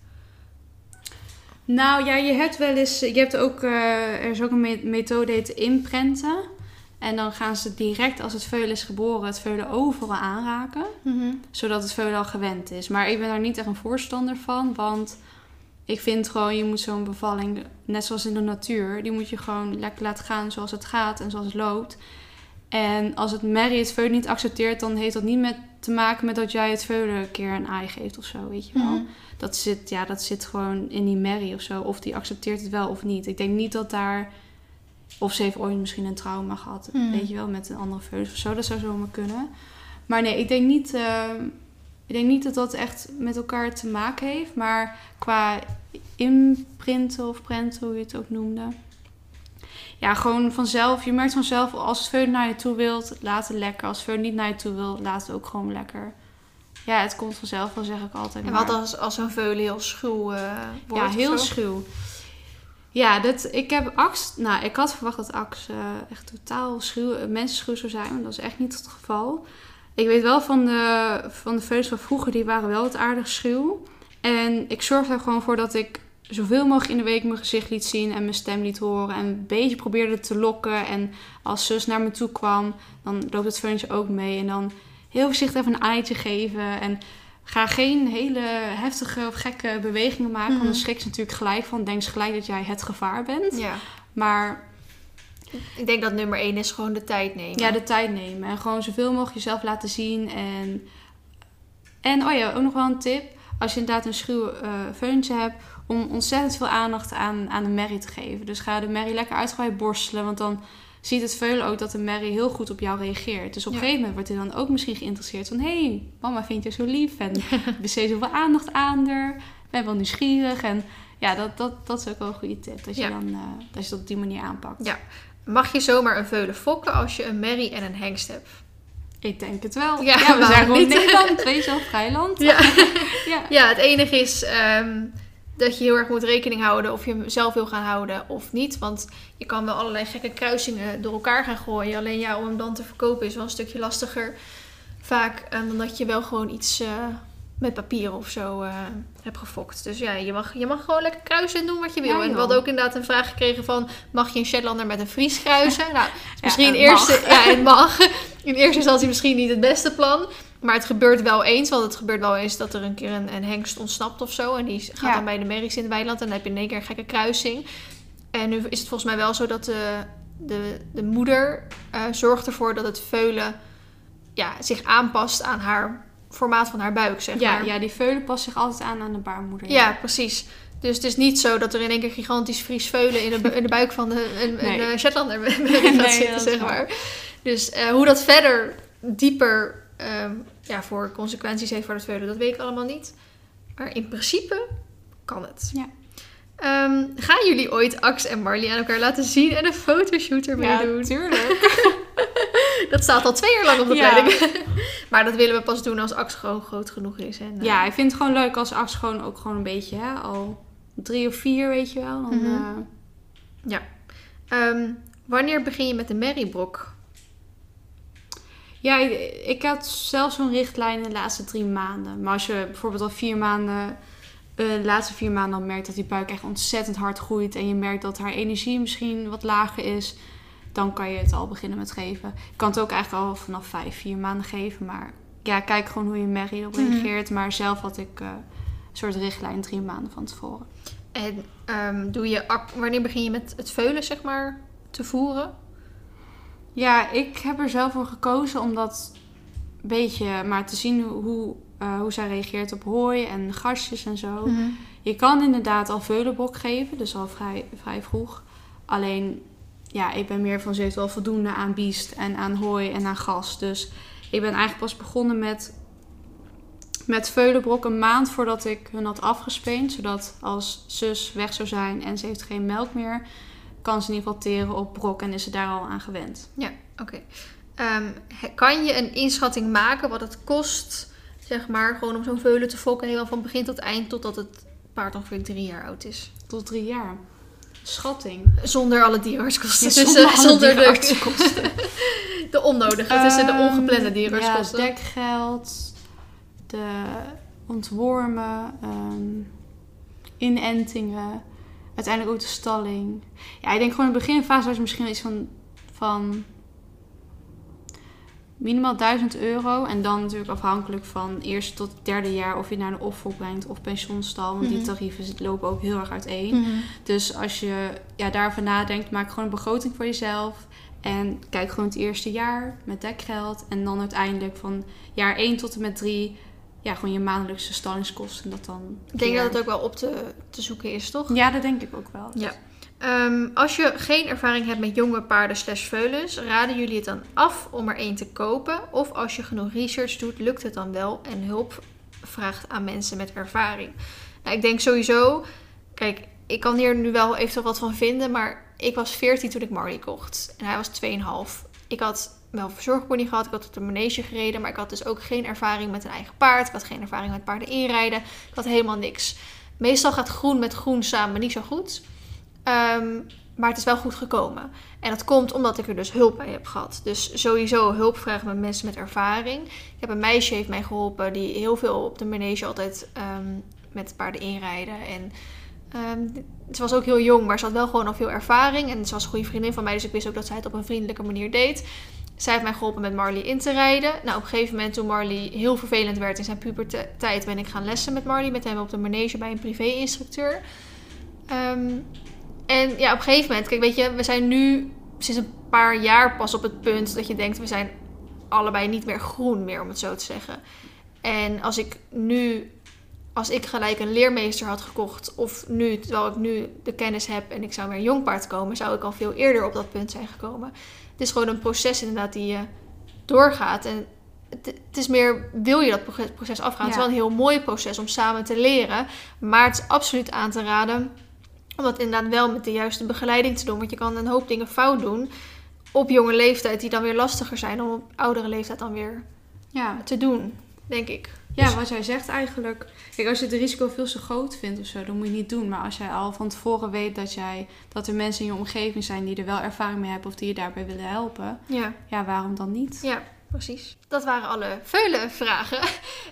Nou ja, je hebt wel eens... Je hebt ook... eh, er is ook een me- methode heet imprenten. En dan gaan ze direct als het veulen is geboren... het veulen overal aanraken. zodat het veulen al gewend is. Maar ik ben daar niet echt een voorstander van, want ik vind gewoon, je moet zo'n bevalling, net zoals in de natuur, die moet je gewoon lekker laten gaan zoals het gaat en zoals het loopt. En als het merrie het veulen niet accepteert, dan heeft dat niet met te maken met dat jij het veulen een keer een ei geeft of zo, weet je wel. Mhm. Dat, zit, ja, dat zit gewoon in die merrie of zo. Of die accepteert het wel of niet. Ik denk niet dat daar... Of ze heeft ooit misschien een trauma gehad, Mhm. weet je wel, met een andere veus of zo. Dat zou zomaar kunnen. Maar nee, ik denk niet... eh, ik denk niet dat dat echt met elkaar te maken heeft. Maar qua imprinten of prenten, hoe je het ook noemde. Ja, gewoon vanzelf. Je merkt vanzelf als het veulen naar je toe wilt, laat het lekker. Als het niet naar je toe wil, laat het ook gewoon lekker. Ja, het komt vanzelf wel, zeg ik altijd. En maar- wat als, als een veulen heel schuw eh, wordt ja, heel schuw. Ja, dat, ik heb Ax... Nou, ik had verwacht dat Ax eh, echt totaal schuw, mensenschuw zou zijn. Maar dat is echt niet het geval. Ik weet wel van de, van de van vroeger, die waren wel wat aardig schuw. En ik zorgde er gewoon voor dat ik zoveel mogelijk in de week mijn gezicht liet zien en mijn stem liet horen. En een beetje probeerde te lokken. En als zus naar me toe kwam, dan loopt het feuntje ook mee. En dan heel voorzichtig even een aaitje geven. En ga geen hele heftige of gekke bewegingen maken. Mhm. Want dan schrikt ze natuurlijk gelijk van. Denkt ze gelijk dat jij het gevaar bent. Ja, Maar ik denk dat nummer één is gewoon de tijd nemen. ja, de tijd nemen. En gewoon zoveel mogelijk jezelf laten zien. En, en oh ja, ook nog wel een tip. Als je inderdaad een schuw feuntje hebt. Om ontzettend veel aandacht aan, aan de merrie te geven. Dus ga de merrie lekker uitgebreid borstelen. Want dan ziet het veulen ook dat de merrie heel goed op jou reageert. Dus op een gegeven moment wordt hij dan ook misschien geïnteresseerd. Van, hé, hey, mama vindt je zo lief. En besteed zoveel aandacht aan haar. Ben wel nieuwsgierig. En ja, dat, dat, dat is ook wel een goede tip. Dat je, Ja. dan, eh, dat je het op die manier aanpakt. Ja. Mag je zomaar een veulen fokken als je een merrie en een hengst hebt? Ik denk het wel. Ja, Ja, we zijn gewoon niet? Nederland, weet je wel. Ja. Ja, het enige is ehm, dat je heel erg moet rekening houden of je hem zelf wil gaan houden of niet. Want je kan wel allerlei gekke kruisingen door elkaar gaan gooien. Alleen ja, om hem dan te verkopen is wel een stukje lastiger vaak eh, dan dat je wel gewoon iets eh, met papier of zo eh, hebt gefokt. Dus ja, je mag, je mag gewoon lekker kruisen en doen wat je wil. Ja, en we hadden ook inderdaad een vraag gekregen van... mag je een Shetlander met een Fries kruisen? nou, is misschien eerste, mag. ja, het mag. In eerste instantie misschien niet het beste plan. Maar het gebeurt wel eens. Want het gebeurt wel eens dat er een keer een, een hengst ontsnapt of zo. En die gaat Ja. dan bij de merries in het weiland. En dan heb je in één keer een gekke kruising. En nu is het volgens mij wel zo dat de, de, de moeder eh, zorgt ervoor dat het veulen ja, zich aanpast aan haar formaat van haar buik, zeg Ja, maar. ja, die veulen past zich altijd aan aan de baarmoeder. Ja, precies. Dus het is niet zo dat er in één keer gigantisch Fries veulen in de, in de buik van de, een, Nee. een eh, Shetlander gaat Nee, zitten, zeg maar. Dus eh, hoe dat verder dieper ehm, ja, voor consequenties heeft voor het veulen, dat weet ik allemaal niet. Maar in principe kan het. Ja. Ehm, gaan jullie ooit Ax en Marley aan elkaar laten zien en een fotoshoot ermee Ja, doen? tuurlijk. Dat staat al twee jaar lang op de Ja. planning. maar dat willen we pas doen als Ax gewoon groot genoeg is. En, eh, Ja, ik vind het gewoon leuk als Ax gewoon ook gewoon een beetje, hè, al drie of vier, weet je wel. Dan, Mhm. eh, ehm, wanneer begin je met de merriebrok? Ja, ik, ik had zelf zo'n richtlijn de laatste drie maanden. Maar als je bijvoorbeeld al vier maanden, eh, de laatste vier maanden al merkt dat die buik echt ontzettend hard groeit. En je merkt dat haar energie misschien wat lager is. Dan kan je het al beginnen met geven. Je kan het ook eigenlijk al vanaf vijf, vier maanden geven. Maar ja, kijk gewoon hoe je merrie op Mhm. reageert. Maar zelf had ik eh, een soort richtlijn drie maanden van tevoren. En ehm, doe je, wanneer begin je met het veulen, zeg maar, te voeren? Ja, ik heb er zelf voor gekozen om dat een beetje maar te zien hoe, eh, hoe zij reageert op hooi en gastjes en zo. Je kan inderdaad al veulenbok geven, dus al vrij, vrij vroeg. Alleen, ja, ik ben meer van ze heeft wel voldoende aan biest en aan hooi en aan gas. Dus ik ben eigenlijk pas begonnen met, met veulenbrok een maand voordat ik hun had afgespeend. Zodat als zus weg zou zijn en ze heeft geen melk meer, kan ze in ieder geval teren op brok en is ze daar al aan gewend. Oké. Ehm, kan je een inschatting maken wat het kost, zeg maar, gewoon om zo'n veulen te fokken, helemaal van begin tot eind, totdat het paard ongeveer drie jaar oud is? Tot drie jaar. Schatting. Zonder alle dierenartskosten. Ja, zonder alle zonder de, de onnodige, tussen de Ehm, ongeplande Ja, dierenartskosten. dekgeld, de ontwormen, ehm, inentingen, uiteindelijk ook de stalling. Ja, ik denk gewoon in de beginfase was misschien iets van, van minimaal 1000 euro. En dan natuurlijk afhankelijk van eerste tot derde jaar of je naar de opvolg brengt of pensioenstal. Want die Mhm. tarieven lopen ook heel erg uiteen. Dus als je ja, daarover nadenkt, maak gewoon een begroting voor jezelf. En kijk gewoon het eerste jaar met dekgeld. En dan uiteindelijk van jaar 1 tot en met 3, ja, gewoon je maandelijkse stallingskosten. Dat dan Ik denk keer- dat het ook wel op te, te zoeken is, toch? Ja, dat denk ik ook wel. Ja. Ehm, als je geen ervaring hebt met jonge paarden slash veulens, raden jullie het dan af om er één te kopen? Of als je genoeg research doet, lukt het dan wel en hulp vraagt aan mensen met ervaring? Nou, ik denk sowieso, kijk, ik kan hier nu wel eventueel wat van vinden, maar ik was 14 toen ik Marley kocht en hij was 2,5. Ik had wel verzorgpony gehad, ik had op de manege gereden, maar ik had dus ook geen ervaring met een eigen paard. Ik had geen ervaring met paarden inrijden. Ik had helemaal niks. Meestal gaat groen met groen samen niet zo goed. Ehm, maar het is wel goed gekomen. En dat komt omdat ik er dus hulp bij heb gehad. Dus sowieso hulp vragen met mensen met ervaring. Ik heb een meisje heeft mij geholpen die heel veel op de manege altijd ehm, met paarden inrijden. En ehm, ze was ook heel jong, maar ze had wel gewoon al veel ervaring. En ze was een goede vriendin van mij, dus ik wist ook dat zij het op een vriendelijke manier deed. Zij heeft mij geholpen met Marley in te rijden. Nou, op een gegeven moment toen Marley heel vervelend werd in zijn puberteit, ben ik gaan lessen met Marley. Met hem op de manege bij een privé-instructeur. Ehm, en ja, op een gegeven moment, kijk, weet je, we zijn nu sinds een paar jaar pas op het punt dat je denkt, we zijn allebei niet meer groen meer, om het zo te zeggen. En als ik nu, als ik gelijk een leermeester had gekocht, of nu, terwijl ik nu de kennis heb en ik zou weer een jong paard komen, zou ik al veel eerder op dat punt zijn gekomen. Het is gewoon een proces inderdaad die je doorgaat. En het, het is meer, wil je dat proces- afgaan? Het is wel een heel mooi proces om samen te leren. Maar het is absoluut aan te raden om dat inderdaad wel met de juiste begeleiding te doen. Want je kan een hoop dingen fout doen op jonge leeftijd die dan weer lastiger zijn om op oudere leeftijd dan weer Ja. te doen, denk ik. Ja, Dus- wat jij zegt eigenlijk. Kijk, als je het risico veel te groot vindt of zo, dan moet je het niet doen. Maar als jij al van tevoren weet dat, jij, dat er mensen in je omgeving zijn die er wel ervaring mee hebben of die je daarbij willen helpen, Ja, ja, waarom dan niet? ja, precies. Dat waren alle veulenvragen.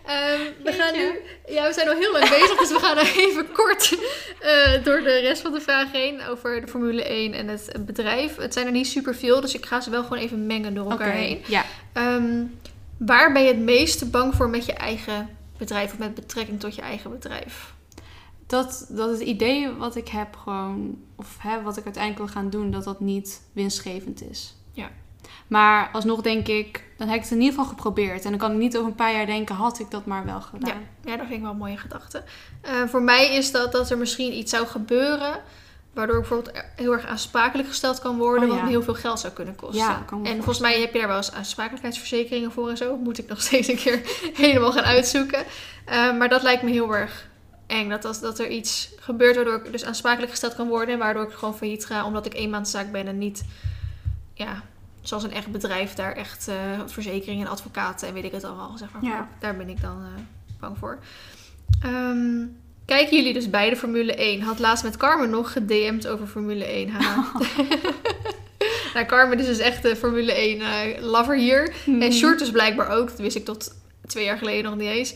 Ehm we gaan nu... Ja, we zijn al heel lang bezig, dus we gaan er even kort eh, door de rest van de vragen heen over de Formule 1 en het bedrijf. Het zijn er niet superveel, dus ik ga ze wel gewoon even mengen door elkaar Oké, heen. Ja. Ehm, waar ben je het meest bang voor met je eigen bedrijf of met betrekking tot je eigen bedrijf? Dat, dat het idee wat ik heb gewoon, of hè, wat ik uiteindelijk wil gaan doen, dat dat niet winstgevend is. Ja. Maar alsnog denk ik, dan heb ik het in ieder geval geprobeerd. En dan kan ik niet over een paar jaar denken, had ik dat maar wel gedaan. Ja, dat vind ik wel een mooie gedachte. Eh, voor mij is dat dat er misschien iets zou gebeuren. Waardoor ik bijvoorbeeld heel erg aansprakelijk gesteld kan worden. Oh, Wat me heel veel geld zou kunnen kosten. Ja, en volgens mij heb je daar wel eens aansprakelijkheidsverzekeringen voor en zo. Moet ik nog steeds een keer helemaal gaan uitzoeken. Eh, maar dat lijkt me heel erg eng. Dat, als, dat er iets gebeurt waardoor ik dus aansprakelijk gesteld kan worden. En waardoor ik gewoon failliet ga. Omdat ik eenmanszaak ben en niet... Ja, zoals een echt bedrijf daar echt eh, verzekeringen en advocaten en weet ik het allemaal. Zeg maar. Ja. Daar ben ik dan eh, bang voor. Ehm, kijken jullie dus bij de Formule 1? Had laatst met Carmen nog gedM'd over Formule 1. haha. nou, Carmen is dus echt de Formule 1 eh, lover hier. Mhm. En Short dus blijkbaar ook. Dat wist ik tot twee jaar geleden nog niet eens.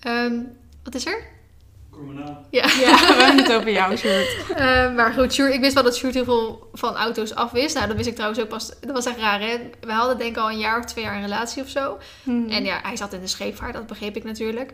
Ehm, wat is er? Kom maar na. Ja. Ja, we hebben het over jou, Sjoerd. Eh, maar goed, Sjoerd, ik wist wel dat Sjoerd heel veel van auto's afwist. Nou, dat wist ik trouwens ook pas. Dat was echt raar, hè? We hadden denk ik al een jaar of twee jaar een relatie of zo. Mhm. En ja, hij zat in de scheepvaart, dat begreep ik natuurlijk.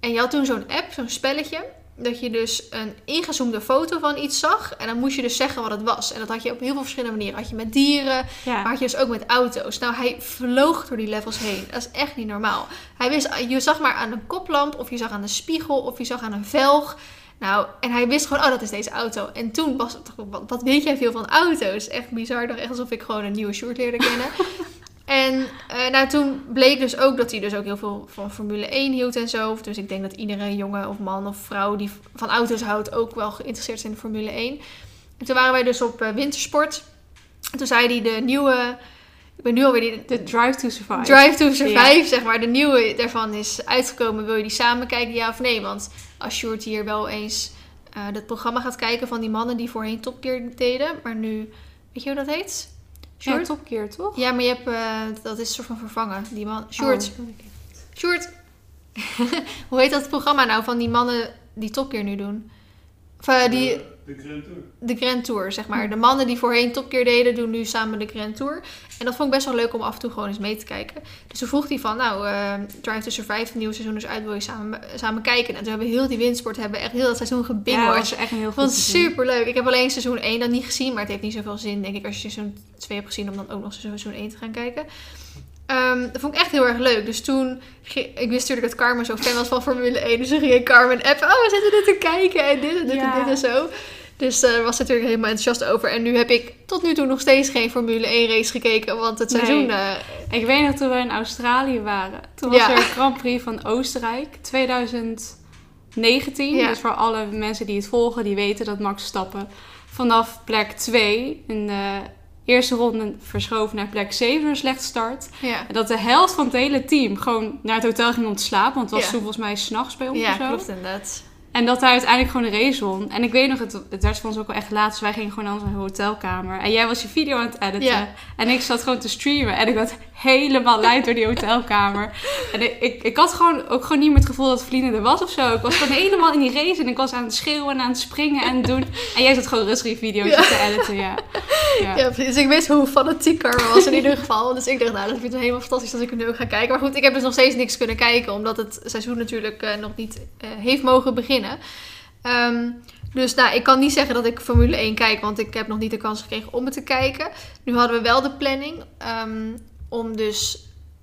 En je had toen zo'n app, zo'n spelletje. Dat je dus een ingezoomde foto van iets zag. En dan moest je dus zeggen wat het was. En dat had je op heel veel verschillende manieren. Had je met dieren, ja. maar had je dus ook met auto's. Nou, hij vloog door die levels heen. Dat is echt niet normaal. Hij wist, je zag maar aan een koplamp, of je zag aan de spiegel, of je zag aan een velg. Nou, en hij wist gewoon, oh, dat is deze auto. En toen was het wat, wat weet jij veel van auto's? Echt bizar, toch echt alsof ik gewoon een nieuwe short leerde kennen. en eh, nou, toen bleek dus ook dat hij dus ook heel veel van Formule 1 hield en zo. Dus ik denk dat iedere jongen of man of vrouw die van auto's houdt ook wel geïnteresseerd is in de Formule 1. En toen waren wij dus op eh, wintersport. En toen zei hij de nieuwe... Ik ben nu alweer die, De Drive to Survive. Drive to Survive, zeg maar. De nieuwe daarvan is uitgekomen. Wil je die samen kijken, ja of nee? Want als Sjoerd hier wel eens eh dat programma gaat kijken van die mannen die voorheen Top Gear deden. Maar nu, weet je hoe dat heet? Ja, Sjoerd? Top Gear, toch? Ja, maar je hebt, eh, dat is een soort van vervangen. Die man, Oh. Sjoerd. hoe heet dat programma nou van die mannen die Top Gear nu doen? Of, eh, die, De Grand Tour. de Grand Tour, zeg maar. De mannen die voorheen topkeer deden, doen nu samen de Grand Tour. En dat vond ik best wel leuk om af en toe gewoon eens mee te kijken. Dus toen vroeg hij van, nou, eh, Drive to Survive, het nieuwe seizoen is uit, wil je samen, samen kijken? En toen hebben we heel die windsport, hebben echt heel dat seizoen Ja, gebingwatcht. was echt een heel Ik vond goed het seizoen. super leuk. Ik heb alleen seizoen 1 dan niet gezien, maar het heeft niet zoveel zin, denk ik, als je seizoen 2 hebt gezien, om dan ook nog seizoen 1 te gaan kijken. Ehm, dat vond ik echt heel erg leuk. Dus toen, ik wist natuurlijk dat Carmen zo fan was van Formule 1. Dus toen ging ik Carmen appen, oh, we zitten dit te kijken en dit en dit Ja. en dit en zo. Dus daar was natuurlijk helemaal enthousiast over. En nu heb ik tot nu toe nog steeds geen Formule 1 race gekeken, want het Nee. seizoen... eh, Ik weet nog toen we in Australië waren. Toen was Ja. er een Grand Prix van Oostenrijk 2019. Ja. Dus voor alle mensen die het volgen, die weten dat Max Stappen vanaf plek 2 in de eerste ronde verschoven naar plek 7 door een slechte start. ja. En dat de helft van het hele team gewoon naar het hotel ging om te slapen. Want het was Ja. toen volgens mij s'nachts bij ons ja, of zo. klopt inderdaad. En dat hij uiteindelijk gewoon de race won. En ik weet nog, het, het werd voor ons ook wel echt laat. Dus wij gingen gewoon naar onze hotelkamer. En jij was je video aan het editen. Ja. En ik zat gewoon te streamen. En ik was helemaal luid door die hotelkamer. En ik, ik, ik had gewoon ook gewoon niet meer het gevoel dat Vliene er was of zo. Ik was gewoon helemaal in die race. En ik was aan het schreeuwen en aan het springen en doen. En jij zat gewoon rustig video's Ja. te editen, ja. ja. Ja, precies. Dus ik wist hoe fanatiek Carmen was in ieder geval. Dus ik dacht, nou, dat vind ik helemaal fantastisch dat ik nu ook ga kijken. Maar goed, ik heb dus nog steeds niks kunnen kijken, omdat het seizoen natuurlijk eh, nog niet eh, heeft mogen beginnen. Ehm, dus nou, ik kan niet zeggen dat ik Formule 1 kijk, want ik heb nog niet de kans gekregen om het te kijken. Nu hadden we wel de planning ehm, om dus...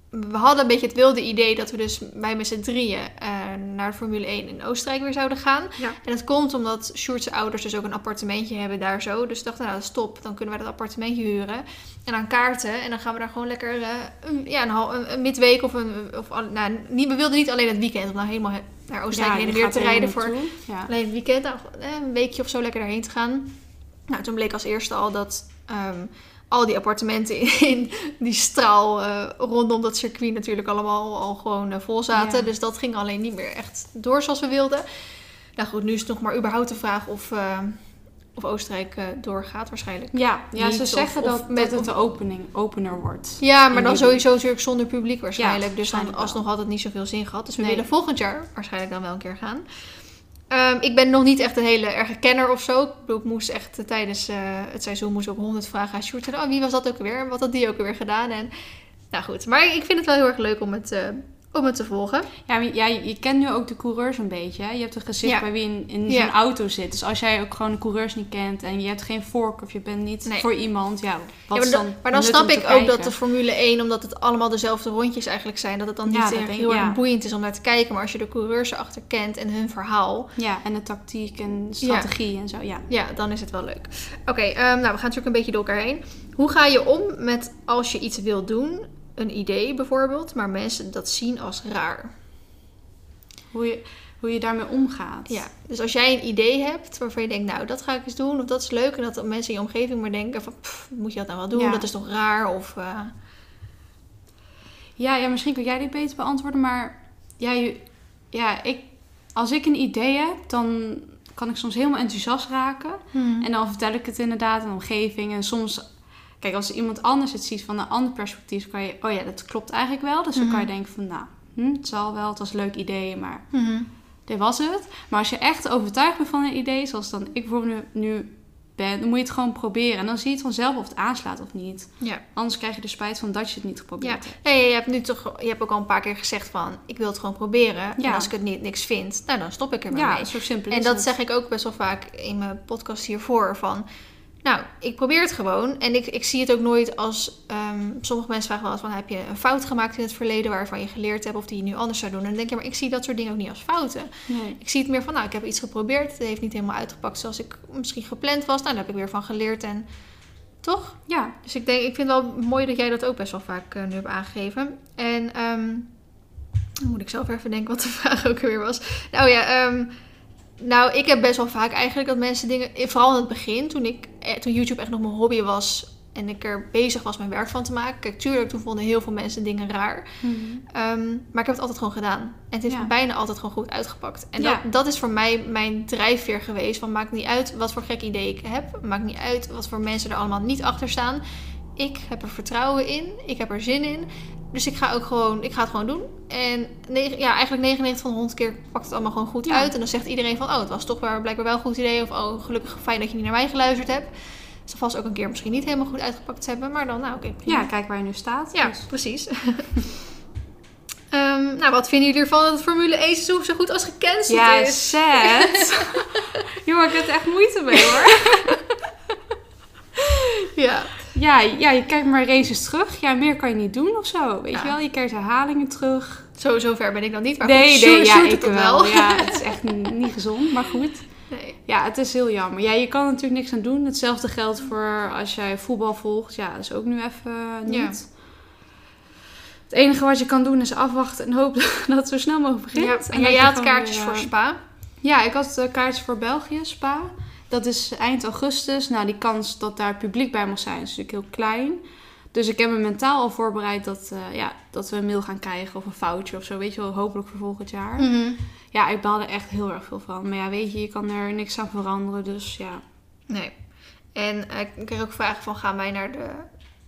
We hadden een beetje het wilde idee dat we dus wij met z'n drieën eh, naar de Formule 1 in Oostenrijk weer zouden gaan. Ja. En dat komt omdat Sjoerd's ouders dus ook een appartementje hebben daar zo. Dus ik dacht, nou stop, dan kunnen wij dat appartementje huren. En dan kaarten. En dan gaan we daar gewoon lekker eh, een, ja, een, een, een midweek of een... Of, nou, niet, we wilden niet alleen het weekend om nou helemaal he- naar Oostenrijk heen en weer te rijden voor. Ja. alleen het weekend. Nou, eh, een weekje of zo lekker daarheen te gaan. Nou, toen bleek als eerste al dat... ehm, al die appartementen in, in die straal eh, rondom dat circuit natuurlijk allemaal al gewoon eh, vol zaten. Ja. Dus dat ging alleen niet meer echt door zoals we wilden. Nou goed, nu is het nog maar überhaupt de vraag of, eh, of Oostenrijk doorgaat waarschijnlijk. Ja, ja, ze zeggen of- dat, of met- dat het de opening, opener wordt. Ja, maar dan die- sowieso natuurlijk zonder publiek waarschijnlijk. Ja, dus dan waarschijnlijk alsnog had het niet zoveel zin gehad. Dus we Nee. willen volgend jaar waarschijnlijk dan wel een keer gaan. Ehm, ik ben nog niet echt een hele erge kenner of zo. Ik, bedoel, moest echt eh, tijdens eh, het seizoen moest ook honderd vragen aan Sjoerd. Oh, wie was dat ook weer? Wat had die ook weer gedaan? En, nou goed, maar ik vind het wel heel erg leuk om het, eh, om het te volgen. Ja, maar ja, je kent nu ook de coureurs een beetje. Hè? Je hebt een gezicht Ja. bij wie in, in Ja. zo'n auto zit. Dus als jij ook gewoon de coureurs niet kent en je hebt geen vork of je bent niet Nee. voor iemand, ja, wat Ja, maar, dan, maar dan snap ik ook kijken? dat de Formule 1, omdat het allemaal dezelfde rondjes eigenlijk zijn, dat het dan niet echt denk- heel erg boeiend is om naar te kijken. Maar als je de coureurs erachter kent en hun verhaal, Ja, en de tactiek en strategie en zo, ja. Ja, dan is het wel leuk. Oké, ehm, nou, we gaan natuurlijk een beetje door elkaar heen. Hoe ga je om met als je iets wil doen, een idee bijvoorbeeld, maar mensen dat zien als raar? Hoe je, hoe je daarmee omgaat. Ja, dus als jij een idee hebt waarvan je denkt, nou, dat ga ik eens doen, of dat is leuk, en dat mensen in je omgeving maar denken van, pff, moet je dat nou wel doen? Ja. Dat is toch raar? Of, eh, Ja, ja, misschien kun jij dit beter beantwoorden, maar ja, je, ja ik, als ik een idee heb, dan kan ik soms helemaal enthousiast raken. En dan vertel ik het inderdaad aan de omgeving. En soms, kijk, als iemand anders het ziet van een ander perspectief, kan je, oh ja, dat klopt eigenlijk wel. Dus dan kan je Mhm. denken van, nou, hm, het zal wel, het was een leuk idee, maar Mhm. dit was het. Maar als je echt overtuigd bent van een idee, zoals dan ik bijvoorbeeld nu, nu ben, dan moet je het gewoon proberen. En dan zie je het vanzelf of het aanslaat of niet. Ja. Anders krijg je er spijt van dat je het niet geprobeerd Ja. hebt. Nee, je hebt nu toch, je hebt ook al een paar keer gezegd van, ik wil het gewoon proberen. En Ja. als ik het niet, niks vind, nou, dan stop ik er maar Ja, mee. zo simpel En dat het. zeg ik ook best wel vaak in mijn podcast hiervoor. Van, nou, ik probeer het gewoon. En ik, ik zie het ook nooit als... ehm, sommige mensen vragen wel eens van... Heb je een fout gemaakt in het verleden waarvan je geleerd hebt... of die je nu anders zou doen? En dan denk je, maar ik zie dat soort dingen ook niet als fouten. Nee. Ik zie het meer van, nou, ik heb iets geprobeerd. Het heeft niet helemaal uitgepakt zoals ik misschien gepland was. Nou, daar heb ik weer van geleerd. En toch? Ja, Dus ik denk, ik vind het wel mooi dat jij dat ook best wel vaak eh, nu hebt aangegeven. En ehm, dan moet ik zelf even denken wat de vraag ook weer was. Nou ja, ehm, nou, ik heb best wel vaak eigenlijk dat mensen dingen, vooral in het begin, toen, ik, eh, toen YouTube echt nog mijn hobby was en ik er bezig was mijn werk van te maken. Kijk, tuurlijk, toen vonden heel veel mensen dingen raar. Ehm, maar ik heb het altijd gewoon gedaan. En het heeft Ja. bijna altijd gewoon goed uitgepakt. En Ja. dat, dat is voor mij mijn drijfveer geweest. Van maakt niet uit wat voor gek idee ik heb. Maakt niet uit wat voor mensen er allemaal niet achter staan. Ik heb er vertrouwen in. Ik heb er zin in. Dus ik ga ook gewoon, ik ga het gewoon doen. En negen- ja, eigenlijk 99 van de 100 keer pakt het allemaal gewoon goed Ja. uit. En dan zegt iedereen van, oh, het was toch wel, blijkbaar wel een goed idee. Of, oh, gelukkig fijn dat je niet naar mij geluisterd hebt. Het zal vast ook een keer misschien niet helemaal goed uitgepakt hebben. Maar dan, nou, oké. Ja, kijk waar je nu staat. Ja, Dus- precies. Ehm, nou, wat vinden jullie ervan dat het Formule 1 seizoen zo goed als gecanceld Ja, is? sad. Jongen, ik heb er echt moeite mee hoor. Ja. Ja, ja, je kijkt maar races terug. Ja, meer kan je niet doen of zo. Weet Ja. je wel? Je kijkt herhalingen terug. Zo, zo ver ben ik dan niet. Maar nee, goed, nee, Sjoerd- ja, ik het wel. Ja, het is echt niet, gezond, maar goed. Nee. Ja, het is heel jammer. Ja, je kan natuurlijk niks aan doen. Hetzelfde geldt voor als jij voetbal volgt. Ja, dat is ook nu even eh, niet. Ja. Het enige wat je kan doen is afwachten en hopen dat het zo snel mogelijk begint. Ja, en jij had kaartjes weer, voor eh, Spa. Ja, ik had eh, kaartjes voor België, Spa. Dat is eind augustus. Nou, die kans dat daar publiek bij mag zijn is natuurlijk heel klein. Dus ik heb me mentaal al voorbereid dat, eh, ja, dat we een mail gaan krijgen of een foutje of zo. Weet je wel, hopelijk voor volgend jaar. Mhm. Ja, ik baal er echt heel erg veel van. Maar ja, weet je, je kan er niks aan veranderen. Dus ja. Nee. En eh, ik kreeg ook vragen van, gaan wij naar de,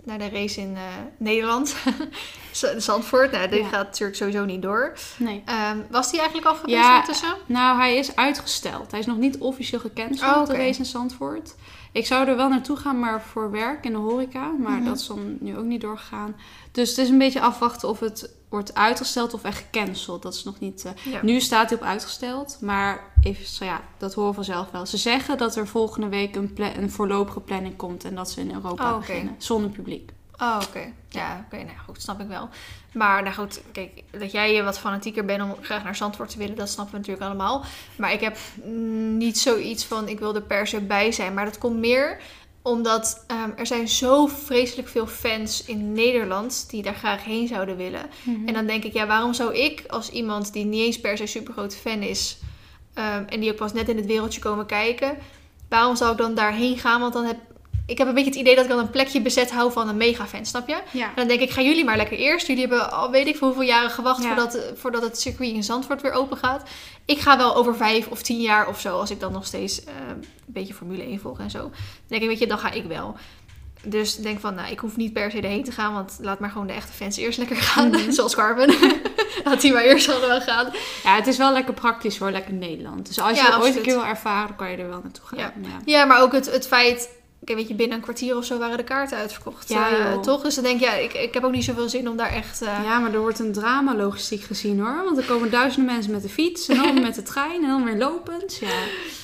naar de race in eh, Nederland? Zandvoort. Nou, Ja. gaat natuurlijk sowieso niet door. Nee. Ehm, was die eigenlijk al geweest Ja, ondertussen? Nou, hij is uitgesteld. Hij is nog niet officieel gecanceld, Oh, de race in Zandvoort. Ik zou er wel naartoe gaan, maar voor werk in de horeca. Maar Mhm. dat is dan nu ook niet doorgegaan. Dus het is een beetje afwachten of het wordt uitgesteld of echt gecanceld. Dat is nog niet... eh, Ja. Nu staat hij op uitgesteld, maar even, ja, dat horen we vanzelf wel. Ze zeggen dat er volgende week een, een voorlopige planning komt en dat ze in Europa Oh, beginnen, zonder publiek. Oh, oké. Ja, oké. nou goed, snap ik wel. Maar nou goed, kijk, dat jij je wat fanatieker bent om graag naar Zandvoort te willen, dat snappen we natuurlijk allemaal. Maar ik heb niet zoiets van, ik wil er per se bij zijn. Maar dat komt meer omdat ehm, er zijn zo vreselijk veel fans in Nederland die daar graag heen zouden willen. En dan denk ik, ja, waarom zou ik als iemand die niet eens per se super grote fan is... ehm, en die ook pas net in het wereldje komen kijken... waarom zou ik dan daarheen gaan? Want dan heb ik heb een beetje het idee dat ik dan een plekje bezet hou van een mega fan, snap je? Ja. En dan denk ik, ga jullie maar lekker eerst. Jullie hebben al weet ik voor hoeveel jaren gewacht Ja. voordat, voordat het circuit in Zandvoort weer open gaat. Ik ga wel over vijf of tien jaar of zo, als ik dan nog steeds eh, een beetje Formule 1 volg en zo. Dan denk ik, weet je, dan ga ik wel. Dus ik denk van, nou, ik hoef niet per se erheen te gaan, want laat maar gewoon de echte fans eerst lekker gaan. Mhm. Zoals Carmen. laat die maar eerst allemaal gaan. Ja, het is wel lekker praktisch hoor, lekker Nederland. Dus als je Ja, het ooit een keer wil ervaren, kan je er wel naartoe gaan. Ja. Ja. Ja, maar ook het, het feit... Ik weet je, binnen een kwartier of zo waren de kaarten uitverkocht. Ja, eh, toch? Dus dan denk ik, ja, ik, ik heb ook niet zoveel zin om daar echt... eh, Ja, maar er wordt een drama logistiek gezien hoor. Want er komen duizenden mensen met de fiets en dan met de trein en dan weer lopend. Ja,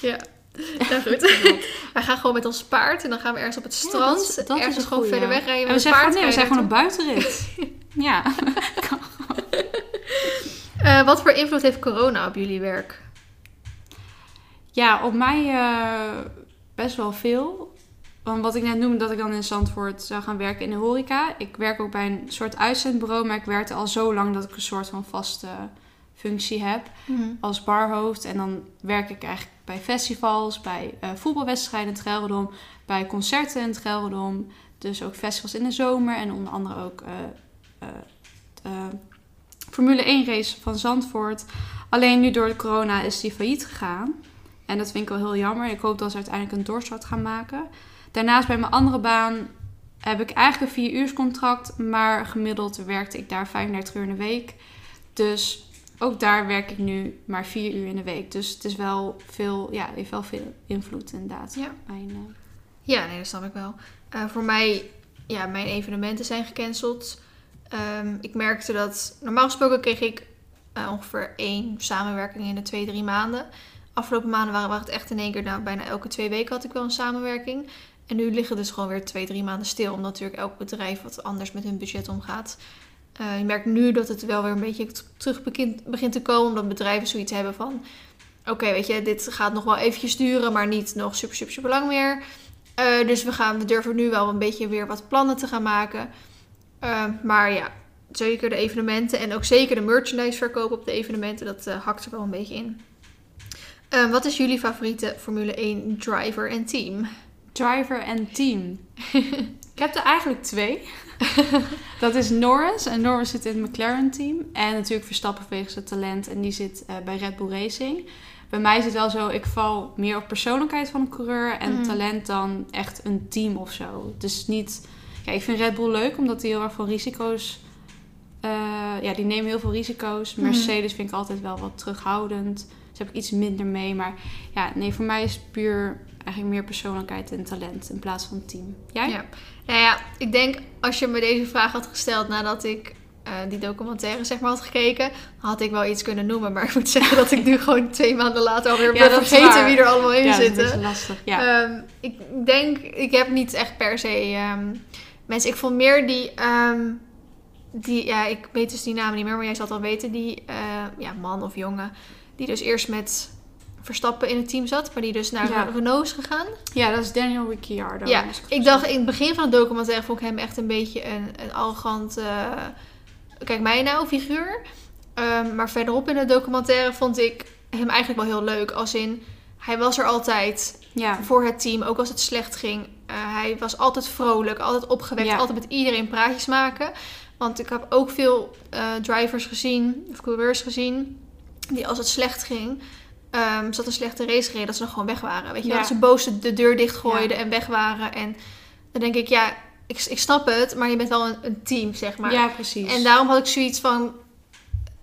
Ja, nou goed. wij gaan gewoon met ons paard en dan gaan we ergens op het Ja, strand. dat is- dat ergens een gewoon goeie. verder wegrijden En we zijn, het gewoon, paard. nee, we zijn rijden gewoon een buitenrit. ja. Eh, wat voor invloed heeft corona op jullie werk? ja, op mij eh, best wel veel. Want wat ik net noemde, dat ik dan in Zandvoort zou gaan werken in de horeca. Ik werk ook bij een soort uitzendbureau, maar ik werkte al zo lang dat ik een soort van vaste functie heb. als barhoofd. En dan werk ik eigenlijk bij festivals, bij eh, voetbalwedstrijden in het bij concerten in het Gelredom. Dus ook festivals in de zomer en onder andere ook eh, eh, Formule 1 race van Zandvoort. Alleen nu door de corona is die failliet gegaan. En dat vind ik wel heel jammer. Ik hoop dat ze uiteindelijk een doorstart gaan maken. Daarnaast bij mijn andere baan heb ik eigenlijk een vier uur contract, maar gemiddeld werkte ik daar 35 uur in de week. Dus ook daar werk ik nu maar vier uur in de week. Dus het is wel veel, ja, heeft wel veel invloed inderdaad. Ja. Mijn, eh, Ja, nee, dat snap ik wel. Eh, voor mij, ja, mijn evenementen zijn gecanceld. Ehm, ik merkte dat, normaal gesproken kreeg ik eh, ongeveer één samenwerking in de twee, drie maanden. Afgelopen maanden waren, waren het echt in één keer, nou, bijna elke twee weken had ik wel een samenwerking. En nu liggen dus gewoon weer twee, drie maanden stil. Omdat natuurlijk elk bedrijf wat anders met hun budget omgaat. Eh, je merkt nu dat het wel weer een beetje terug begint, begint te komen. Omdat bedrijven zoiets hebben van... Oké, weet je, dit gaat nog wel eventjes duren, maar niet nog super, super, super lang meer. Eh, dus we, gaan, we durven nu wel een beetje weer wat plannen te gaan maken. Eh, maar ja, zeker de evenementen en ook zeker de merchandise verkopen op de evenementen, dat hakt er wel een beetje in. Wat is jullie favoriete Formule 1 driver en team? driver en team. ik heb er eigenlijk twee. dat is Norris. En Norris zit in het McLaren team. En natuurlijk Verstappen wegens het talent. En die zit eh, bij Red Bull Racing. Bij mij is het wel zo, ik val meer op persoonlijkheid van een coureur en Mhm. talent dan echt een team of zo. Dus niet, ja, ik vind Red Bull leuk omdat die heel erg veel risico's Eh, ja, die nemen heel veel risico's. Mhm. Mercedes vind ik altijd wel wat terughoudend. Dus heb ik iets minder mee. Maar ja, nee, voor mij is het puur eigenlijk meer persoonlijkheid en talent in plaats van team. Jij? Ja. Nou ja, ik denk als je me deze vraag had gesteld nadat ik eh, die documentaire zeg maar had gekeken, had ik wel iets kunnen noemen. Maar ik moet zeggen dat ik nu gewoon twee maanden later alweer Ja, ben dat vergeten wie er allemaal in ja, dat zitten. is lastig. Ja. Ehm, ik denk, ik heb niet echt per se ehm, mensen. Ik vond meer die, ehm, die, ja, ik weet dus die namen niet meer, maar jij zal het wel weten, die eh, ja, man of jongen, die dus eerst met Verstappen in het team zat, maar die dus naar Ja. Renault is gegaan. ja, dat is Daniel Ricciardo. Ja, ik dacht in het begin van het documentaire vond ik hem echt een beetje een, een arrogant, eh, kijk mij nou figuur. Ehm, maar verderop in het documentaire vond ik hem eigenlijk wel heel leuk. Als in, hij was er altijd Ja, voor het team, ook als het slecht ging. Eh, hij was altijd vrolijk, altijd opgewekt, Ja. altijd met iedereen praatjes maken. Want ik heb ook veel eh, drivers gezien, of coureurs gezien, die als het slecht ging, ehm zat een slechte race reden, dat ze nog gewoon weg waren. Weet je? Ja. Dat ze boos de, de deur dichtgooiden en weg waren. En dan denk ik, ja, ik, ik snap het, maar je bent wel een, een team, zeg maar. ja, precies. En daarom had ik zoiets van,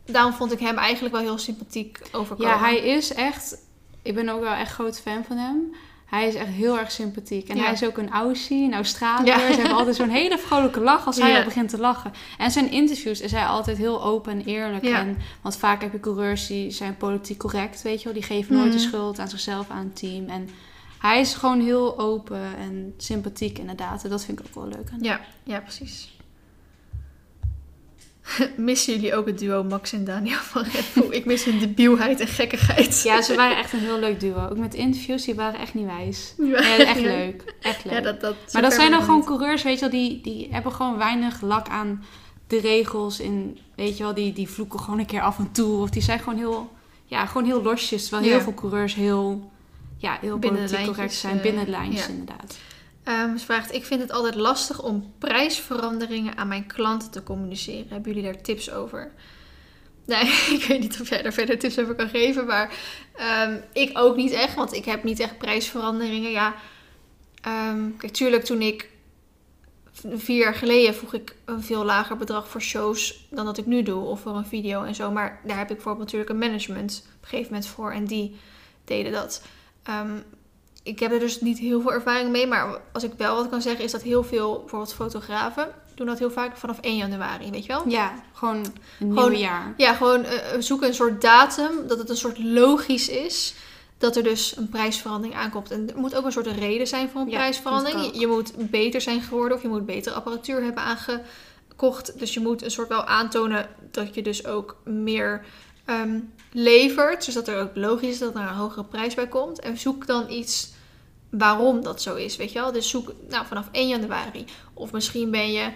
daarom vond ik hem eigenlijk wel heel sympathiek overkomen. Ja, hij is echt... Ik ben ook wel echt groot fan van hem. Hij is echt heel erg sympathiek. En Ja. hij is ook een Aussie, een Australiër. Ja. Ze hebben altijd zo'n hele vrolijke lach als hij Ja. al begint te lachen. En zijn interviews is hij altijd heel open en eerlijk. En, want vaak heb je coureurs die zijn politiek correct, weet je wel. Die geven nooit de Mhm. schuld aan zichzelf, aan het team. En hij is gewoon heel open en sympathiek inderdaad. En dat vind ik ook wel leuk aan. Ja, ja, precies. Missen jullie ook het duo Max en Daniel van Red Bull? Ik mis hun debielheid en gekkigheid. Ja, ze waren echt een heel leuk duo. Ook met interviews, die waren echt niet wijs. Ja, echt ja. leuk. Echt leuk. Ja, dat, dat, Maar dat zijn dan gewoon coureurs, weet je wel, die, die hebben gewoon weinig lak aan de regels. En weet je wel, die, die vloeken gewoon een keer af en toe. Of die zijn gewoon heel, ja, gewoon heel losjes. Terwijl heel veel coureurs heel, ja, heel politiek correct lijntjes, zijn. eh, binnen de lijntjes, ja. inderdaad. Ehm, ze vraagt, ik vind het altijd lastig om prijsveranderingen aan mijn klanten te communiceren. Hebben jullie daar tips over? Nee, ik weet niet of jij daar verder tips over kan geven. Maar ehm, ik ook niet echt, want ik heb niet echt prijsveranderingen. Ja, ehm, kijk, tuurlijk toen ik vier jaar geleden vroeg ik een veel lager bedrag voor shows dan dat ik nu doe. Of voor een video en zo. Maar daar heb ik bijvoorbeeld natuurlijk een management op een gegeven moment voor. En die deden dat. Ik heb er dus niet heel veel ervaring mee. Maar als ik wel wat kan zeggen is dat heel veel, bijvoorbeeld fotografen, doen dat heel vaak vanaf 1 januari, weet je wel? Ja, gewoon een Gewoon- nieuw jaar. Ja, gewoon eh, zoeken een soort datum, dat het een soort logisch is. Dat er dus een prijsverandering aankomt. En er moet ook een soort reden zijn voor een Ja, prijsverandering. je moet beter zijn geworden of je moet betere apparatuur hebben aangekocht. Dus je moet een soort wel aantonen dat je dus ook meer ehm, levert. Dus dat er ook logisch is dat er een hogere prijs bij komt. En zoek dan iets waarom dat zo is, weet je wel. Dus zoek nou, vanaf 1 januari. Of misschien ben je,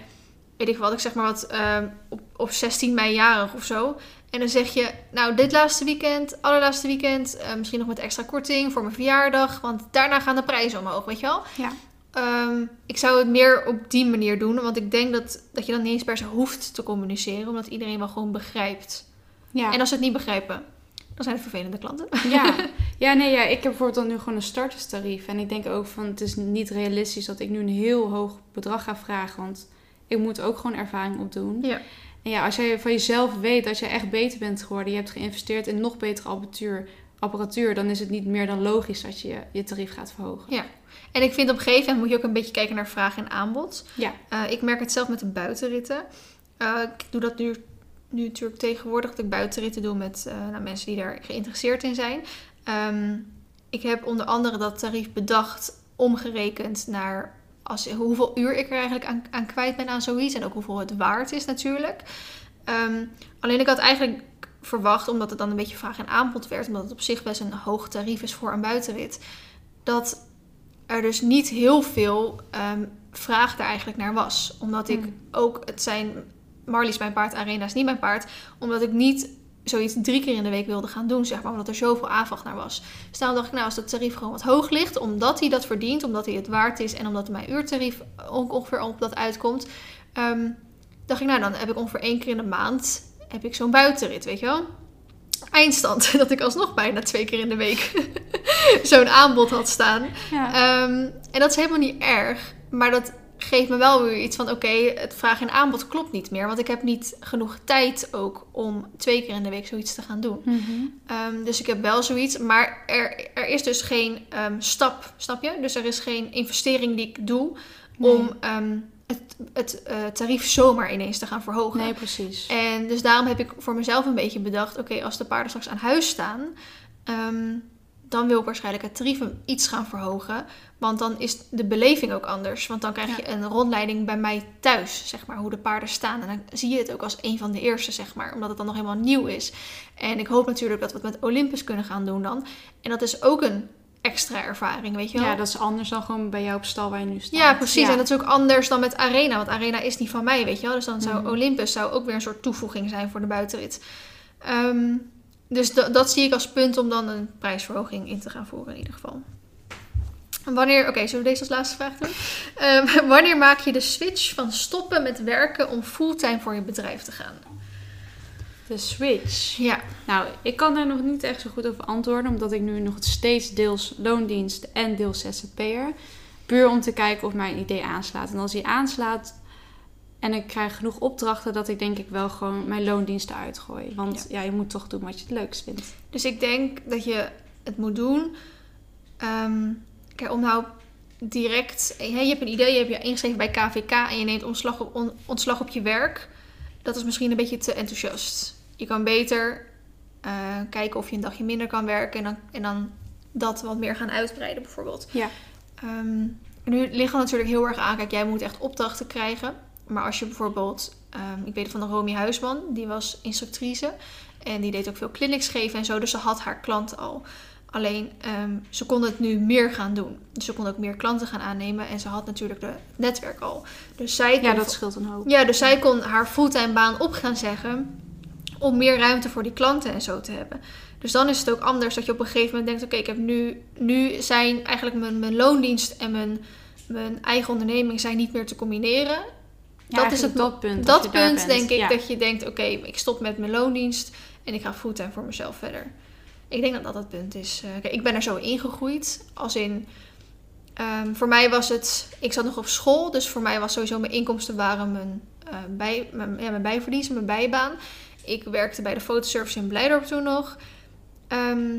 weet ik wat, ik zeg maar wat, ehm, op, op 16 mei jarig of zo. En dan zeg je, nou, dit laatste weekend, allerlaatste weekend, eh, misschien nog met extra korting voor mijn verjaardag, want daarna gaan de prijzen omhoog, weet je wel? Ja. Ehm, ik zou het meer op die manier doen, want ik denk dat, dat je dan niet eens per se hoeft te communiceren, omdat iedereen wel gewoon begrijpt. Ja. En als ze het niet begrijpen, dan zijn het vervelende klanten. Ja. ja, nee, ja, ik heb bijvoorbeeld dan nu gewoon een starterstarief. En ik denk ook van, het is niet realistisch dat ik nu een heel hoog bedrag ga vragen. Want ik moet ook gewoon ervaring opdoen. Ja. En ja, als jij van jezelf weet dat je echt beter bent geworden, je hebt geïnvesteerd in nog betere apparatuur, apparatuur dan is het niet meer dan logisch dat je je tarief gaat verhogen. En ik vind op een gegeven moment moet je ook een beetje kijken naar vraag en aanbod. Ja. Eh, ik merk het zelf met de buitenritten. Eh, ik doe dat nu, nu natuurlijk tegenwoordig, dat ik buitenritten doe met eh, nou, mensen die daar geïnteresseerd in zijn. Ehm, ik heb onder andere dat tarief bedacht, omgerekend naar als, hoeveel uur ik er eigenlijk aan, aan kwijt ben aan zoiets. En ook hoeveel het waard is natuurlijk. Ehm, alleen ik had eigenlijk verwacht, omdat het dan een beetje vraag en aanbod werd, omdat het op zich best een hoog tarief is voor een buitenrit, dat er dus niet heel veel ehm, vraag daar eigenlijk naar was. Omdat ik Hmm. ook, het zijn, Marley is mijn paard, Arena is niet mijn paard, omdat ik niet zoiets drie keer in de week wilde gaan doen, zeg maar, omdat er zoveel aanvraag naar was. Dus daarom dacht ik, nou, als dat tarief gewoon wat hoog ligt, omdat hij dat verdient, omdat hij het waard is en omdat mijn uurtarief ongeveer op dat uitkomt, ehm, dacht ik, nou, dan heb ik ongeveer één keer in de maand heb ik zo'n buitenrit, weet je wel? Eindstand, dat ik alsnog bijna twee keer in de week zo'n aanbod had staan. Ja. Ehm, en dat is helemaal niet erg, maar dat geeft me wel weer iets van: oké, het vraag en aanbod klopt niet meer. Want ik heb niet genoeg tijd ook om twee keer in de week zoiets te gaan doen. Mhm. Ehm, dus ik heb wel zoiets. Maar er, er is dus geen ehm, stap, snap je? Dus er is geen investering die ik doe om ehm, het, het eh, tarief zomaar ineens te gaan verhogen. Nee, precies. En dus daarom heb ik voor mezelf een beetje bedacht: oké, als de paarden straks aan huis staan, dan wil ik waarschijnlijk het tarief iets gaan verhogen. Want dan is de beleving ook anders. Want dan krijg je een rondleiding bij mij thuis, zeg maar, hoe de paarden staan. En dan zie je het ook als een van de eerste, zeg maar, omdat het dan nog helemaal nieuw is. En ik hoop natuurlijk dat we het met Olympus kunnen gaan doen dan. En dat is ook een extra ervaring, weet je wel? Ja, dat is anders dan gewoon bij jou op stal waar je nu staat. Ja, precies. En dat is ook anders dan met Arena. Want Arena is niet van mij, weet je wel. Dus dan zou Mhm. Olympus zou ook weer een soort toevoeging zijn voor de buitenrit. Ehm, dus da- dat zie ik als punt om dan een prijsverhoging in te gaan voeren in ieder geval. Wanneer, oké, zullen we deze als laatste vraag doen? Ehm, wanneer maak je de switch van stoppen met werken om fulltime voor je bedrijf te gaan? De switch. Ja, Nou, ik kan daar nog niet echt zo goed over antwoorden, omdat ik nu nog steeds deels loondienst en deels ZZP'er. Puur om te kijken of mijn idee aanslaat. En als die aanslaat en ik krijg genoeg opdrachten, dat ik denk ik wel gewoon mijn loondiensten uitgooi. Want ja, je moet toch doen wat je het leukst vindt. Dus ik denk dat je het moet doen. Ehm, kijk, om nou direct. hè, Je hebt een idee, je hebt je ingeschreven bij KVK en je neemt ontslag op, on- ontslag op je werk. Dat is misschien een beetje te enthousiast. Je kan beter eh, kijken of je een dagje minder kan werken en dan, en dan dat wat meer gaan uitbreiden, bijvoorbeeld. Ja. Ehm, nu ligt het natuurlijk heel erg aan. Kijk, jij moet echt opdrachten krijgen. Maar als je bijvoorbeeld, ehm, ik weet van de Romy Huisman, die was instructrice. En die deed ook veel clinics geven en zo. Dus ze had haar klanten al. Alleen ehm, ze kon het nu meer gaan doen. Dus ze kon ook meer klanten gaan aannemen. En ze had natuurlijk de, het netwerk al. Dus zij kon, Ja, dat scheelt een hoop. ja, dus zij kon haar fulltime baan op gaan zeggen. Om meer ruimte voor die klanten en zo te hebben. Dus dan is het ook anders dat je op een gegeven moment denkt: oké, ik heb nu, nu zijn eigenlijk mijn, mijn loondienst en mijn, mijn eigen onderneming zijn niet meer te combineren. Ja, dat is het dat punt. Dat punt denk ik Ja. dat je denkt: oké, ik stop met mijn loondienst en ik ga fulltime voor mezelf verder. Ik denk dat dat het punt is. Eh, ik ben er zo ingegroeid. Als in, ehm, voor mij was het, ik zat nog op school, dus voor mij was sowieso mijn inkomsten waren mijn, eh, bij, mijn, ja, mijn bijverlies, mijn bijbaan. Ik werkte bij de fotoservice in Blijdorp toen nog. Ehm,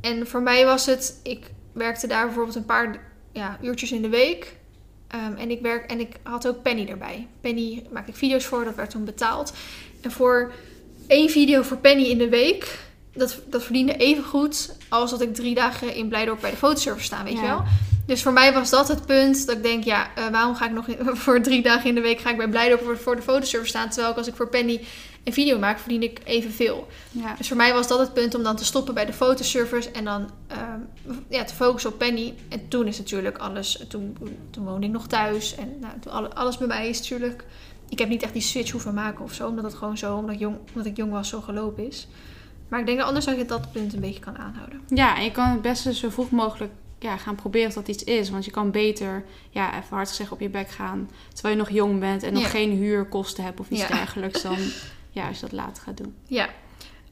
en voor mij was het, ik werkte daar bijvoorbeeld een paar ja, uurtjes in de week. Ehm, en, ik werk, en ik had ook Penny erbij. Penny maakte ik video's voor, dat werd toen betaald. En voor één video voor Penny in de week, dat, dat verdiende even goed als dat ik drie dagen in Blijdorp bij de fotoservice sta, weet je wel. Dus voor mij was dat het punt dat ik denk, ja, eh, waarom ga ik nog in- voor drie dagen in de week ga ik bij Blijdorp voor, voor de fotoservice staan, terwijl ik als ik voor Penny een video maak, verdien ik evenveel. Ja. Dus voor mij was dat het punt om dan te stoppen bij de fotoservice en dan ehm, ja, te focussen op Penny. En toen is natuurlijk alles, toen, toen woonde ik nog thuis en nou, toen alle- alles bij mij is natuurlijk. Ik heb niet echt die switch hoeven maken of zo, omdat het gewoon zo, omdat ik jong, omdat ik jong was, zo gelopen is. Maar ik denk dat anders dat je dat punt een beetje kan aanhouden. Ja, en je kan het beste zo vroeg mogelijk ja, gaan proberen of dat iets is. Want je kan beter, ja, even hard gezegd, op je bek gaan. Terwijl je nog jong bent en nog Ja. geen huurkosten hebt of iets Ja. dergelijks. Dan, ja, als je dat later gaat doen. Ja.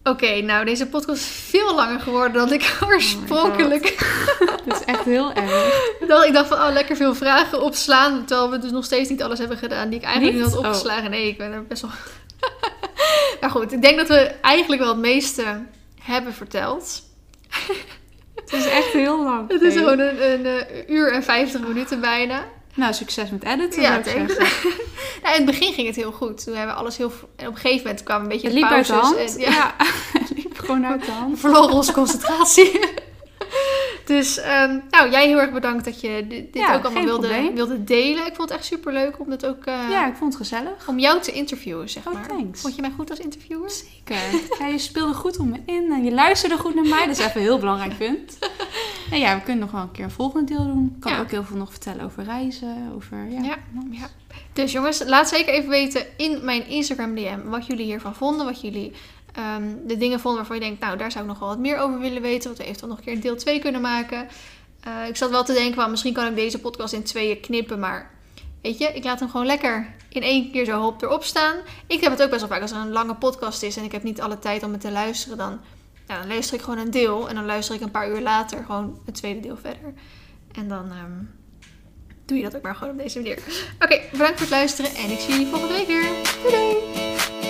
Oké, nou deze podcast is veel langer geworden dan ik oorspronkelijk Dat is echt heel erg. Ik dacht, ik dacht van, oh, lekker veel vragen opslaan. Terwijl we dus nog steeds niet alles hebben gedaan die ik eigenlijk Niet? niet had Oh. opgeslagen. Nee, ik ben er best wel... maar goed, ik denk dat we eigenlijk wel het meeste hebben verteld. Het is echt heel lang. Het is gewoon een, een, eh, uur en vijftig minuten bijna. Nou, succes met editen, Ja, zou ik zeggen. Nou, in het begin ging het heel goed. Toen hebben we alles heel... En op een gegeven moment kwamen een beetje Het liep uit de hand. en- ja. ja, het liep gewoon uit de hand. verloren onze concentratie. dus, ehm, nou, jij heel erg bedankt dat je dit, dit Ja, ook allemaal wilde, wilde delen. Ik vond het echt super leuk om het ook... eh, Ja, ik vond het gezellig. Om jou te interviewen, zeg Oh, maar. thanks. Vond je mij goed als interviewer? Zeker. Ja, je speelde goed om me in en je luisterde goed naar mij. Dat is even een heel belangrijk punt. En ja, we kunnen nog wel een keer een volgende deel doen. Ik kan Ja. ook heel veel nog vertellen over reizen, over... Ja, Ja, ja. Dus jongens, laat zeker even weten in mijn Instagram DM wat jullie hiervan vonden. Wat jullie ehm, de dingen vonden waarvan je denkt, nou daar zou ik nog wel wat meer over willen weten. Wat we eventueel nog een keer deel 2 kunnen maken. Eh, ik zat wel te denken, van, misschien kan ik deze podcast in tweeën knippen. Maar weet je, ik laat hem gewoon lekker in één keer zo hop erop staan. Ik heb het ook best wel vaak als er een lange podcast is en ik heb niet alle tijd om het te luisteren. Dan, ja, dan luister ik gewoon een deel en dan luister ik een paar uur later gewoon het tweede deel verder. En dan... ehm, doe je dat ook maar gewoon op deze manier. Oké, bedankt voor het luisteren en ik zie jullie volgende week weer. Doei!